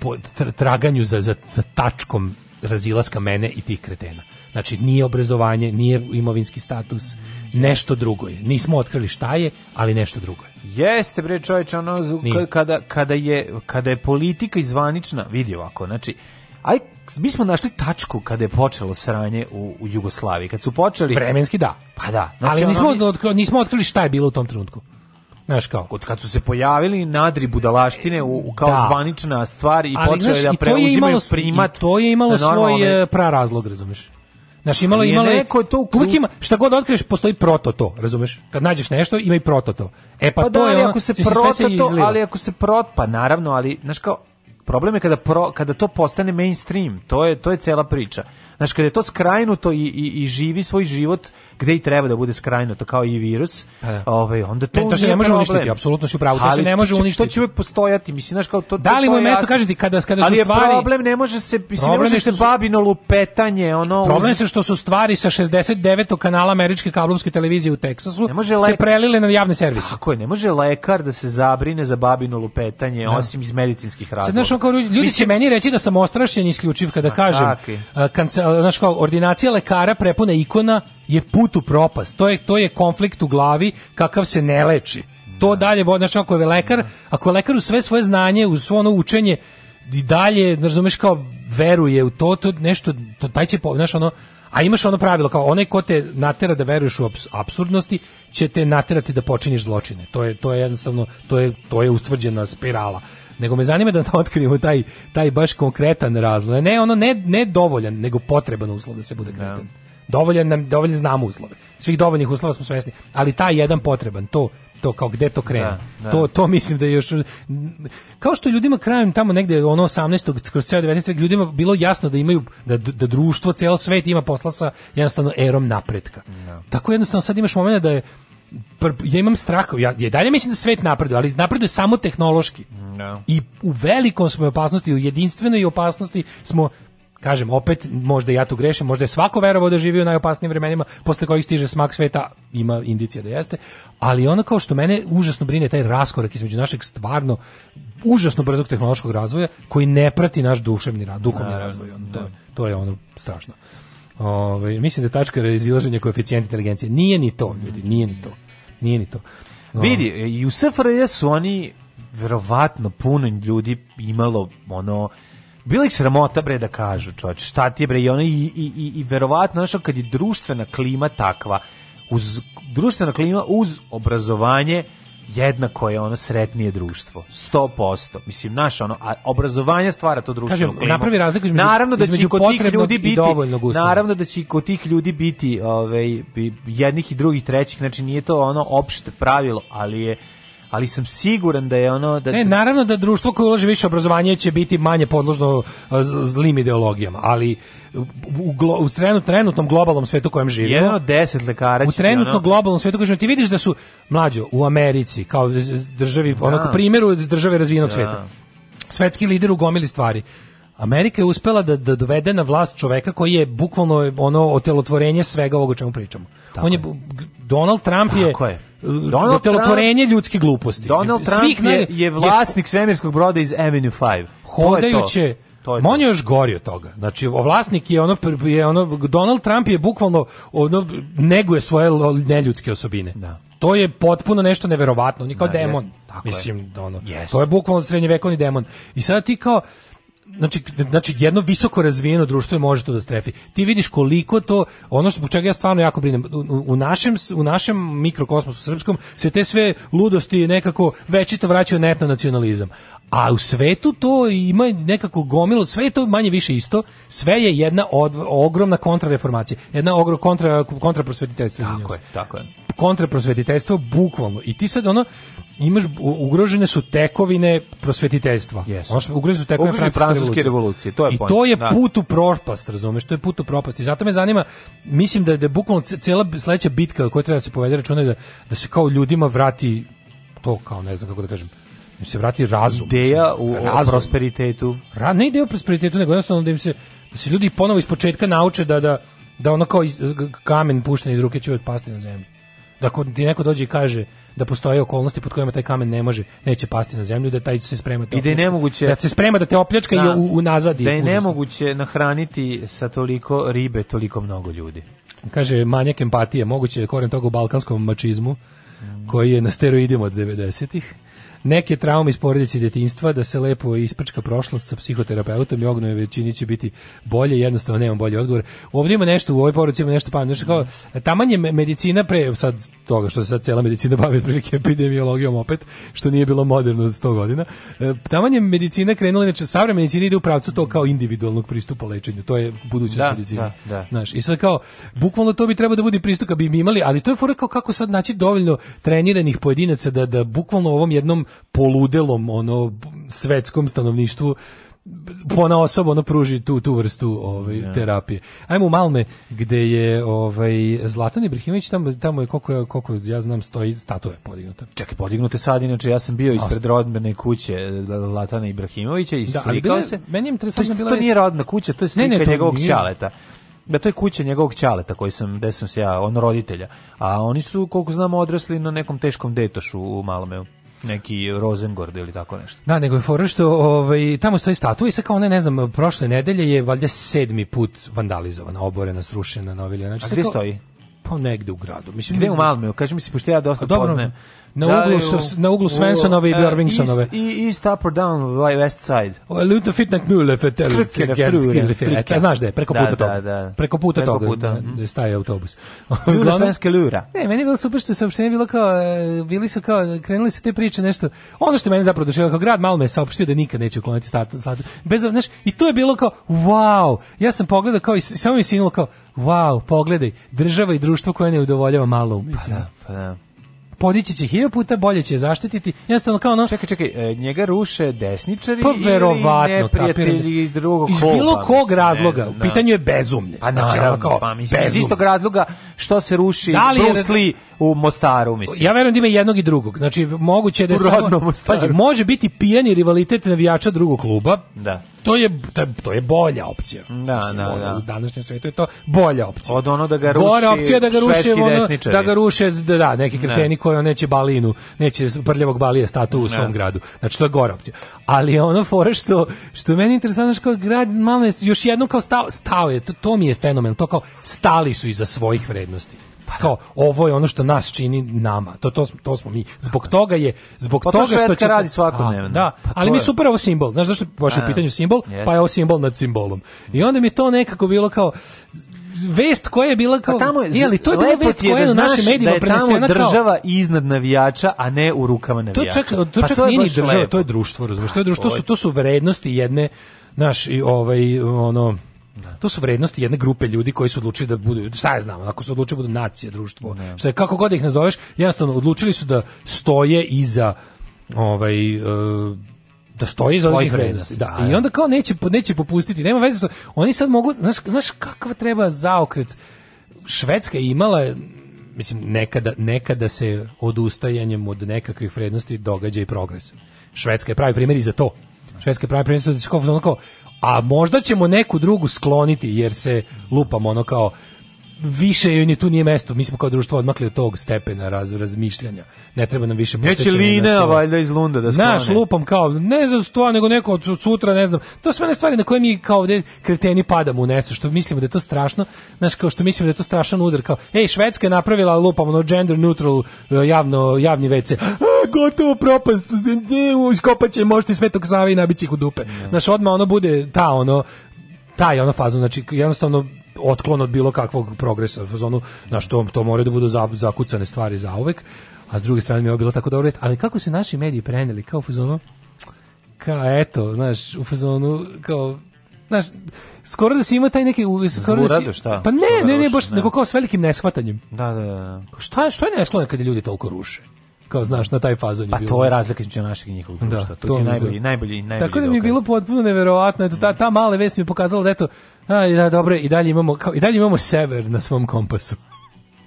po, traganju za, za, za tačkom razilaska mene i tih kretena. Znači, nije obrazovanje, nije imovinski status, nešto drugo je. Nismo otkrili šta je, ali nešto drugo je. Jeste bre čovječ, ono, kada, kada, je, kada je politika izvanična, vidi ovako, znači, aj, mi smo našli tačku kada je počelo sranje u, u Jugoslaviji, kad su počeli... Vremenski da. Pa da. Znači, ali nismo, ono... otkrili, nismo otkrili šta je bilo u tom trenutku. Znaš kao. Kod kad su se pojavili nadri budalaštine u, u kao da. zvanična stvar i počeli da preuzimaju primat. to je imalo, i to je imalo svoj e, prarazlog, razumeš? Znaš, imalo, je imalo Neko to ukru... uvijek ima, šta god otkriješ, postoji proto to, razumeš? Kad nađeš nešto, ima i proto to. E pa, pa to da, je ono, ako se proto se to, ali ako se prot, pa naravno, ali, znaš kao, problem je kada, pro, kada to postane mainstream, to je, to je cela priča. Znaš, kada je to skrajnuto i, i, i živi svoj život gde i treba da bude skrajno to kao i virus, e. ovaj onda to, ne, to se ne može uništiti, apsolutno si pravo to se ne može uništiti. To će uvek postojati, mislim znaš kao to. Da li moje mesto kažete kada kada ali su stvari? Ali problem ne može se mislim ne može se babino lupetanje, ono. Problem se što su stvari sa 69. kanala američke kablovske televizije u Teksasu se prelile na javne servise. Tako je, ne može lekar da se zabrine za babino lupetanje da. osim iz medicinskih razloga. Znaš kao ljudi ljudi će meni reći da sam ostrašćen isključiv kada pa kažem, eh, eh, znaš kao ordinacija lekara prepuna ikona je put u propast. To je, to je konflikt u glavi kakav se ne leči. To da. dalje, znači ako je lekar, da. ako je lekar u sve svoje znanje, u svo ono učenje, i dalje, razumeš, kao veruje u to, to nešto, to, taj će, znaš, ono, a imaš ono pravilo, kao onaj ko te natera da veruješ u apsurdnosti, će te naterati da počinješ zločine. To je, to je jednostavno, to je, to je ustvrđena spirala. Nego me zanima da otkrijemo taj, taj baš konkretan razlog. Ne, ono, ne, ne dovoljan, nego potreban uslov da se bude da. kretan dovoljan nam dovoljan znamo uslove. Svih dovoljnih uslova smo svesni, ali taj jedan potreban, to to kao gde to krene. Da, da. To to mislim da je još kao što ljudima krajem tamo negde ono 18. kroz 19. ljudima bilo jasno da imaju da, da društvo, ceo svet ima posla sa jednostavno erom napretka. Da. Tako jednostavno sad imaš momenat da je ja imam strah, ja, ja dalje mislim da svet napreduje, ali napreduje samo tehnološki. No. Da. I u velikom smo opasnosti, u jedinstvenoj opasnosti smo kažem opet, možda ja tu grešim, možda je svako verovao da živi u najopasnijim vremenima, posle kojih stiže smak sveta, ima indicija da jeste, ali ono kao što mene užasno brine taj raskorak između našeg stvarno užasno brzog tehnološkog razvoja koji ne prati naš duševni rad, duhovni da, razvoj, ono, to, da. je, to je ono strašno. Ove, ovaj, mislim da je tačka razilaženja koeficijent inteligencije. Nije ni to, ljudi, nije ni to. Nije ni to. O. Vidi, i u SFRJ su oni verovatno puno ljudi imalo ono Bilo ih sramota bre da kažu, čoveče, šta ti je bre i ono i, i, i, i verovatno našao kad je društvena klima takva, uz društvena klima uz obrazovanje jednako je ono sretnije društvo. 100%. Mislim, naš ono, a obrazovanje stvara to društvo. Kažem, napravi razliku između, naravno da između će kod tih ljudi biti Naravno da će kod tih ljudi biti ovaj jednih i drugih, trećih, znači nije to ono opšte pravilo, ali je ali sam siguran da je ono da Ne, naravno da društvo koje ulaže više obrazovanje će biti manje podložno e, zlim ideologijama, ali u, glo, u trenutnom globalnom svetu kojem živimo. Jedno od deset lekara. U trenutno globalnom svetu kojem živimo. Ti vidiš da su mlađi u Americi, kao državi, da. onako primjeru države razvijenog da. sveta. Svetski lider u gomili stvari. Amerika je uspela da, da dovede na vlast čoveka koji je bukvalno ono otelotvorenje svega ovoga o čemu pričamo. Tako On je, Donald Trump je, je Donald telotvorenje Trump, ljudske gluposti. Donald Trump Svih je, je vlasnik je, svemirskog broda iz Avenue 5. Hodajuće, to to. On je još gori od toga. Znači, vlasnik je ono, je ono, Donald Trump je bukvalno, ono, neguje svoje neljudske osobine. Da. To je potpuno nešto neverovatno, on je kao da, demon. Jes, tako Mislim, je. ono, yes. to je bukvalno srednjevekovni demon. I sada ti kao, znači, znači jedno visoko razvijeno društvo je može to da strefi. Ti vidiš koliko to, ono što zbog čega ja stvarno jako brinem, u, u, našem, u našem mikrokosmosu srpskom se te sve ludosti nekako većito vraćaju na nacionalizam. A u svetu to ima nekako gomilo, sve je to manje više isto, sve je jedna od, ogromna kontrareformacija, jedna ogro, kontra, kontraprosvetiteljstva. Tako je, tako je. Kontraprosvetiteljstvo, bukvalno. I ti sad ono, imaš ugrožene su tekovine prosvetiteljstva. Yes. Ono što ugrožene su tekovine Francuske, Francuske revolucije. revolucije. To je I point. to je da. put u propast, razumeš? To je put u propast. I zato me zanima, mislim da da bukvalno cela sledeća bitka koja treba da se povede računa da da se kao ljudima vrati to kao ne znam kako da kažem da se vrati razum. Ideja u razum. prosperitetu. Ra, ne ideja o prosperitetu, nego jednostavno da im se da se ljudi ponovo ispočetka nauče da da da ono kao iz, kamen pušten iz ruke će otpasti na zemlju. Da ako ti neko dođe i kaže da postoje okolnosti pod kojima taj kamen ne može, neće pasti na zemlju, da taj se sprema I da je nemoguće da se sprema da te opljačka i da. u, u nazadi. Da je užasno. nemoguće nahraniti sa toliko ribe toliko mnogo ljudi. Kaže manjak empatije, moguće je koren toga u balkanskom mačizmu koji je na steroidima od 90-ih neke traume iz porodice detinjstva da se lepo isprčka prošlost sa psihoterapeutom i ognoj većini će biti bolje, jednostavno nemam bolji odgovor. Ovdje ima nešto, u ovoj porodici ima nešto pa nešto kao, taman je medicina pre, sad toga što se sad cela medicina bavi prilike epidemiologijom opet, što nije bilo moderno od 100 godina, e, taman je medicina krenula, znači savremena medicina ide u pravcu to kao individualnog pristupa lečenju, to je budućnost da, medicine. Da, da. Znaš, I sad kao, bukvalno to bi trebalo da bude pristup bi mi imali, ali to je fora kao kako sad naći dovoljno treniranih pojedinaca da, da bukvalno ovom jednom poludelom ono svetskom stanovništvu ona osoba ono pruži tu tu vrstu ovaj yeah. Da. terapije. Ajmo u Malme gde je ovaj Zlatan Ibrahimović tamo tamo je koliko je koliko ja znam stoji statua podignuta. Čekaj, podignute sad inače ja sam bio ispred rodbene kuće e, Zlatana Ibrahimovića i da, slikao se. Meni je interesantno bila to nije rodna kuća, to je slika ne, ne, to njegovog ćaleta. Da, to je kuća njegovog ćaleta koji sam, gde sam se ja, on roditelja. A oni su, koliko znam odrasli na nekom teškom detošu u Malmeu neki Rosengord ili tako nešto. Da, nego je fora što ovaj, tamo stoji statua i sad kao ne, ne znam, prošle nedelje je valjda sedmi put vandalizovana, oborena, srušena, novilja. Znači, A gdje stoji? Pa negde u gradu. Mislim, gde u Malmeu? Kaži mi se, pošto ja dosta poznajem. Na da uglu, u, na uglu Svenssonove i Björvingsonove. E, uh, I east, east, Upper Down, West Side. Luta Fitnak Mühle, Fetelice, fetel, Znaš da je, preko da, puta da, toga. Da, da. Preko puta preko toga puta. Da, da mhm. staje autobus. Lula Svenska Lura. Ne, meni je bilo super što je saopštenje bilo kao, e, bili su kao, krenuli su te priče nešto. Ono što meni zapravo došlo, kao grad Malme je saopštio da nikad neće ukloniti status. Bez, znaš, i to je bilo kao, wow, ja sam pogledao kao, samo mi sinilo kao, wow, pogledaj, država i društvo koje ne udovoljava malo umnicima. Pa da, pa da podići će hiljadu puta, bolje će zaštititi. Jednostavno kao ono... Čekaj, čekaj, e, njega ruše desničari pa, verovatno, ili neprijatelji drugog Iz bilo kog razloga, ne znam, pitanje je bezumlje. Pa znači, naravno, znači, kao, pa mislim, bezumlje. iz istog razloga što se ruši da li Bruce Lee u Mostaru, mislim. Ja verujem da ima jednog i drugog. Znači, moguće da je samo... Pazi, može biti pijani rivalitet navijača drugog kluba. Da to je to je bolja opcija. Da, da Mislim, da, da. U današnjem svetu je to bolja opcija. Od ono da ga ruši. Bolja opcija da ga ruše ono, desničari. da ga ruše da, da neki kreteni koje on neće balinu, neće prljavog balije statu u svom gradu. Znači to je gora opcija. Ali je ono fora što što meni interesantno što grad malo je još jednom kao stao, stao je, to, to mi je fenomen, to kao stali su iza svojih vrednosti pa da. kao ovo je ono što nas čini nama. To to, to smo mi. Zbog toga je zbog pa to toga što će radi svako svakodnevno. Da, pa ali je. mi super ovo simbol. Znaš zašto baš u e. pitanju simbol, yes. pa je ovo simbol nad simbolom. I onda mi to nekako bilo kao vest koja je bila kao... tamo je, je ali to je bila vest koja je da našim medijima da prenesena kao... država iznad navijača, a ne u rukama navijača. To čak, to pa čak pa to nije ni država, lepo. to je društvo, razumiješ? To, je društvo, to, su, to su vrednosti jedne, naš, i ovaj, ono... Da. To su vrednosti jedne grupe ljudi koji su odlučili da budu, šta ja znam, ako su odlučili da budu nacije, društvo, ne. Da. šta je, kako god da ih nazoveš, jednostavno odlučili su da stoje iza ovaj uh, da stoji za svojih vrednosti. Da. Da, da, I onda kao neće, neće popustiti. Nema veze sa... Oni sad mogu... Znaš, znaš kakva treba zaokret? Švedska je imala mislim nekada, nekada se odustajanjem od nekakvih vrednosti događa i progres. Švedska je pravi primjer i za to. Švedska je pravi primjer i se da kao, a možda ćemo neku drugu skloniti jer se lupamo ono kao više joj ni tu nije mesto. Mi smo kao društvo odmakli od tog stepena raz, razmišljanja. Ne treba nam više Neće linea valjda iz Lunda da sklone. Naš lupam kao ne za sto nego neko od sutra ne znam. To sve ne stvari na koje mi kao ovde kreteni padamo u nesa što mislimo da je to strašno. Znaš kao što mislimo da je to strašan udar kao ej Švedska je napravila lupam ono gender neutral e, javno javni WC. A, gotovo propast. Ne, iskopaće možete Svetog Save i nabići ih u dupe. Da. Naš odma ono bude ta ono taj ono fazu znači jednostavno otklon od bilo kakvog progresa u zonu na što to moraju da budu zakucane stvari za uvek a s druge strane mi je bilo tako dobro ali kako su naši mediji preneli kao u fazonu kao eto znaš u fazonu kao znaš skoro da si ima taj neki skoro Zluradu, da si, šta? pa ne ne ne baš ne. nego kao s velikim neshvatanjem da da da šta šta je neshvatanje kad ljudi tolko ruše kao znaš na taj fazon je pa bilo. to je razlika između našeg i njihovog da, društva. Da, to, to je najbolji, najbolji, najbolji. Tako da mi je bilo potpuno neverovatno, eto ta ta male vest mi je pokazala da eto, a, da dobro, i dalje imamo kao, i dalje imamo sever na svom kompasu.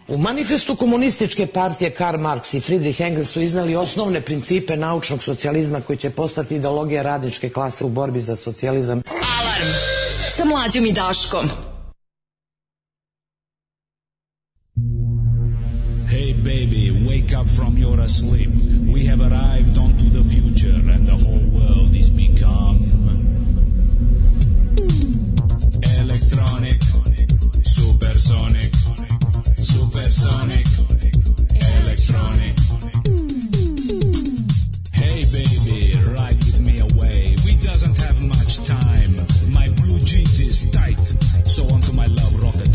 U manifestu komunističke partije Karl Marx i Friedrich Engels su iznali osnovne principe naučnog socijalizma koji će postati ideologija radničke klase u borbi za socijalizam. Alarm sa mlađom i Daškom. baby, wake up from your sleep. We have arrived onto the future, and the whole world is become electronic, supersonic, supersonic, electronic. Hey, baby, ride with me away. We doesn't have much time. My blue jeans is tight, so onto my love rocket.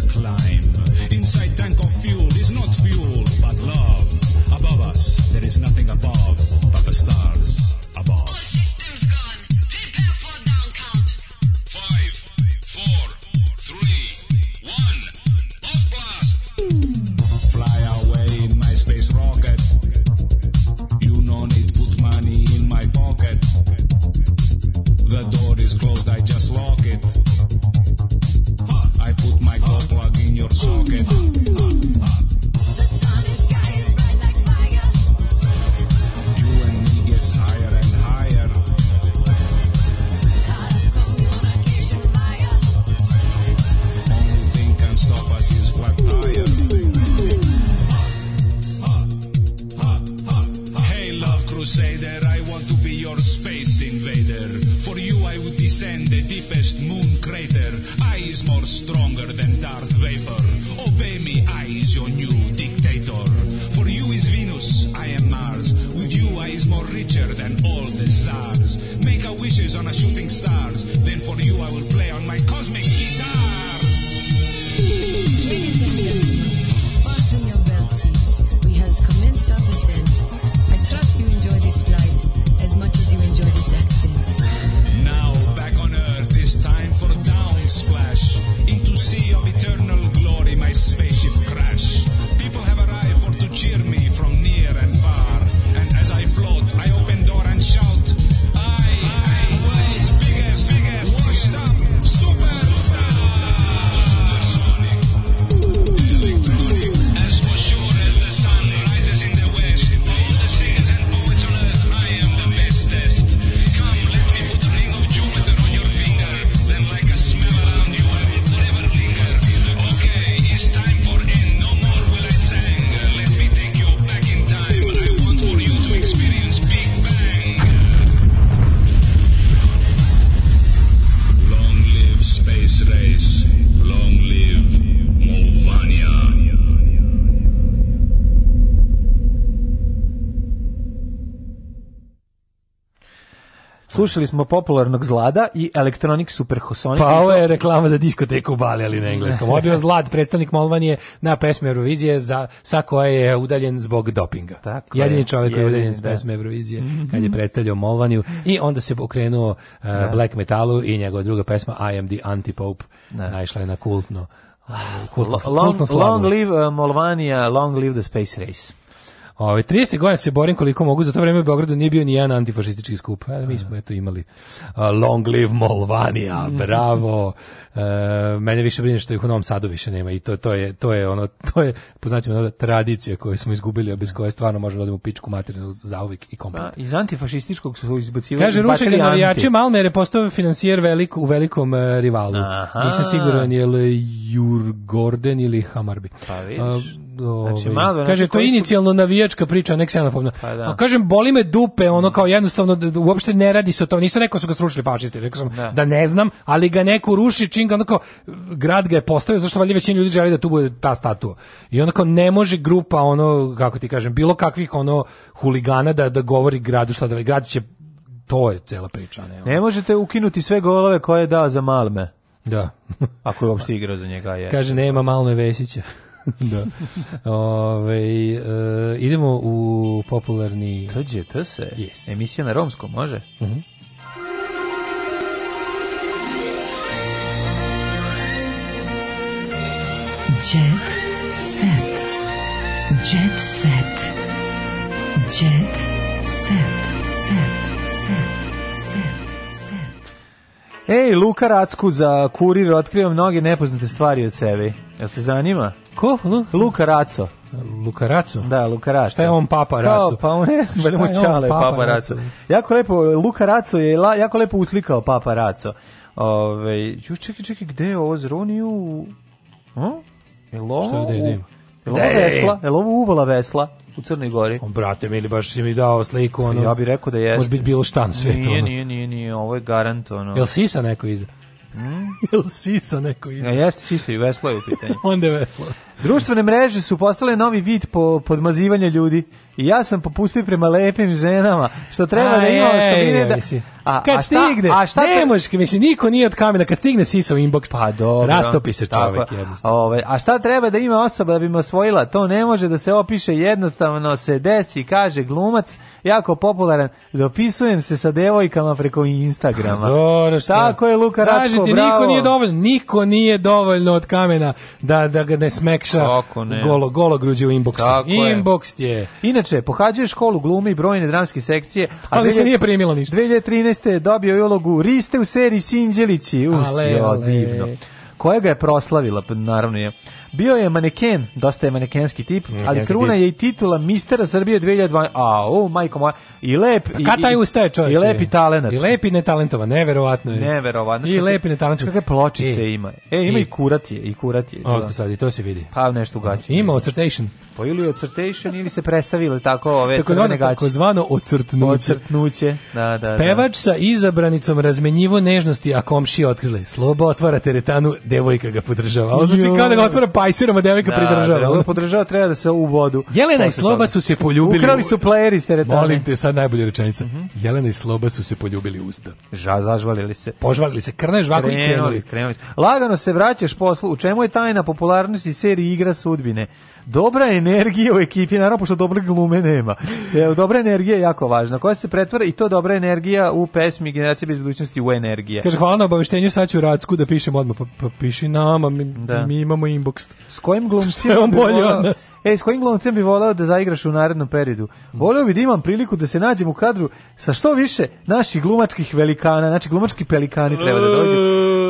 above, but the stars. deepest moon crater. I is more stronger than Darth Vapor. Obey me, I is your new dictator. For you is Venus, I am Mars. With you, I is more richer than all the czars. Make our wishes on a shooting stars. Then for you, I will play on my cosmic guitars. Ladies and gentlemen, fasten your belt seats. We has commenced our descent. Slušali smo popularnog Zlada i Electronic Superhosonic. Pa ovo je reklama za diskoteku u Bali, ali na engleskom. Odbio Zlad, predstavnik Molvanije na pesmi Eurovizije za, sa koje je udaljen zbog dopinga. Tako jedini je, čovjek koji je udaljen s da. pesme Eurovizije mm -hmm. kad je predstavljao Molvaniju i onda se okrenuo uh, da. Black Metalu i njegova druga pesma I am the Antipope da. naišla je na kultno. Uh, kultno, long, long live uh, Molvanija, long live the space race. Ovaj 30 godina se borim koliko mogu, za to vreme u Beogradu nije bio ni jedan antifašistički skup. E, mi smo eto imali Long live Molvanija, mhm. bravo. E, mene više brine što ih u Novom Sadu više nema i to to je to je ono to je poznaćemo tradicija koju smo izgubili, a bez koje stvarno možemo da odemo pičku materinu za zauvek i pa, kompletno. Iz antifašističkog su izbacivali. Kaže rušili navijači Malmere postao finansijer velik u velikom e, rivalu. Aha. Nisam siguran je li Jurgorden ili Hamarbi. Pa vidiš znači, ovaj, malo, kaže, to je inicijalno su... navijačka priča, ne ksenofobna. Pa, da. A kažem, boli me dupe, ono kao jednostavno, da, uopšte ne radi se o tome. Nisam rekao da su ga srušili fašisti, rekao sam da. da ne znam, ali ga neko ruši, čim ga, ono kao, grad ga je postavio, zašto valjda većina ljudi želi da tu bude ta statua. I onako ne može grupa, ono, kako ti kažem, bilo kakvih, ono, huligana da, da govori gradu šta da Grad će to je cela priča. Ne, ne možete ukinuti sve golove koje je dao za Malme. Da. Ako je uopšte igrao za njega. Je. Kaže, nema Malme Vesića. da. Ove, e, idemo u popularni... Tođe, to se? Yes. Emisija na romskom, može? Mhm. Uh Jet set. Jet set. Jet set. Set. Set. Set. Set. Ej, Luka Racku za kurir otkriva mnoge nepoznate stvari od sebe. Jel te zanima? Ko? Luka Raco. Luka Raco? Da, Luka Raco. Šta je on Papa Raco? Kao, pa on je, znam, valjda mu čale Papa, Papa Raco. Jako lepo, Luka Raco je la, jako lepo uslikao Papa Raco. Ove, ju, čekaj, čekaj, gde je ovo? Zroniju... A? Elo? Šta gde je Jel ovo vesla? Jel ovo uvala vesla u Crnoj Gori? On, brate, mi ili baš si mi dao sliku, ono... Ja bih rekao da jeste. Može biti bilo šta na svetu, nije, ono. Nije, nije, nije, nije, ovo je garant, ono... Jel sisa neko iza? Mm? Jel sisa neko isto? Ja, jeste sisa i veslo je u pitanju. Onda je veslo. Društvene mreže su postale novi vid po, podmazivanja ljudi i ja sam popustio prema lepim ženama, što treba a da imao sam ide da... A, kad a šta, stigne, a šta ne te... možeš, mislim, niko nije od kamena, kad stigne sisa u inbox, pa dobro, rastopi se čovjek jednostavno. Ove, a šta treba da ima osoba da bi me osvojila, to ne može da se opiše jednostavno, se desi, kaže glumac, jako popularan, dopisujem se sa devojkama preko Instagrama. Pa dobro, šta? Tako je Luka Račko, bravo. Niko nije dovoljno, niko nije dovoljno od kamena da, da ga ne smekš piša golo, golo gruđe u inbox. Tako inbox je. Inače, pohađaje školu glume i brojne dramske sekcije. A ali se nije primilo ništa. 2013. je dobio ulogu Riste u seriji Sinđelići. Usio, divno. kojega je proslavila, pa, naravno je. Bio je maneken, dosta je manekenski tip, manekenski ali kruna tip. je i titula Mistera Srbije 2012. A, o, majko moja, i lep. I, Kad taj ustaje čovječe? I lep i talenat. I lep i netalentovan, neverovatno je. Neverovatno. I lep i netalentovan. Kakve pločice e, ima. E, ima i, e. i kurat je, i kurat je. O, da. sad i to se vidi. Pa nešto gaće. Ima ocrtation. Pa ili ocrtation ili se presavile tako ove tako crvene gaće. Tako zvano ocrtnuće. Ocrtnuće, da, da, da. Pevač sa izabranicom razmenjivo nežnosti, a komši otkrili. Sloba otvara teretanu, devojka ga podržava. Ovo znači kao da ga otvara pajserama devojka da, pridržava. Da, da podržava treba da se u vodu. Jelena i Sloba su se poljubili. Ukrali su playeri iz teretane. Molim te, sad najbolja rečenica. Mm -hmm. Jelena i Sloba su se poljubili usta. Ža, zažvalili se. Požvalili se, krne žvaku i krenuli. krenuli. Lagano se vraćaš poslu. U čemu je tajna popularnosti serije Igra sudbine? dobra energija u ekipi, naravno pošto dobre glume nema. Dobra energija je jako važna. Koja se pretvara i to dobra energija u pesmi Generacije bez budućnosti u energije. Kaže, hvala na obaveštenju, sad ću Racku da pišem odmah. Pa, pa piši nama, mi, da. mi imamo inbox. S kojim glumcem bi bolje od nas? Ej, s kojim glumcem bi volao da zaigraš u narednom periodu? Volio bi da imam priliku da se nađem u kadru sa što više naših glumačkih velikana, znači glumački pelikani treba da dođu.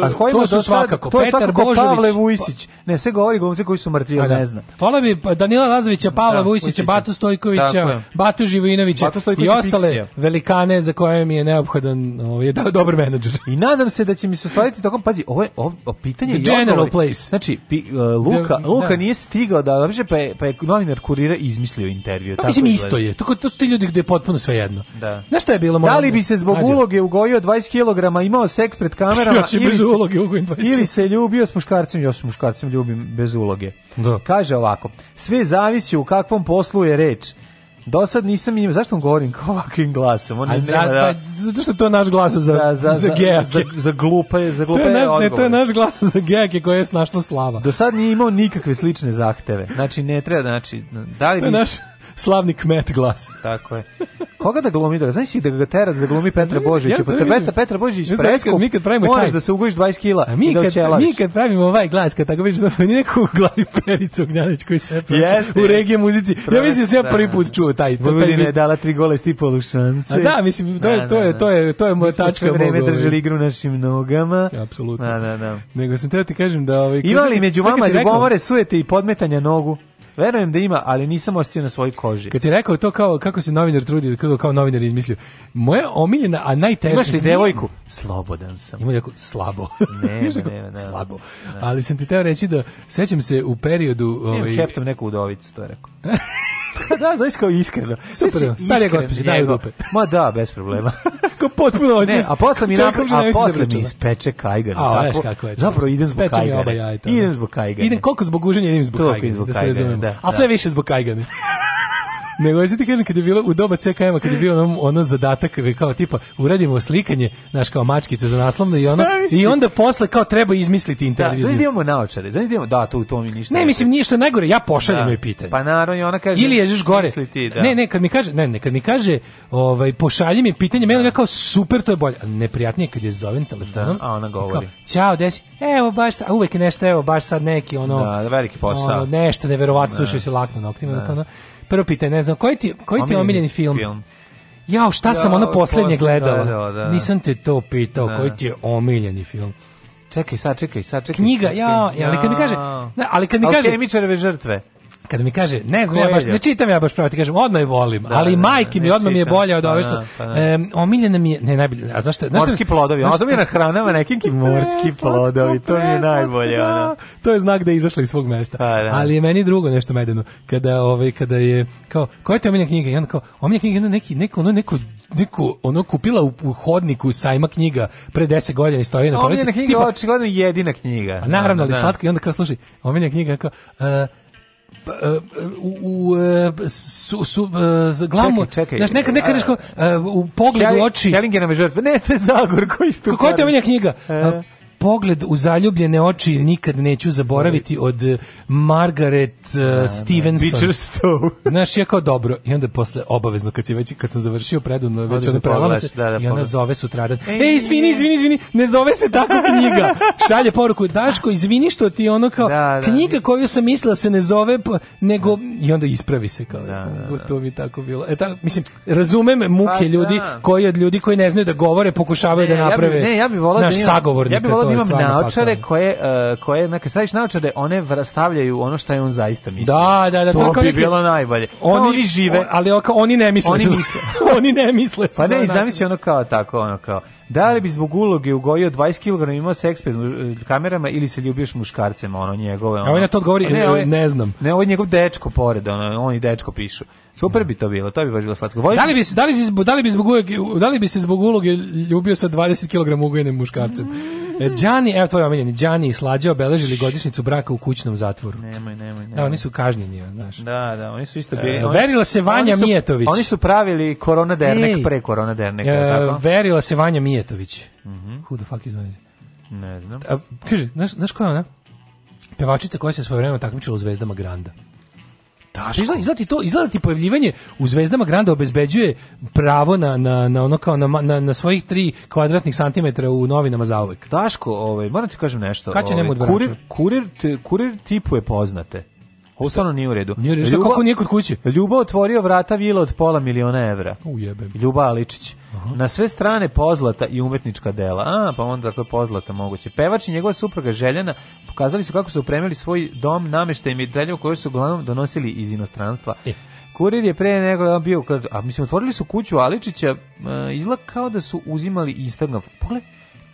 A s kojima to su svakako, to je Petar Božović. Pavle Vujsić. Ne, sve govori glumci koji su mrtvi, da. ne znam. Hvala zaboravi pa Danila Lazovića, Pavla da, Vujsića, Batu Stojkovića, dakle. Batu Živojinovića i ostale Piksija. velikane za koje mi je neophodan ovaj, da, dobar menadžer. I nadam se da će mi se ostvariti tokom, pazi, ovo je ovo, pitanje... The general place. Znači, pi, uh, Luka, The, da, Luka da. nije stigao da, da pa je, pa je novinar kurira izmislio intervju. Pa, tako mislim, isto je. Tako, to su ti ljudi gde je potpuno sve jedno. Da. Znaš je bilo? Da li bi da- se zbog Nađe. uloge ugojio 20 kg, imao seks pred kamerama ili, bez uloge, ili se ljubio s muškarcem? Ja s muškarcem ljubim bez uloge. Da. Kaže ovako, Sve zavisi u kakvom poslu je reč. Do sad nisam imao, zašto on govorim kao ovakvim glasom? Oni A nema, da, pa, zato što to je naš glas za, da, za, za, gejake. Za, za glupe, za glupe to je naš, odgovor. Ne, to je naš glas za gejake koje je snašla slava. Do sad nije imao nikakve slične zahteve. Znači, ne treba, znači, da li... To je naš slavni kmet glas. Tako je. Koga da glumi da? Znaš si da ga tera da glumi Petra Božića, pa te Petra, Petra Božić presko. Mi kad pravimo taj, da se ugojiš 20 kg. Mi i da mi kad pravimo ovaj glas, kad tako vidiš da nije neko glavi Perica Gnjanić koji se Jeste. u regije muzici. Prve, da ja mislim se ja da. prvi put čuo taj to taj ne dala tri gola stipolu šanse. A da, mislim to je da, to je to je to je moja tačka mogu. Vreme držali igru našim nogama. Apsolutno. Da, da, da. Nego sam teo ti kažem da ovaj Imali među vama ljubomore, sujete i podmetanja nogu. Verujem da ima, ali nisam ostio na svojoj koži. Kad ti rekao to kao kako se novinar trudi, kako kao novinar izmislio. Moja omiljena, a najteža... Imaš li devojku? Slobodan sam. Ima jako slabo. Ne, ne, ne, ne, Slabo. Ne. Ali sam ti teo reći da sećam se u periodu... Ovaj... Heftam neku udovicu, to je rekao da, znaš kao iskreno. Super, starija gospođa, daj dupe. Ma da, bez problema. kao potpuno Ne, a posle mi, napra, a da posle mi ispeče kajgan. A, veš kako je. Zapravo idem zbog kajgane. Peče Idem zbog kajgane. Idem koliko zbog guženja, idem zbog kajgane. Da se razumemo. Da, a da. sve više zbog kajgane. Nego ja ti kažem kad je bilo u doba CKM-a kad je bio ono, ono zadatak kao tipa uradimo slikanje, naš kao mačkice za naslovne i ono i onda posle kao treba izmisliti da, intervju. Da, znači imamo naočare. Znači imamo da tu to mi ništa. Ne mislim nije što najgore, ja pošaljem da. joj pitanje. Pa naravno i ona kaže Ili ježeš gore. Ti, da. Ne, ne, kad mi kaže, ne, ne, kad mi kaže, ovaj pošalji mi pitanje, meni kao super, to je bolje. neprijatnije kad je zovem telefonom. Da, a ona govori. Kao, Ćao, desi. Evo baš, a uvek nešto, evo baš sad neki ono. Da, veliki posao. Ono, nešto neverovatno, slušaju se lakno noktima, da. Ono, prvo pitanje, ne znam, koji ti, koji ti omiljeni film? film. Jao, šta ja, sam ono poslednje gledala? Da, da, da. Nisam te to pitao, da. koji ti je omiljeni film? Čekaj, sad, čekaj, sad, čekaj. Knjiga, ja, ali kad mi kaže, ali kad mi kaže... Alkemičareve žrtve kada mi kaže, ne znam ja baš, ne čitam ja baš pravo, ti kažem, odmah je volim, da, ali da, da majke mi odmah mi je bolje od pa ove što, da, pa, da, e, omiljena mi je, ne, najbolje, a znaš šta? morski plodovi, znaš šta, mi je na hranama nekim morski plodovi, to mi je najbolje, da. ono. To je znak da je izašla iz svog mesta, pa, da. ali je meni drugo nešto medeno, kada, ovaj, kada je, kao, koja je te omiljena knjiga? I onda kao, omiljena knjiga je neki, neko, ono, neko neko ono kupila u, u hodniku sajma knjiga pre 10 godina i stoji na polici. Omiljena knjiga, očigledno jedina knjiga. A pa naravno, ali slatko i onda kao slušaj, omiljena knjiga kao, uh, u, u e, su, su e, glamu, znači neka neka reško e, u pogledu oči. Kellingena je žrtve. Ne, to je Zagor koji stupa. Kako je to knjiga? pogled u zaljubljene oči nikad neću zaboraviti od Margaret uh, da, da. Stevenson. Znaš, ja kao dobro. I onda posle, obavezno, kad, si već, kad sam završio predum, već onda da prelama se, da, da, i ona zove sutradan. Ej, izvini, izvini, izvini, ne zove se tako knjiga. Šalje poruku, Daško, izvini što ti ono kao, da, da. knjiga koju sam mislila se ne zove, nego, i onda ispravi se kao, to mi tako bilo. E, ta, mislim, razumem muke pa ljudi, koji od ljudi koji ne znaju da govore, pokušavaju ne, da naprave ja bi, ne, ja bi volao naš da imam, sagovornik. Ja bi volao imam naočare koje, e, koje neka sadiš naočare, one vrastavljaju ono što je on zaista misli. Da, da, da, to, to bi bilo najbolje. Oni, pa oni žive, on, ali oko, oni ne misle. Oni misle. oni ne misle. Pa ne, zamisli ono kao tako, ono kao. Da li bi zbog uloge ugojio 20 kg imao seks pred e, kamerama ili se ljubiš s muškarcem, ono njegove. Ovaj ono. A on na to odgovori, ne, ne, ovaj- ne znam. Ne, ovo je njegov dečko pored, ono, i dečko pišu. Super bi to bilo, to bi baš bilo slatko. Voliš... Da li bi se da li bi zbog, da li bi zbog uloge, da li bi se zbog uloge ljubio sa 20 kg ugojenim muškarcem? E, Đani, evo tvoj omiljeni, Đani i Slađa obeležili godišnjicu braka u kućnom zatvoru. Nemoj, nemoj, nemoj. Da, oni su kažnjeni, znaš. Da, da, oni su isto e, bili. E, verila se Vanja Mijetović. Oni su pravili korona dernek Ej, pre korona dernek, e, tako? Verila se Vanja Mijetović. Mhm. Mm Who the fuck is Vanja? Ne znam. A, kaže, znaš, znaš koja ona? Pevačica koja se svoje vreme takmičila u zvezdama Granda. Daško. Izgleda, izgleda ti to, izgleda ti pojavljivanje u zvezdama Granda obezbeđuje pravo na, na, na ono kao na, na, na svojih 3 kvadratnih santimetra u novinama za zauvek. Daško, ovaj, moram ti kažem nešto. Kad će ovaj, njemu kurir, kurir, kurir je poznate. Ovo stvarno nije u redu. Nije redu, Ljuba, kako nije kod kuće? Ljuba otvorio vrata vila od pola miliona evra. Ujebem. Ljuba Aličić. Aha. Na sve strane pozlata i umetnička dela. A, pa onda tako je pozlata moguće. Pevač i njegova supruga Željana pokazali su kako su opremili svoj dom nameštajem i deljom koje su uglavnom donosili iz inostranstva. E. Kurir je pre nego da bio, kad, a mislim, otvorili su kuću Aličića, e, izgleda kao da su uzimali Instagram. Pogled,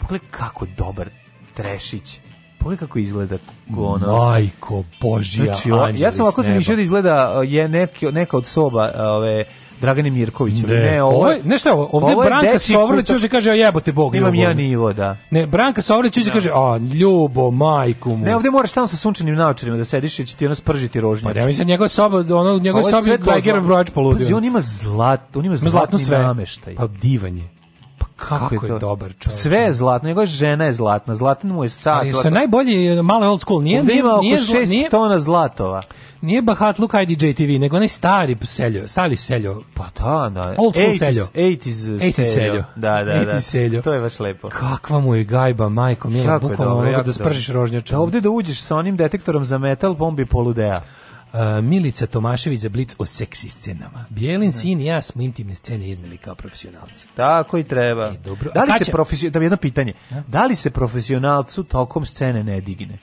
pogled kako dobar Trešić Pogledaj kako izgleda ono. Majko božja. Znači, o, ja sam ovako zamišljao da izgleda e, je neki, neka od soba e, ove Dragane Mirković, ne, ne ovo, ovo je, ne ovo, ovde ovo Branka Sovrlić uže kaže, a jebote Bog, imam ja nivo, da. Ne, Branka Sovrlić uže da. kaže, a ljubo, majku mu. Ne, ovde moraš tamo sa sunčanim naočarima da sediš i će ti ono spržiti rožnjače. Pa ja mislim, njegova soba, da ono, njegova soba je Tiger Brojač poludio. Pazi, on ima zlat, on ima zlatni zlatno sve. nameštaj. Pa divanje kako, kako je, to? je dobar čovjek. Sve je zlatno, njegova žena je zlatna, zlatan mu je sad. Ali što najbolje, malo je old school, nije, Ovdje ima nije, oko šest nije, tona zlatova. Nije Bahat Bahatluk IDJ TV, nego onaj stari seljo, stari seljo. Pa da, da. Old school seljo. 80's, 80's seljo. Da, da, da. Seljo. To je baš lepo. Kakva mu je gajba, majko, mila, bukvalno ono da spržiš rožnjača. Da ovdje da uđeš sa onim detektorom za metal, bombi pa poludea. Uh, Milica Tomašević za Blitz o seksi scenama. Bjelin da. sin i ja smo intimne scene izneli kao profesionalci. Tako i treba. E, dobro. Da li se će... profesio... da jedno pitanje. Da li se profesionalcu tokom scene ne digne?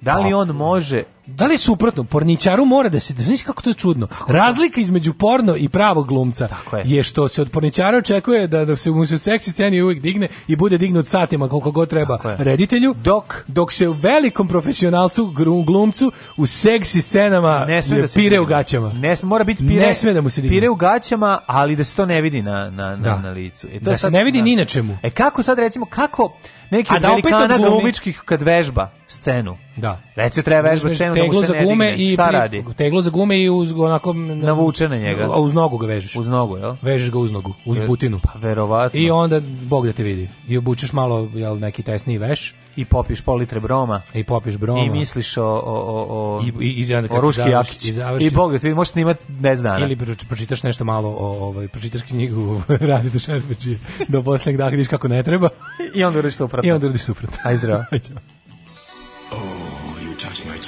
Da li pa, on da. može Da li suprotno, porničaru mora da se, da znaš kako to je čudno. Kako Razlika između porno i pravog glumca je. je. što se od porničara očekuje da da se mu se seksi sceni uvijek digne i bude dignut satima koliko god treba reditelju, dok dok se velikom profesionalcu glumcu u seksi scenama ne sme da se pire u gaćama. Ne sme, mora biti pire. Ne sme da mu se digne. Pire u gaćama, ali da se to ne vidi na na na, da. na licu. E to da sad, se ne vidi na, ni na čemu. E kako sad recimo kako neki da od velikana glumičkih kad vežba scenu. Da. Recimo treba vežba scenu teglo za gume i šta radi? Teglo za gume i uz onako navuče njega. A uz nogu ga vežeš. Uz nogu, je l' Vežeš ga uz nogu, uz butinu. Pa verovatno. I onda bog da te vidi. I obučeš malo jel neki tesni veš i popiš litre broma i popiš broma i misliš o o o o i i i onda kad Ruški završi, i, završi, i bog da ti možeš snimati ne znam ili pročitaš nešto malo o ovaj pročitaš knjigu radi radite šerpeči do poslednjeg daha vidiš kako ne treba i onda radiš suprotno i onda radiš suprotno aj zdravo oh, you touch